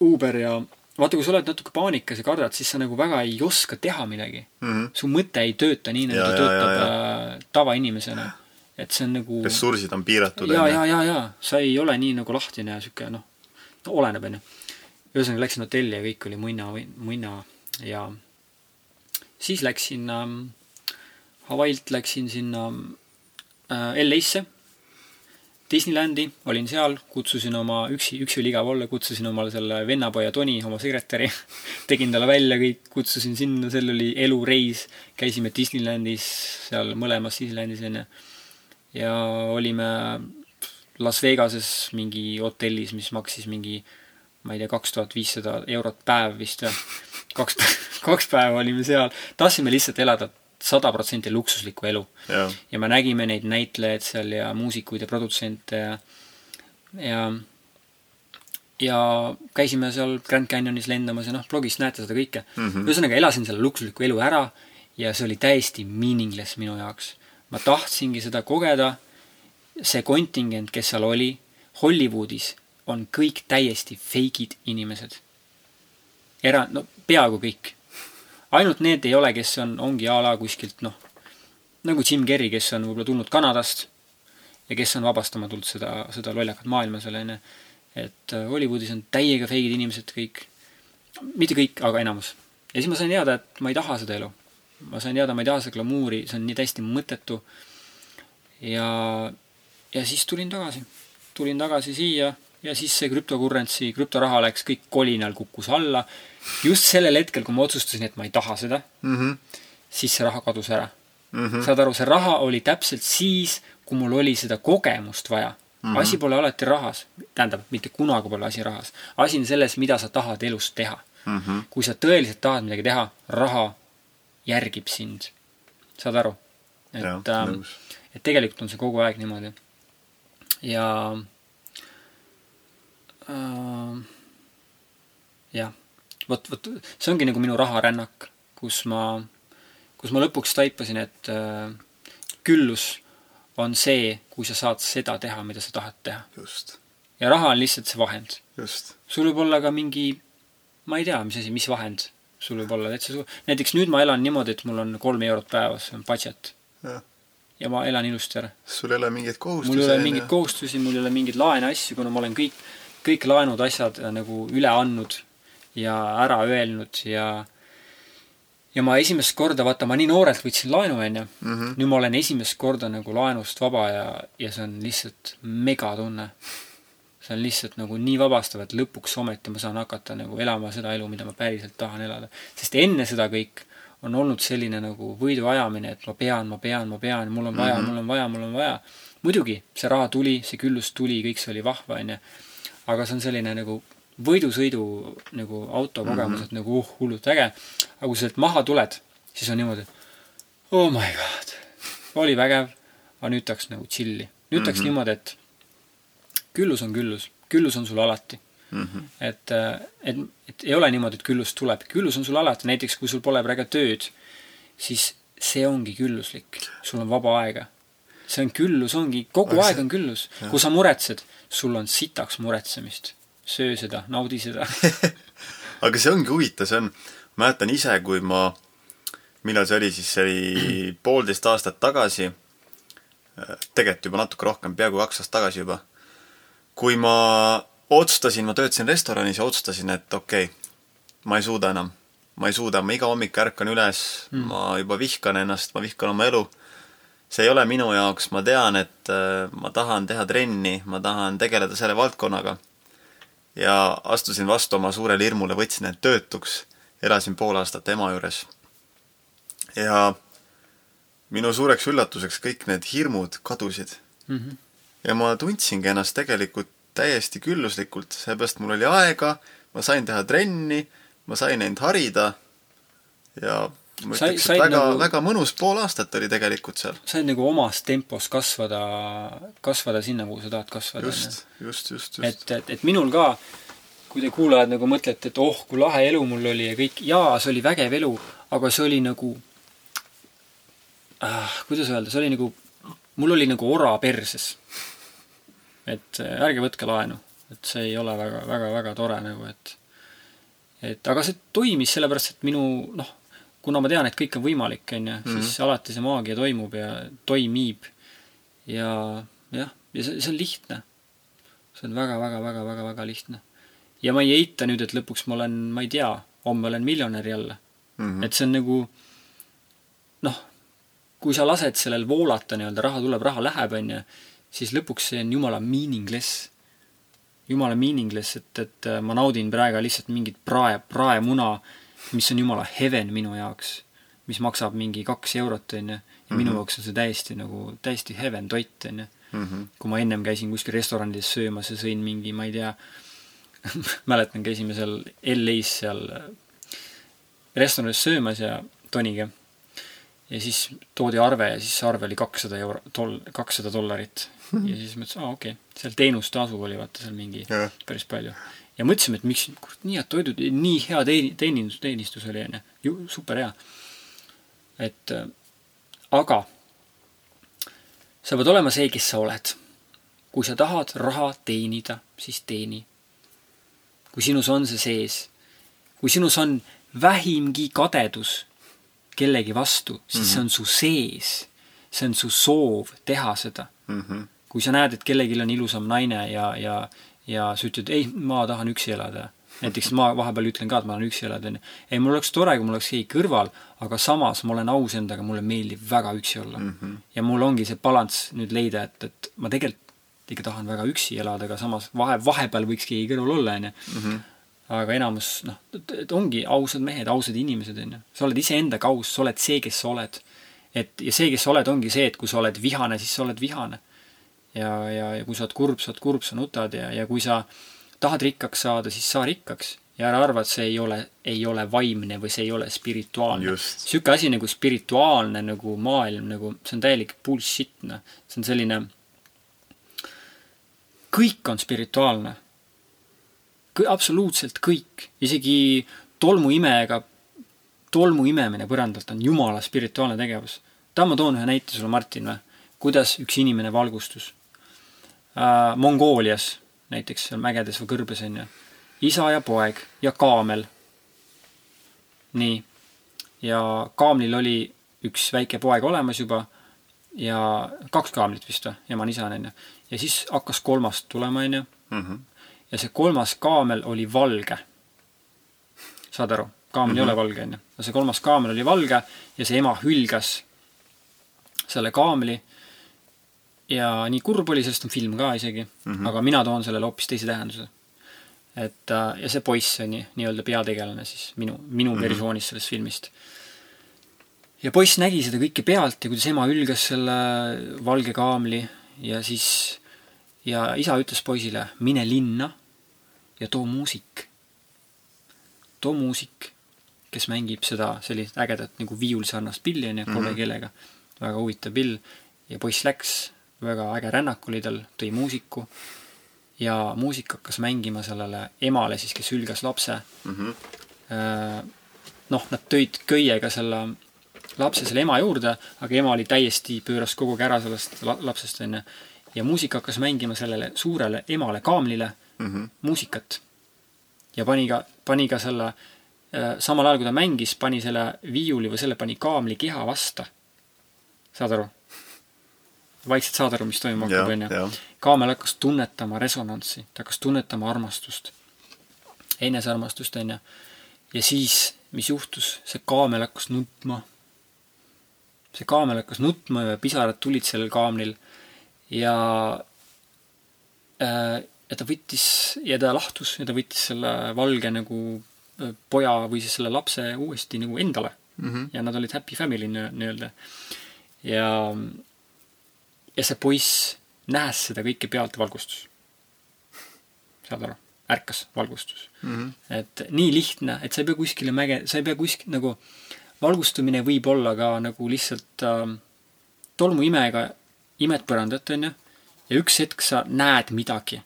Uber ja vaata, kui sa oled natuke paanikas ja kardad, siis sa nagu väga ei oska teha midagi. Mhm. su mõte ei tööta nii, nagu ta töötab äh, tavainimesena. et see on nagu ressursid on piiratud. ja, ja, ja, ja sa ei ole nii nagu lahtine ja sihuke noh, no oleneb, onju. ühesõnaga läksin hotelli ja kõik oli munna, munna ja siis läksin ähm, Hawaiilt läksin sinna äh, LA-sse, Disneylandi, olin seal, kutsusin oma, üksi, üksi oli igav olla, kutsusin omale selle vennapoja Toni, oma sekretäri, tegin talle välja kõik, kutsusin sinna, seal oli elureis, käisime Disneylandis, seal mõlemas Disneylandis onju. ja olime Las Vegases mingi hotellis, mis maksis mingi ma ei tea, kaks tuhat viissada eurot päev vist või. kaks, kaks päeva olime seal, tahtsime lihtsalt elada sada protsenti luksuslikku elu ja me nägime neid näitlejaid seal ja muusikuid ja produtsente ja ja ja käisime seal Grand Canyonis lendamas ja noh, blogist näete seda kõike mm. -hmm. ühesõnaga elasin selle luksusliku elu ära ja see oli täiesti meaningless minu jaoks. ma tahtsingi seda kogeda, see kontingent, kes seal oli, Hollywoodis on kõik täiesti fake'id inimesed. era-, no peaaegu kõik ainult need ei ole, kes on, ongi a la kuskilt noh, nagu Jim Carrey, kes on võib-olla tulnud Kanadast ja kes on vabastama tulnud seda, seda lollakat maailma seal onju. et äh, Hollywoodis on täiega feigid inimesed kõik, mitte kõik, aga enamus. ja siis ma sain teada, et ma ei taha seda elu. ma sain teada, ma ei taha seda glamuuri, see on nii täiesti mõttetu. ja, ja siis tulin tagasi, tulin tagasi siia ja siis see cryptocurrency, krüptoraha läks kõik kolinal, kukkus alla. just sellel hetkel, kui ma otsustasin, et ma ei taha seda, Mhm. siis see raha kadus ära. saad aru, see raha oli täpselt siis, kui mul oli seda kogemust vaja mm. -hmm. asi pole alati rahas, tähendab, mitte kunagi pole asi rahas. asi on selles, mida sa tahad elus teha mm. -hmm. kui sa tõeliselt tahad midagi teha, raha järgib sind. saad aru? et ähm, et tegelikult on see kogu aeg niimoodi. ja jah, vot, vot see ongi nagu minu raharännak, kus ma, kus ma lõpuks taipasin, et äh, küllus on see, kui sa saad seda teha, mida sa tahad teha. just, ja raha on lihtsalt see vahend. sul võib olla ka mingi, ma ei tea, mis asi, mis vahend sul võib olla täitsa suur. näiteks nüüd ma elan niimoodi, et mul on kolm eurot päevas, see on budget. ja ma elan ilusti ära. sul ei ole mingeid kohustusi. mul ei ole mingeid kohustusi, mul ei ole mingeid laene asju, kuna ma olen kõik, kõik laenud, asjad äh, nagu üle andnud ja ära öelnud ja ja ma esimest korda, vaata, ma nii noorelt võtsin laenu, onju. Mhm. nüüd ma olen esimest korda nagu laenust vaba ja, ja see on lihtsalt megatunne. see on lihtsalt nagu nii vabastav, et lõpuks ometi ma saan hakata nagu elama seda elu, mida ma päriselt tahan elada. sest enne seda kõik on olnud selline nagu võiduajamine, et ma pean, ma pean, ma pean, mul on vaja mm, -hmm. mul on vaja, mul on vaja. muidugi, see raha tuli, see küllus tuli, kõik see oli vahva, onju. Aga see on selline nagu võidusõidu nagu autokogemus mm, -hmm. et nagu uh, hullult äge. aga kui sa sealt maha tuled, siis on niimoodi, oh my god, oli vägev, aga nüüd tahaks nagu chill'i. nüüd tahaks mm -hmm. niimoodi, et küllus on küllus, küllus on sul alati mm. -hmm. et, et, et ei ole niimoodi, et küllus tuleb, küllus on sul alati, näiteks kui sul pole praegu tööd, siis see ongi külluslik, sul on vaba aega. see on küllus, ongi, kogu Aga aeg see- on küllus. kui sa muretsed, sul on sitaks muretsemist. söö seda, naudi seda. aga see ongi huvitav, see on, mäletan ise, kui ma, millal see oli siis, see oli poolteist aastat tagasi, tegelikult juba natuke rohkem, peaaegu kaks aastat tagasi juba, kui ma otsustasin, ma töötasin restoranis ja otsustasin, et okei okay,, ma ei suuda enam. ma ei suuda, ma iga hommik ärkan üles mm., ma juba vihkan ennast, ma vihkan oma elu. See ei ole minu jaoks, ma tean, et äh, ma tahan teha trenni, ma tahan tegeleda selle valdkonnaga ja astusin vastu oma suurele hirmule, võtsin end töötuks, elasin pool aastat ema juures. ja minu suureks üllatuseks kõik need hirmud kadusid. Mhm. ja ma tundsingi ennast tegelikult täiesti külluslikult, seepärast mul oli aega, ma sain teha trenni, ma sain end harida ja ma Sai- ütleks, et väga nagu- väga mõnus pool aastat oli tegelikult seal. said nagu omas tempos kasvada, kasvada sinna, kuhu sa tahad kasvada. just, just, just, just. et, et, et minul ka, kui te kuulajad nagu mõtlete, et oh, kui lahe elu mul oli ja kõik, jaa, see oli vägev elu, aga see oli nagu ah,, kuidas öelda, see oli nagu, mul oli nagu ora perses. et äh, ärge võtke laenu, et see ei ole väga, väga, väga tore nagu, et et aga see toimis sellepärast, et minu noh, kuna ma tean, et kõik on võimalik, on ju, siis -hmm. alati see maagia toimub ja toimib. ja jah, ja see, see on lihtne. see on väga-väga-väga-väga-väga lihtne. ja ma ei eita nüüd, et lõpuks ma olen, ma ei tea, homme olen miljonär jälle mm. -hmm. et see on nagu noh, kui sa lased sellel voolata nii-öelda, raha tuleb, raha läheb, on ju, siis lõpuks see on jumala meaningless. jumala meaningless, et, et äh, ma naudin praegu lihtsalt mingit prae, praemuna, mis on jumala heaven minu jaoks, mis maksab mingi kaks eurot, on ju, ja mm -hmm. minu jaoks on see täiesti nagu, täiesti heaven toit, on ju. Mhm. kui ma ennem käisin kuskil restoranides söömas ja sõin mingi, ma ei tea mäletan, käisime seal LA-s seal äh, restoranis söömas ja Toniga ja siis toodi arve ja siis see arve oli kakssada euro, doll-, kakssada dollarit. ja siis mõtlesin, aa okei okay., seal teenustasu oli vaata seal mingi ja. päris palju. Ja mõtlesime, et miks, kurat, nii head toidud, nii hea teeni-, teenindus, teenistus oli, onju. ju, super hea. et äh, aga sa pead olema see, kes sa oled. kui sa tahad raha teenida, siis teeni. kui sinus on see sees, kui sinus on vähimgi kadedus kellegi vastu, siis mm -hmm. see on su sees. see on su soov teha seda mm. -hmm. kui sa näed, et kellelgi on ilusam naine ja, ja, ja sa ütled, ei, ma tahan üksi elada. näiteks ma vahepeal ütlen ka, et ma tahan üksi elada, onju. ei, mul oleks tore, kui mul oleks keegi kõrval, aga samas ma olen aus endaga, mulle meeldib väga üksi olla mm. -hmm. ja mul ongi see balanss nüüd leida, et, et ma tegelikult ikka tahan väga üksi elada, aga samas vahe, vahepeal võiks keegi kõrval olla, onju mhm aga enamus noh, ongi ausad mehed, ausad inimesed, on ju. sa oled iseendaga aus, sa oled see, kes sa oled. et ja see, kes sa oled, ongi see, et kui sa oled vihane, siis sa oled vihane. Ja, ja, ja kui sa oled kurb, sa oled kurb, sa nutad ja, ja kui sa tahad rikkaks saada, siis saa rikkaks. ja ära arva, et see ei ole, ei ole vaimne või see ei ole spirituaalne. niisugune asi nagu spirituaalne nagu maailm nagu, see on täielik bullshit, noh. see on selline, kõik on spirituaalne absoluutselt kõik, isegi tolmuimejaga, tolmu imemine põrandalt on jumala spirituaalne tegevus. tahan ma toon ühe näite sulle, Martin, või? kuidas üks inimene valgustus äh,. Mongoolias näiteks, seal mägedes või kõrbes on ju. isa ja poeg ja kaamel. nii. ja kaamlil oli üks väike poeg olemas juba ja kaks kaamlit vist või, ema on isa on ju. ja siis hakkas kolmas tulema, on ju. Mhm ja see kolmas kaamel oli valge. saad aru? kaamel mm -hmm. ei ole mhm. valge, onju. no see kolmas kaamel oli valge ja see ema hülgas selle kaamli. Ja nii kurb oli, sellest on film ka isegi mm, -hmm. aga mina toon sellele hoopis teise tähenduse. et äh, ja see poiss on nii-öelda peategelane siis minu, minu mm -hmm. versioonis sellest filmist ja poiss nägi seda kõike pealt ja kuidas ema hülgas selle valge kaamli ja siis ja isa ütles poisile, mine linna ja too muusik. too muusik, kes mängib seda sellist ägedat nagu viiulsarnast pilli, onju, kolme mm -hmm. keelega. väga huvitav pill. ja poiss läks, väga äge rännak oli tal, tõi muusiku. ja muusik hakkas mängima sellele emale siis, kes hülgas lapse mm. -hmm. noh, nad tõid köiega selle lapse selle ema juurde, aga ema oli täiesti, pööras kogu aeg ära sellest lapsest, onju. ja muusik hakkas mängima sellele suurele emale kaamlile mm -hmm. muusikat. ja pani ka, pani ka selle äh,, samal ajal kui ta mängis, pani selle viiuli või selle pani kaamli keha vasta. saad aru? Vaikselt saad aru, mis toimuma hakkab, onju. kaamel hakkas tunnetama resonantsi, ta hakkas tunnetama armastust, enesearmastust, onju. ja siis, mis juhtus, see kaamel hakkas nutma. see kaamel hakkas nutma ja pisarad tulid sellel kaamlil ja äh, ja ta võttis ja ta lahtus ja ta võttis selle valge nagu äh, poja või siis selle lapse uuesti nagu endale mm. -hmm. ja nad olid happy family nii-öelda. ja, ja see poiss, nähes seda kõike pealt, valgustus. saad aru? ärkas valgustus mm. -hmm. et nii lihtne, et sa ei pea kuskile mäge, sa ei pea kuskil nagu, valgustumine võib olla ka nagu lihtsalt äh, tolmuimega imed põrandat, onju, ja üks hetk sa näed midagi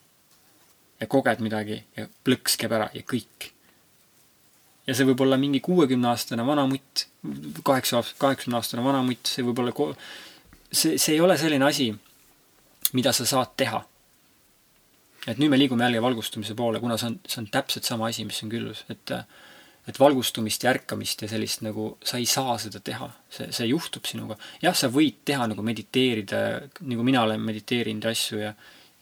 ja koged midagi ja plõks käib ära ja kõik. ja see võib olla mingi kuuekümne-aastane vanamutt, kaheksa, kaheksakümne-aastane vanamutt, see võib olla ko-, see, see ei ole selline asi, mida sa saad teha. et nüüd me liigume jälle valgustumise poole, kuna see on, see on täpselt sama asi, mis on küllus, et et valgustumist ja ärkamist ja sellist nagu, sa ei saa seda teha, see, see juhtub sinuga. jah, sa võid teha nagu mediteerida, nagu mina olen mediteerinud asju ja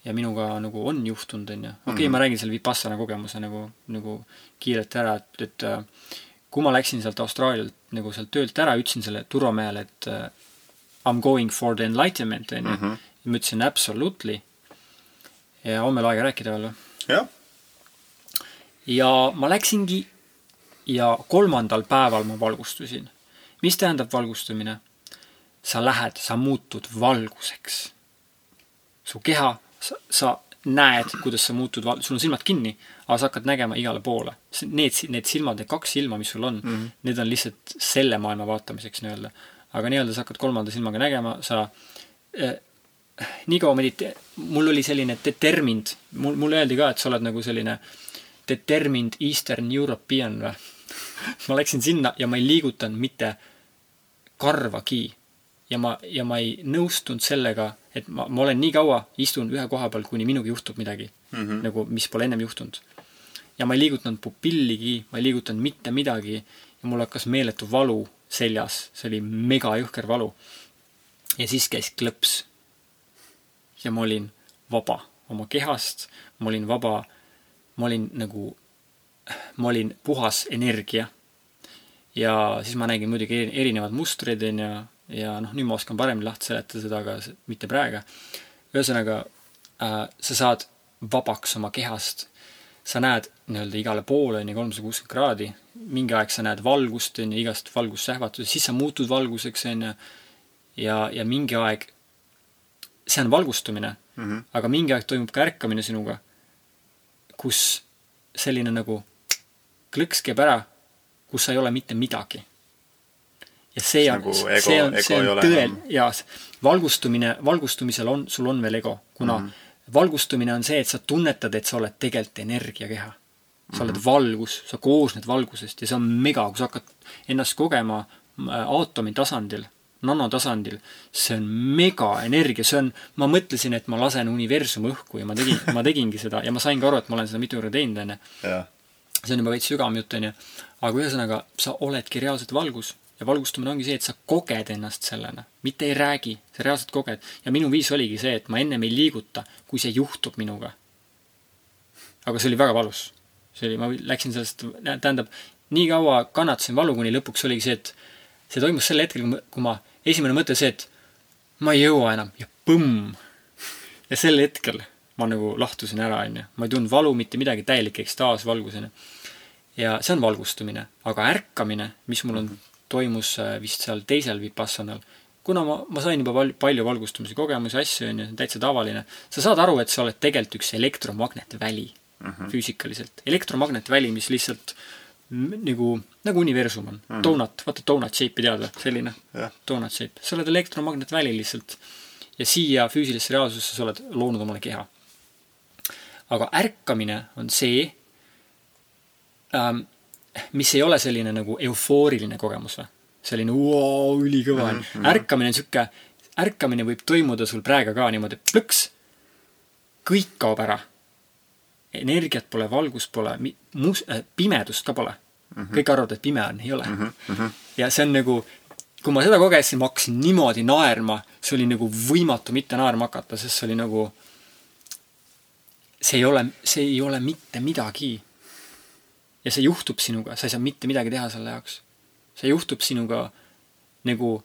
ja minuga nagu on juhtunud, on ju. okei okay, mm, -hmm. ma räägin selle Vipassana kogemuse nagu, nagu kiirelt ära, et, et äh, kui ma läksin sealt Austraalialt nagu sealt töölt ära, ütlesin selle turvamehele, et uh, I m going for the enlightenment, on ju. Mhm. ja ma ütlesin absolutely. ja on meil aega rääkida veel või? jah. ja ma läksingi ja kolmandal päeval ma valgustusin. mis tähendab valgustumine? sa lähed, sa muutud valguseks. su keha, sa, sa näed, kuidas sa muutud, sul on silmad kinni, aga sa hakkad nägema igale poole. Need, need silmad, need kaks silma, mis sul on mm, -hmm. need on lihtsalt selle maailma vaatamiseks nii-öelda. Aga nii-öelda sa hakkad kolmanda silmaga nägema, sa eh, nii kaua medite-, mul oli selline determined, mul, mulle öeldi ka, et sa oled nagu selline determined Eastern European või ma läksin sinna ja ma ei liigutanud mitte karvagi. ja ma, ja ma ei nõustunud sellega, et ma, ma olen nii kaua, istun ühe koha peal, kuni minuga juhtub midagi mm. -hmm. nagu, mis pole ennem juhtunud. ja ma ei liigutanud pupilligi, ma ei liigutanud mitte midagi ja mul hakkas meeletu valu seljas, see oli mega jõhker valu. ja siis käis klõps. ja ma olin vaba oma kehast, ma olin vaba, ma olin nagu ma olin puhas energia. ja siis ma nägin muidugi erinevad mustreid, on ju, ja noh, nüüd ma oskan paremini lahti seletada seda, aga mitte praegu. ühesõnaga äh,, sa saad vabaks oma kehast. Sa näed nii-öelda igale poole, on ju, kolmsada kuuskümmend kraadi. mingi aeg sa näed valgust, on ju, igast valgussähvatusi, siis sa muutud valguseks, on ju. ja, ja mingi aeg, see on valgustumine mm, -hmm. aga mingi aeg toimub ka ärkamine sinuga, kus selline nagu klõks käib ära, kus sa ei ole mitte midagi. ja see on nagu, see on, see on tõel-, jaa, valgustumine, valgustumisel on, sul on veel ego, kuna mm -hmm. Valgustumine on see, et sa tunnetad, et sa oled tegelikult energiakeha. sa oled mhm. valgus, sa koosned valgusest ja see on mega, kui sa hakkad ennast kogema äh, aatomi tasandil, nanotasandil, see on mega energia, see on, ma mõtlesin, et ma lasen universumi õhku ja ma tegin, ma tegingi seda ja ma sain ka aru, et ma olen seda mitu korda teinud, onju see on juba veits sügavam jutt, onju. aga ühesõnaga, sa oledki reaalselt valgus ja valgustumine ongi see, et sa koged ennast sellena, mitte ei räägi, sa reaalselt koged. ja minu viis oligi see, et ma ennem ei liiguta, kui see juhtub minuga. aga see oli väga valus. see oli, ma läksin sellest, tähendab, nii kaua kannatasin valu, kuni lõpuks oligi see, et see toimus sel hetkel, kui ma, esimene mõte see, et ma ei jõua enam ja põmm. ja sel hetkel ma nagu lahtusin ära, onju. ma ei tundnud valu, mitte midagi, täielik ekstaas, valgus, onju. ja see on valgustumine, aga ärkamine, mis mul on, toimus äh, vist seal teisel Vipassanal, kuna ma, ma sain juba palju, valgustumise kogemusi, asju, onju, täitsa tavaline, sa saad aru, et sa oled tegelikult üks elektromagnetväli mm -hmm. füüsikaliselt. elektromagnetväli, mis lihtsalt nagu, nagu universum on mm. -hmm. Donut, vaata donut shape'i tead või? selline yeah.. Donut shape. sa oled elektromagnetväli lihtsalt. ja siia füüsilisse reaalsusse sa oled loonud omale keha aga ärkamine on see ähm,, mis ei ole selline nagu eufooriline kogemus või? selline vau, ülikõva on mm -hmm.. ärkamine on sihuke, ärkamine võib toimuda sul praegu ka niimoodi, plõks, kõik kaob ära. energiat pole, valgust pole, mus- äh,, pimedust ka pole mm. -hmm. kõik arvavad, et pime on, ei ole mm. -hmm. ja see on nagu, kui ma seda kogesin, ma hakkasin niimoodi naerma, see oli nagu võimatu mitte naerma hakata, sest see oli nagu see ei ole, see ei ole mitte midagi. Ja see juhtub sinuga, sa ei saa mitte midagi teha selle jaoks. see juhtub sinuga nagu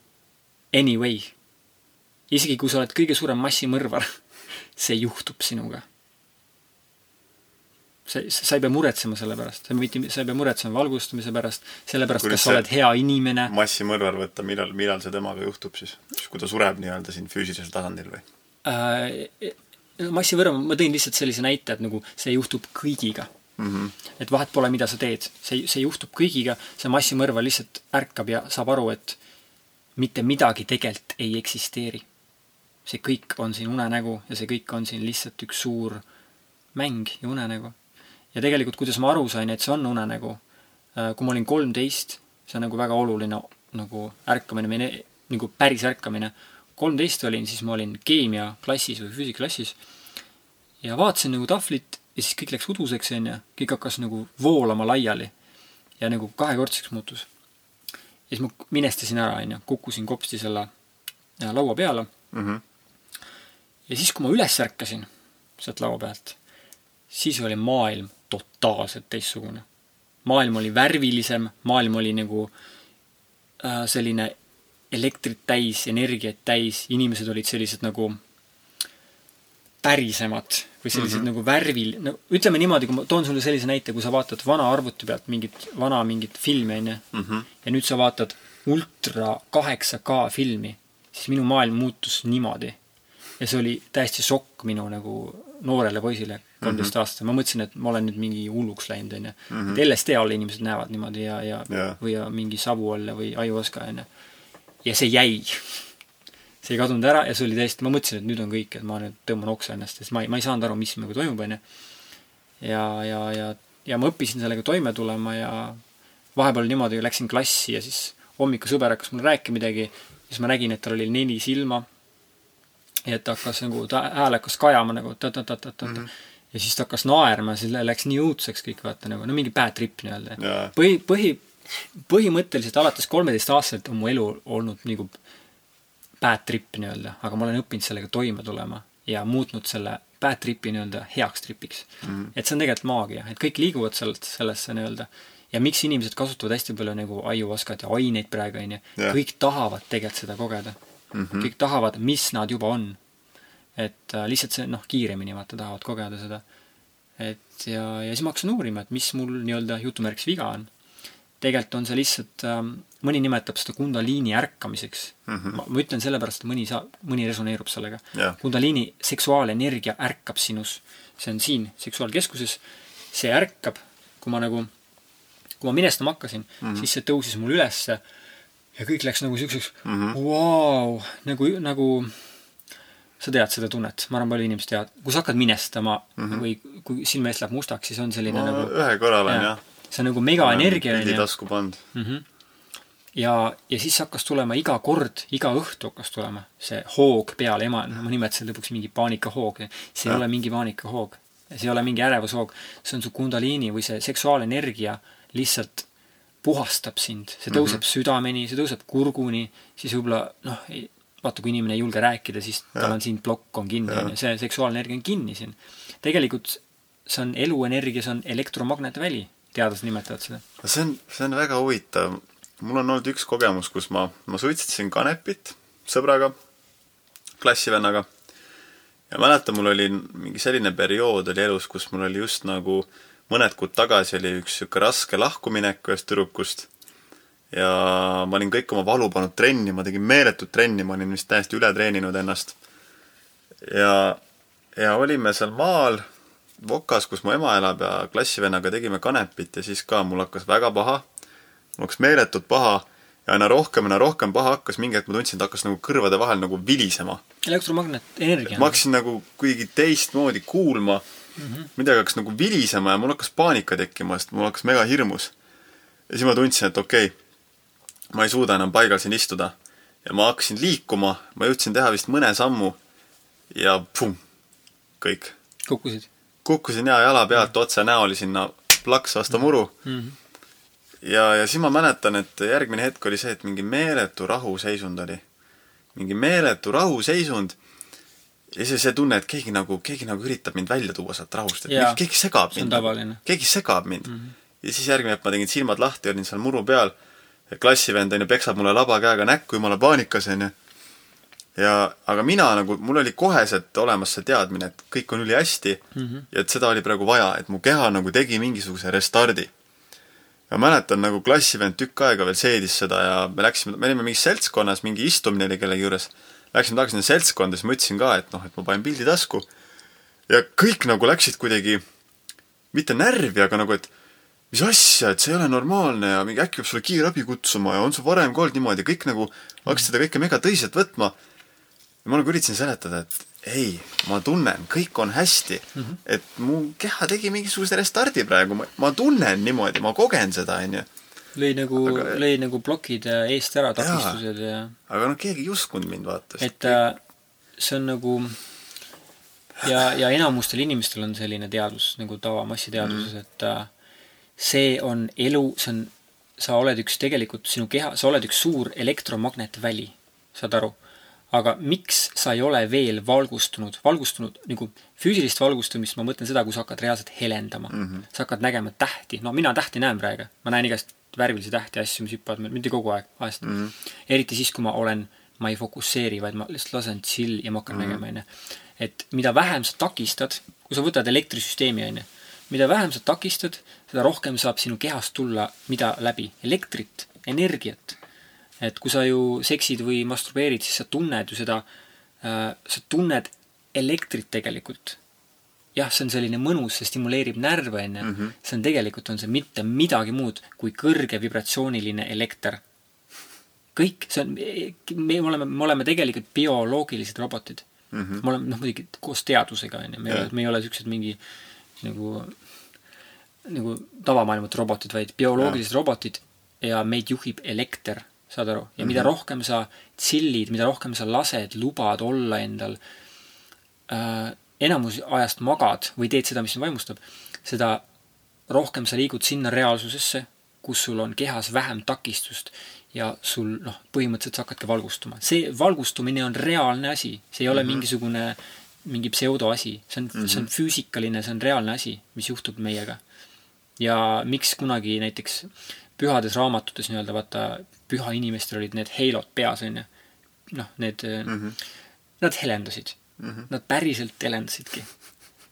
anyway. isegi kui sa oled kõige suurem massimõrvar, see juhtub sinuga. sa, sa ei pea muretsema selle pärast, sa mitte, sa ei pea muretsema valgustumise pärast, selle pärast, kas sa oled hea inimene. massimõrvar võtta, millal, millal see temaga juhtub siis? kui ta sureb nii-öelda siin füüsilisel tasandil või äh,? massivõrra, ma tõin lihtsalt sellise näite, et nagu see juhtub kõigiga mm. -hmm. et vahet pole, mida sa teed, see, see juhtub kõigiga, see massimõrva lihtsalt ärkab ja saab aru, et mitte midagi tegelikult ei eksisteeri. see kõik on siin unenägu ja see kõik on siin lihtsalt üks suur mäng ja unenägu. ja tegelikult, kuidas ma aru sain, et see on unenägu, äh, kui ma olin kolmteist, see on nagu väga oluline nagu ärkamine, nagu päris ärkamine kolmteist olin, siis ma olin keemiaklassis või füüsikaklassis ja vaatasin nagu tahvlit ja siis kõik läks uduseks, onju. kõik hakkas nagu voolama laiali. ja nagu kahekordseks muutus. ja siis ma minestasin ära, onju, kukkusin kopsti selle ja, laua peale mm. -hmm. ja siis, kui ma üles ärkasin sealt laua pealt, siis oli maailm totaalselt teistsugune. maailm oli värvilisem, maailm oli nagu äh, selline elektrit täis, energiat täis, inimesed olid sellised nagu pärisemad või sellised mm -hmm. nagu värvil, no ütleme niimoodi, kui ma toon sulle sellise näite, kui sa vaatad vana arvuti pealt mingit, vana mingit filmi, onju, Mhm. ja nüüd sa vaatad ultra 8K filmi, siis minu maailm muutus niimoodi. ja see oli täiesti šokk minu nagu noorele poisile, kolmteist mm -hmm. aastat, ma mõtlesin, et ma olen nüüd mingi hulluks läinud, onju. et LSD all inimesed näevad niimoodi ja, ja Jaa. või ja mingi savu all või ajuoska, onju. ja see jäi see ei kadunud ära ja see oli täiesti, ma mõtlesin, et nüüd on kõik, et ma nüüd tõmban oksa ennast, sest ma ei, ma ei saanud aru, mis nagu toimub, onju. ja, ja, ja, ja ma õppisin sellega toime tulema ja vahepeal niimoodi läksin klassi ja siis hommikul sõber hakkas mulle rääkima midagi, siis ma nägin, et tal oli neli silma. ja et ta hakkas nagu, ta hääl hakkas kajama nagu ta-ta-ta-ta-ta mm. -hmm. ja siis ta hakkas naerma, siis läks nii õudseks kõik, vaata nagu, no mingi bad trip nii-öelda põhi, põhi, põhimõtteliselt alates kolmeteist-aastaselt on mu elu olnud nagu bad trip nii-öelda, aga ma olen õppinud sellega toime tulema ja muutnud selle bad tripi nii-öelda heaks tripiks mm. et see on tegelikult maagia, et kõik liiguvad sealt, sellesse nii-öelda. ja miks inimesed kasutavad hästi palju nagu aiuvaskat ja aineid praegu, onju. Jah. kõik tahavad tegelikult seda kogeda mm. -hmm. kõik tahavad, mis nad juba on. et äh, lihtsalt see, noh, kiiremini vaata tahavad kogeda seda. et ja, ja siis ma hakkasin uurima, et mis mul nii-öelda jutumärkis viga on. Tegelikult on see lihtsalt ähm, mõni nimetab seda kundaliini ärkamiseks mm. -hmm. ma, ma ütlen sellepärast, et mõni saa-, mõni resoneerub sellega Jah. kundaliini seksuaalenergia ärkab sinus. see on siin seksuaalkeskuses. see ärkab, kui ma nagu, kui ma minestama hakkasin mm, -hmm. siis see tõusis mul ülesse ja kõik läks nagu siukseks mm -hmm. vau, nagu, nagu sa tead seda tunnet, ma arvan, paljud inimesed teavad, kui sa hakkad minestama mm -hmm. või kui silme eest läheb mustaks, siis on selline ma nagu ühe korra olen jah. See on nagu megaenergia pildi tasku pannud. mm. -hmm. ja, ja siis hakkas tulema iga kord, iga õhtu hakkas tulema see hoog peale, ema, ma nimetasin lõpuks mingi paanikahoog. see ei Jah. ole mingi paanikahoog, see ei ole mingi ärevushoog, see on su kundaliini või see seksuaalenergia lihtsalt puhastab sind, see tõuseb mm -hmm. südameni, see tõuseb kurguni, siis võib-olla noh, vaata, kui inimene ei julge rääkida, siis tal Jah. on siin plokk on kinni, Jah. onju, see seksuaalenergia on kinni siin. tegelikult see on eluenergia, see on elektromagnetväli, teadlased nimetavad seda. see on, see on väga huvitav. mul on olnud üks kogemus, kus ma, ma suitsetasin kanepit sõbraga, klassivennaga. ja mäletan, mul oli mingi selline periood oli elus, kus mul oli just nagu mõned kuud tagasi oli üks sihuke raske lahkuminek ühest tüdrukust. ja ma olin kõik oma valu pannud trenni, ma tegin meeletut trenni, ma olin vist täiesti üle treeninud ennast. ja, ja olime seal maal Vokas, kus mu ema elab ja klassivennaga tegime kanepit ja siis ka mul hakkas väga paha mul hakkas meeletult paha ja aina rohkem, aina rohkem paha hakkas, mingi hetk ma tundsin, et hakkas nagu kõrvade vahel nagu vilisema. elektromagnetenergia. ma hakkasin nagu kuidagi teistmoodi kuulma mm, -hmm. midagi hakkas nagu vilisema ja mul hakkas paanika tekkima, sest mul hakkas mega hirmus. ja siis ma tundsin, et okei okay,, ma ei suuda enam paigal siin istuda. ja ma hakkasin liikuma, ma jõudsin teha vist mõne sammu ja pum, kõik. kukkusid kukkusin ja jala pealt otse näoli sinna plaks vastu muru mm. -hmm. ja, ja siis ma mäletan, et järgmine hetk oli see, et mingi meeletu rahuseisund oli. mingi meeletu rahuseisund. ja siis see tunne, et keegi nagu, keegi nagu üritab mind välja tuua sealt rahust, et mingi- keegi segab mind. keegi segab mind mm. -hmm. ja siis järgmine hetk ma tegin silmad lahti, olin seal muru peal. klassivend onju peksab mulle laba käega näkku, jumala paanikas onju. ja, aga mina nagu, mul oli koheselt olemas see teadmine, et kõik on ülihästi mm -hmm. ja et seda oli praegu vaja, et mu keha nagu tegi mingisuguse restardi ja mäletan nagu klassivend tükk aega veel seedis seda ja me läksime, me olime mingis seltskonnas, mingi istumine oli kellegi juures. Läksime tagasi sinna seltskonda, siis ma ütlesin ka, et noh, et ma panen pildi tasku. ja kõik nagu läksid kuidagi, mitte närvi, aga nagu, et mis asja, et see ei ole normaalne ja mingi äkki peab sulle kiirabi kutsuma ja on sul varem ka olnud niimoodi, kõik nagu hakkasid seda kõike mega tõsiselt võtma. Ja ma nagu üritasin seletada, et ei, ma tunnen, kõik on hästi mm. -hmm. et mu keha tegi mingisuguse restardi praegu, ma tunnen niimoodi, ma kogen seda, onju. lõi nagu Aga-, lõi nagu plokid äh, eest ära, takistused ja aga noh, keegi ei uskunud mind, vaata. et äh, see on nagu ja, ja enamustel inimestel on selline teadvus nagu tavamassiteadvuses mm., et äh, see on elu, see on, sa oled üks tegelikult, sinu keha, sa oled üks suur elektromagnetväli, saad aru? Aga miks sa ei ole veel valgustunud, valgustunud nagu füüsilist valgustumist, ma mõtlen seda, kui sa hakkad reaalselt helendama mm. -hmm. sa hakkad nägema tähti, no mina tähti näen praegu, ma näen igast värvilisi tähti, asju, mis hüppavad meil, mitte kogu aeg, vahest mm. -hmm. eriti siis, kui ma olen, ma ei fokusseeri, vaid ma lihtsalt lasen chill ja ma hakkan mm -hmm. nägema, onju. et mida vähem sa takistad, kui sa võtad elektrisüsteemi, onju, mida vähem sa takistad, seda rohkem saab sinu kehast tulla, mida läbi? elektrit, energiat et kui sa ju seksid või masturbeerid, siis sa tunned ju seda äh,, sa tunned elektrit tegelikult. jah, see on selline mõnus, see stimuleerib närve, onju. Mhm. see on tegelikult, on see mitte midagi muud kui kõrge vibratsiooniline elekter. kõik, see on, me oleme, me oleme tegelikult bioloogilised robotid mm. -hmm. me oleme, noh muidugi koos teadusega, onju, me ei ole, me ei ole siuksed mingi nagu, nagu tavamaailmad robotid, vaid bioloogilised robotid ja meid juhib elekter saad aru, ja mm -hmm. mida rohkem sa chill'id, mida rohkem sa lased, lubad olla endal äh,, enamus ajast magad või teed seda, mis sind vaimustab, seda rohkem sa liigud sinna reaalsusesse, kus sul on kehas vähem takistust ja sul noh, põhimõtteliselt sa hakkadki valgustuma. see valgustumine on reaalne asi, see ei ole mm -hmm. mingisugune, mingi pseudoasi, see on mm, -hmm. see on mhm. füüsikaline, see on reaalne asi, mis juhtub meiega. ja miks kunagi näiteks pühades raamatutes nii-öelda vaata, püha inimestel olid need heilod peas, onju. noh, need mm, -hmm. nad helendasid mm. -hmm. Nad päriselt helendasidki.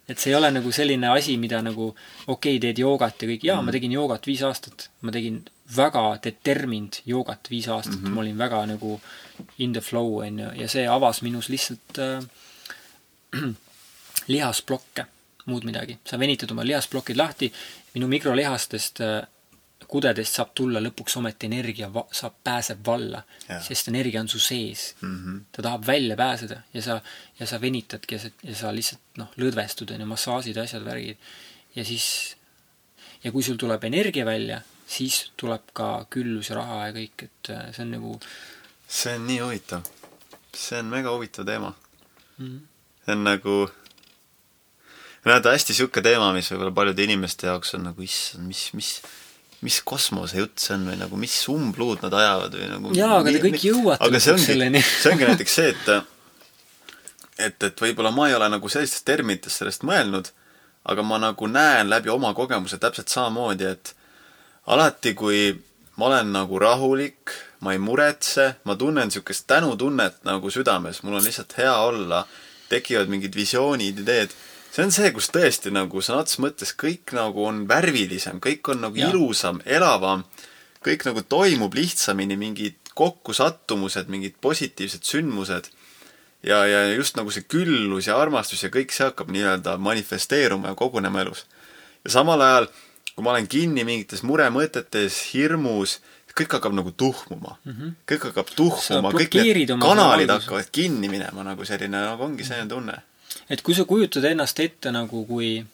et see ei ole nagu selline asi, mida nagu okei okay,, teed joogat ja kõik, jaa mm, -hmm. ma mhm. tegin joogat viis aastat, ma tegin väga determined joogat viis aastat mm, -hmm. ma olin väga nagu in the flow, onju, ja see avas minus lihtsalt äh, lihasplokke, muud midagi. sa venitad oma lihasplokid lahti, minu mikrolihastest äh, kudedest saab tulla lõpuks ometi energia, saab, pääseb valla, sest energia on su sees mm. -hmm. ta tahab välja pääseda ja sa, ja sa venitadki ja sa, ja sa lihtsalt noh, lõdvestud, on ju, massaažid, asjad, värgid. ja siis, ja kui sul tuleb energia välja, siis tuleb ka küllus ja raha ja kõik, et äh, see on nagu see on nii huvitav. see on mega huvitav teema mm. -hmm. see on nagu näed, hästi niisugune teema, mis võib-olla paljude inimeste jaoks on nagu issand, mis, mis mis kosmosejutt see on või nagu mis umbluud nad ajavad või nagu jaa, aga te kõik jõuate lõpuks selleni. see ongi näiteks see, et et, et võib-olla ma ei ole nagu sellistes terminites sellest mõelnud, aga ma nagu näen läbi oma kogemuse täpselt samamoodi, et alati, kui ma olen nagu rahulik, ma ei muretse, ma tunnen niisugust tänutunnet nagu südames, mul on lihtsalt hea olla, tekivad mingid visioonid, ideed see on see, kus tõesti nagu sõna otseses mõttes kõik nagu on värvilisem, kõik on nagu ja. ilusam, elavam, kõik nagu toimub lihtsamini, mingid kokkusattumused, mingid positiivsed sündmused. ja, ja just nagu see küllus ja armastus ja kõik see hakkab nii-öelda manifesteeruma ja kogunema elus. ja samal ajal, kui ma olen kinni mingites muremõtetes, hirmus, kõik hakkab nagu tuhmuma mm. -hmm. kõik hakkab tuhmuma, kõik need kanalid hakkavad kinni minema, nagu selline, nagu ongi selline tunne et kui sa kujutad ennast ette nagu kui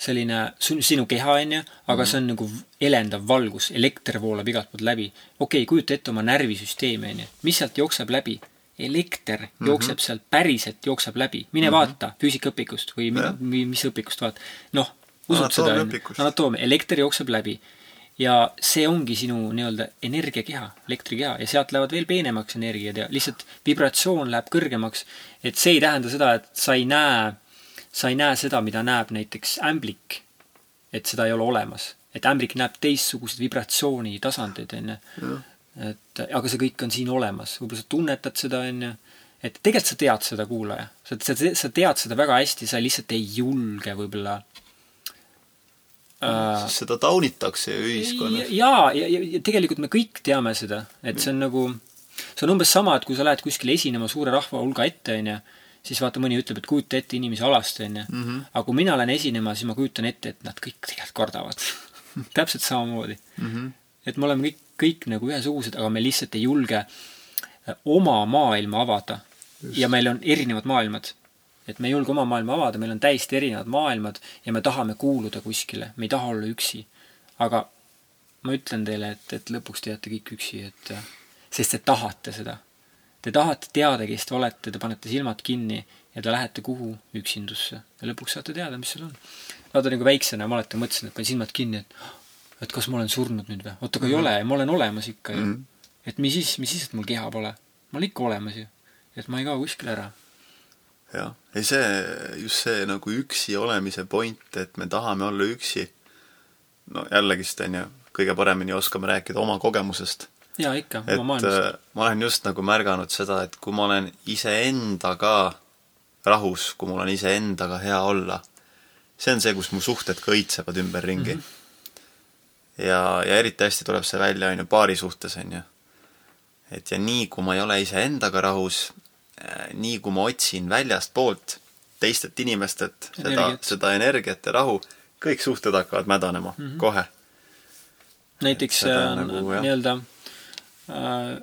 selline sinu keha, on ju, aga mm -hmm. see on nagu elendav valgus, elekter voolab igalt poolt läbi. okei okay,, kujuta ette oma närvisüsteemi, on ju, mis sealt jookseb läbi? elekter mm -hmm. jookseb sealt, päriselt jookseb läbi. mine mm -hmm. vaata füüsikaõpikust või, või mis õpikust vaata. noh, usud seda, anatoomia, elekter jookseb läbi ja see ongi sinu nii-öelda energiakeha, elektrikeha ja sealt lähevad veel peenemaks energiad ja lihtsalt vibratsioon läheb kõrgemaks. et see ei tähenda seda, et sa ei näe, sa ei näe seda, mida näeb näiteks ämblik. et seda ei ole olemas, et ämblik näeb teistsuguseid vibratsioonitasandeid, onju. et aga see kõik on siin olemas, võib-olla sa tunnetad seda, onju et tegelikult sa tead seda, kuulaja. sa, sa, sa tead seda väga hästi, sa lihtsalt ei julge võib-olla äh,. seda taunitakse ju ühiskonnas. jaa, ja, ja, ja tegelikult me kõik teame seda, et see on nagu, see on umbes sama, et kui sa lähed kuskile esinema suure rahva hulga ette, onju, siis vaata, mõni ütleb, et kujuta ette inimese alast, onju. Mhm. aga kui mina lähen esinema, siis ma kujutan ette, et nad kõik tegelikult kardavad täpselt samamoodi mm. -hmm. et me oleme kõik, kõik nagu ühesugused, aga me lihtsalt ei julge äh, oma maailma avada. ja meil on erinevad maailmad et me ei julge oma maailma avada, meil on täiesti erinevad maailmad ja me tahame kuuluda kuskile, me ei taha olla üksi. aga ma ütlen teile, et, et lõpuks te jääte kõik üksi, et sest te tahate seda. Te tahate teada, kes te olete, te panete silmad kinni ja te lähete kuhu? üksindusse. ja lõpuks saate teada, mis seal on. vaata nagu väiksena ma alati mõtlesin, et panin silmad kinni, et et kas ma olen surnud nüüd või? oota, aga mm -hmm. ei ole, ma olen olemas ikka ju mm. -hmm. et mis siis, mis siis, et mul keha pole? ma olen ikka olemas ju. et ma ei kao kuskile ära. Jah, ei see, just see nagu üksi olemise point, et me tahame olla üksi, no jällegist, on ju, kõige paremini oskame rääkida oma kogemusest jaa, ikka, oma maailmast. Äh, ma olen just nagu märganud seda, et kui ma olen iseendaga rahus, kui mul on iseendaga hea olla, see on see, kus mu suhted ka õitsevad ümberringi mm. -hmm. ja, ja eriti hästi tuleb see välja, on ju, paari suhtes, on ju. et ja nii, kui ma ei ole iseendaga rahus, nii kui ma otsin väljastpoolt teistelt inimestelt seda, seda energiat ja rahu, kõik suhted hakkavad mädanema mm -hmm. kohe. näiteks äh, nagu, nii-öelda Äh,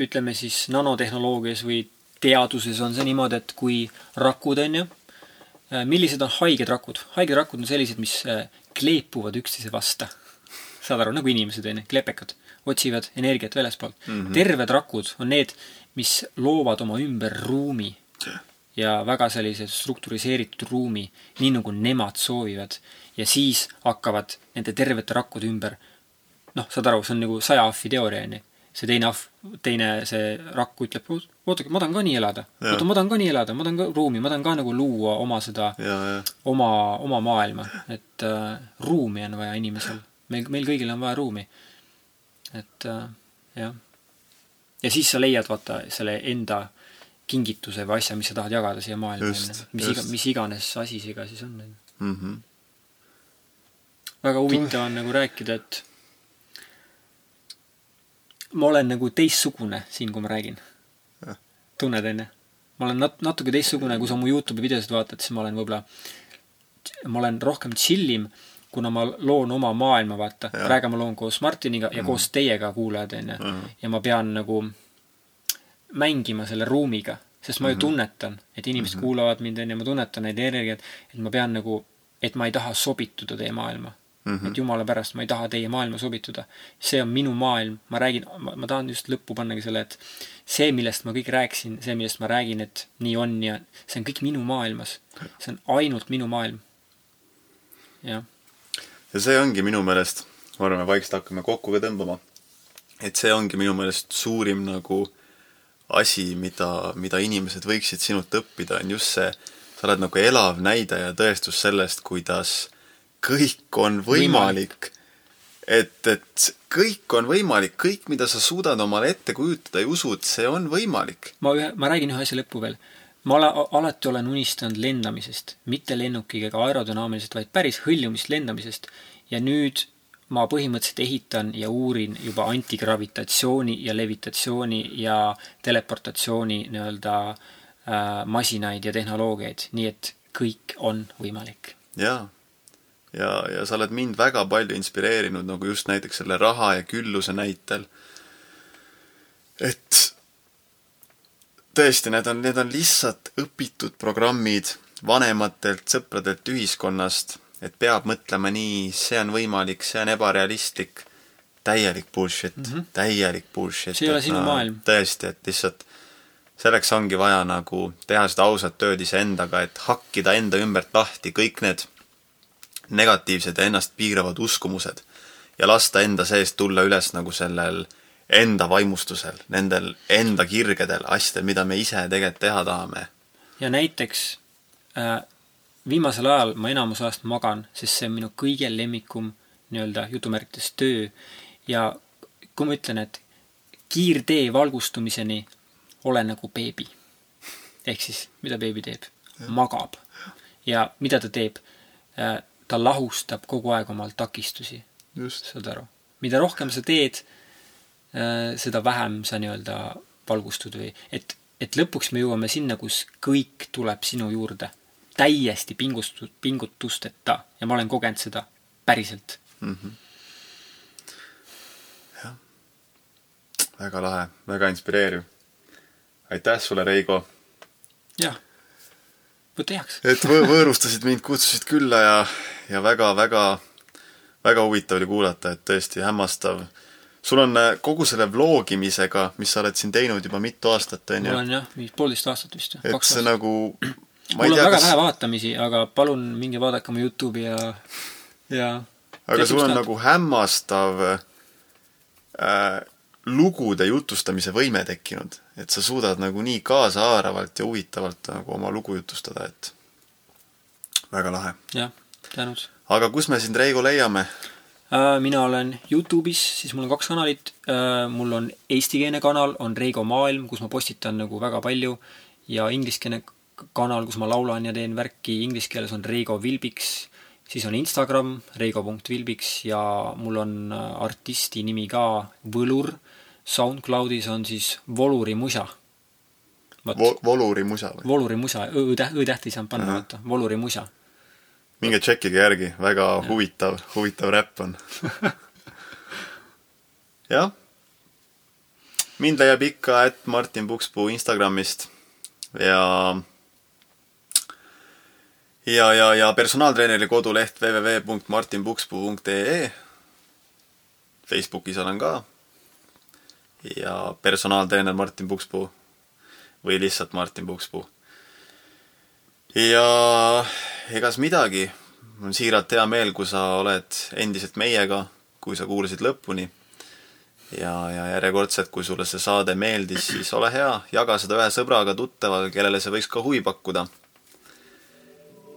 ütleme siis nanotehnoloogias või teaduses on see niimoodi, et kui rakud, on ju, äh, millised on haiged rakud? haiged rakud on sellised, mis äh, kleepuvad üksteise vasta. saad aru, nagu inimesed, on ju, klepekad. otsivad energiat väljaspoolt mm. -hmm. terved rakud on need, mis loovad oma ümber ruumi ja väga sellise strukturiseeritud ruumi, nii nagu nemad soovivad. ja siis hakkavad nende tervete rakkude ümber noh, saad aru, see on nagu saja ahvi teooria, on ju see teine ahv, teine see rakk ütleb, oodake, ma tahan ka nii elada. oota, ma tahan ka nii elada, ma tahan ka ruumi, ma tahan ka nagu luua oma seda, oma, oma maailma. et äh, ruumi on vaja inimesel. meil, meil kõigil on vaja ruumi. et äh, jah. Ja siis sa leiad, vaata, selle enda kingituse või asja, mis sa tahad jagada siia maailma. mis iga, mis iganes asi see ka siis on mm. -hmm. väga huvitav on nagu rääkida, et ma olen nagu teistsugune siin, kui ma räägin. tunned, onju? ma olen nat-, natuke teistsugune, kui sa mu Youtube'i videosid vaatad, siis ma olen võib-olla, ma olen rohkem chill im, kuna ma loon oma maailma, vaata. praegu ma loon koos Martiniga ja mm -hmm. koos teiega, kuulajad, onju. Mhm. ja ma pean nagu mängima selle ruumiga, sest ma ju mm -hmm. tunnetan, et inimesed mm -hmm. kuulavad mind, onju, ma tunnetan neid energiat, et ma pean nagu, et ma ei taha sobituda teie maailma Mm -hmm. et jumala pärast, ma ei taha teie maailma sobituda. see on minu maailm, ma räägin, ma tahan just lõppu pannagi selle, et see, millest ma kõik rääkisin, see, millest ma räägin, et nii on ja see on kõik minu maailmas. see on ainult minu maailm. jah. Ja see ongi minu meelest, ma arvan, me vaikselt hakkame kokku ka tõmbama. et see ongi minu meelest suurim nagu asi, mida, mida inimesed võiksid sinult õppida, on just see, sa oled nagu elav näide ja tõestus sellest, kuidas kõik on võimalik. et, et kõik on võimalik, kõik, mida sa suudad omale ette kujutada ja usud, see on võimalik. ma ühe, ma räägin ühe asja lõppu veel. Ma ole, alati olen unistanud lendamisest, mitte lennukiga ega aerodünaamilisest, vaid päris hõljumist lendamisest. ja nüüd ma põhimõtteliselt ehitan ja uurin juba antigravitatsiooni ja levitatsiooni ja teleportatsiooni nii-öelda äh, masinaid ja tehnoloogiaid, nii et kõik on võimalik. jaa ja, ja sa oled mind väga palju inspireerinud nagu just näiteks selle raha ja külluse näitel. et tõesti, need on, need on lihtsalt õpitud programmid vanematelt, sõpradelt, ühiskonnast, et peab mõtlema nii, see on võimalik, see on ebarealistlik, täielik bullshit mm, -hmm. täielik bullshit. see ei ole sinu no, maailm. tõesti, et lihtsalt selleks ongi vaja nagu teha seda ausat tööd iseendaga, et hakkida enda ümbert lahti kõik need negatiivsed ja ennast piiravad uskumused ja lasta enda seest tulla üles nagu sellel enda vaimustusel, nendel enda kirgedel asjadel, mida me ise tegelikult teha tahame. ja näiteks äh, viimasel ajal ma enamus ajast magan, sest see on minu kõige lemmikum nii-öelda jutumärkides töö ja kui ma ütlen, et kiirtee valgustumiseni ole nagu beebi. ehk siis, mida beebi teeb? magab. ja mida ta teeb? Äh, ta lahustab kogu aeg omal takistusi. saad aru? mida rohkem sa teed, äh, seda vähem sa nii-öelda valgustud või et, et lõpuks me jõuame sinna, kus kõik tuleb sinu juurde täiesti pingustud, pingutusteta ja ma olen kogenud seda päriselt mm. -hmm. jah, väga lahe, väga inspireeriv. aitäh sulle, Reigo! jah võta heaks. et võ võõrustasid mind, kutsusid külla ja, ja väga-väga, väga huvitav oli kuulata, et tõesti hämmastav, sul on äh, kogu selle vlogimisega, mis sa oled siin teinud juba mitu aastat, on mul ju, on jah, mingi poolteist aastat vist. et see nagu ma mul ei on tea, väga kas vähe vaatamisi, aga palun minge vaadake oma Youtube'i ja, ja aga sul on nagu hämmastav äh, lugude jutustamise võime tekkinud, et sa suudad nagu nii kaasahaaravalt ja huvitavalt nagu oma lugu jutustada, et väga lahe. jah, tänud. aga kus me sind, Reigo, leiame? Äh, mina olen Youtube'is, siis mul on kaks kanalit. mul on eestikeelne kanal, on Reigo Maailm, kus ma postitan nagu väga palju ja ingliskeelne kanal, kus ma laulan ja teen värki inglise keeles on Reigo Vilbiks, siis on Instagram reigo.vilbiks ja mul on äh, artisti nimi ka Võlur. SoundCloudis on siis Voluri musa. vot, Voluri musa või? Voluri musa, õ-täht, ei saanud panna, vaata, Voluri musa. Minge tšekkige järgi, väga huvitav, huvitav räpp on. jah. mind leiab ikka et Martin Pukspuu Instagramist. Ja ja, ja, ja personaaltreeneri koduleht www.martinpukspuu.ee Facebookis olen ka. Ja personaaltreener Martin Pukspuu või lihtsalt Martin Pukspuu ja egas midagi, mul on siiralt hea meel, kui sa oled endiselt meiega, kui sa kuulasid lõpuni. ja, ja järjekordselt, kui sulle see saade meeldis, siis ole hea, jaga seda ühe sõbraga, tuttavaga, kellele see võiks ka huvi pakkuda.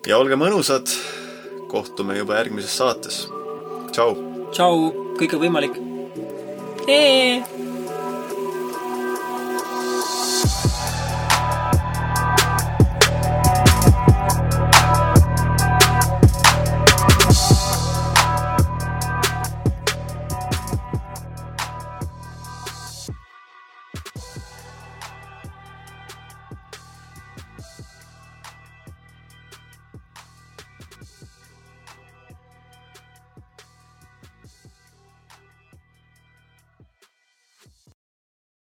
ja olge mõnusad, kohtume juba järgmises saates. tšau tšau, kõik on võimalik.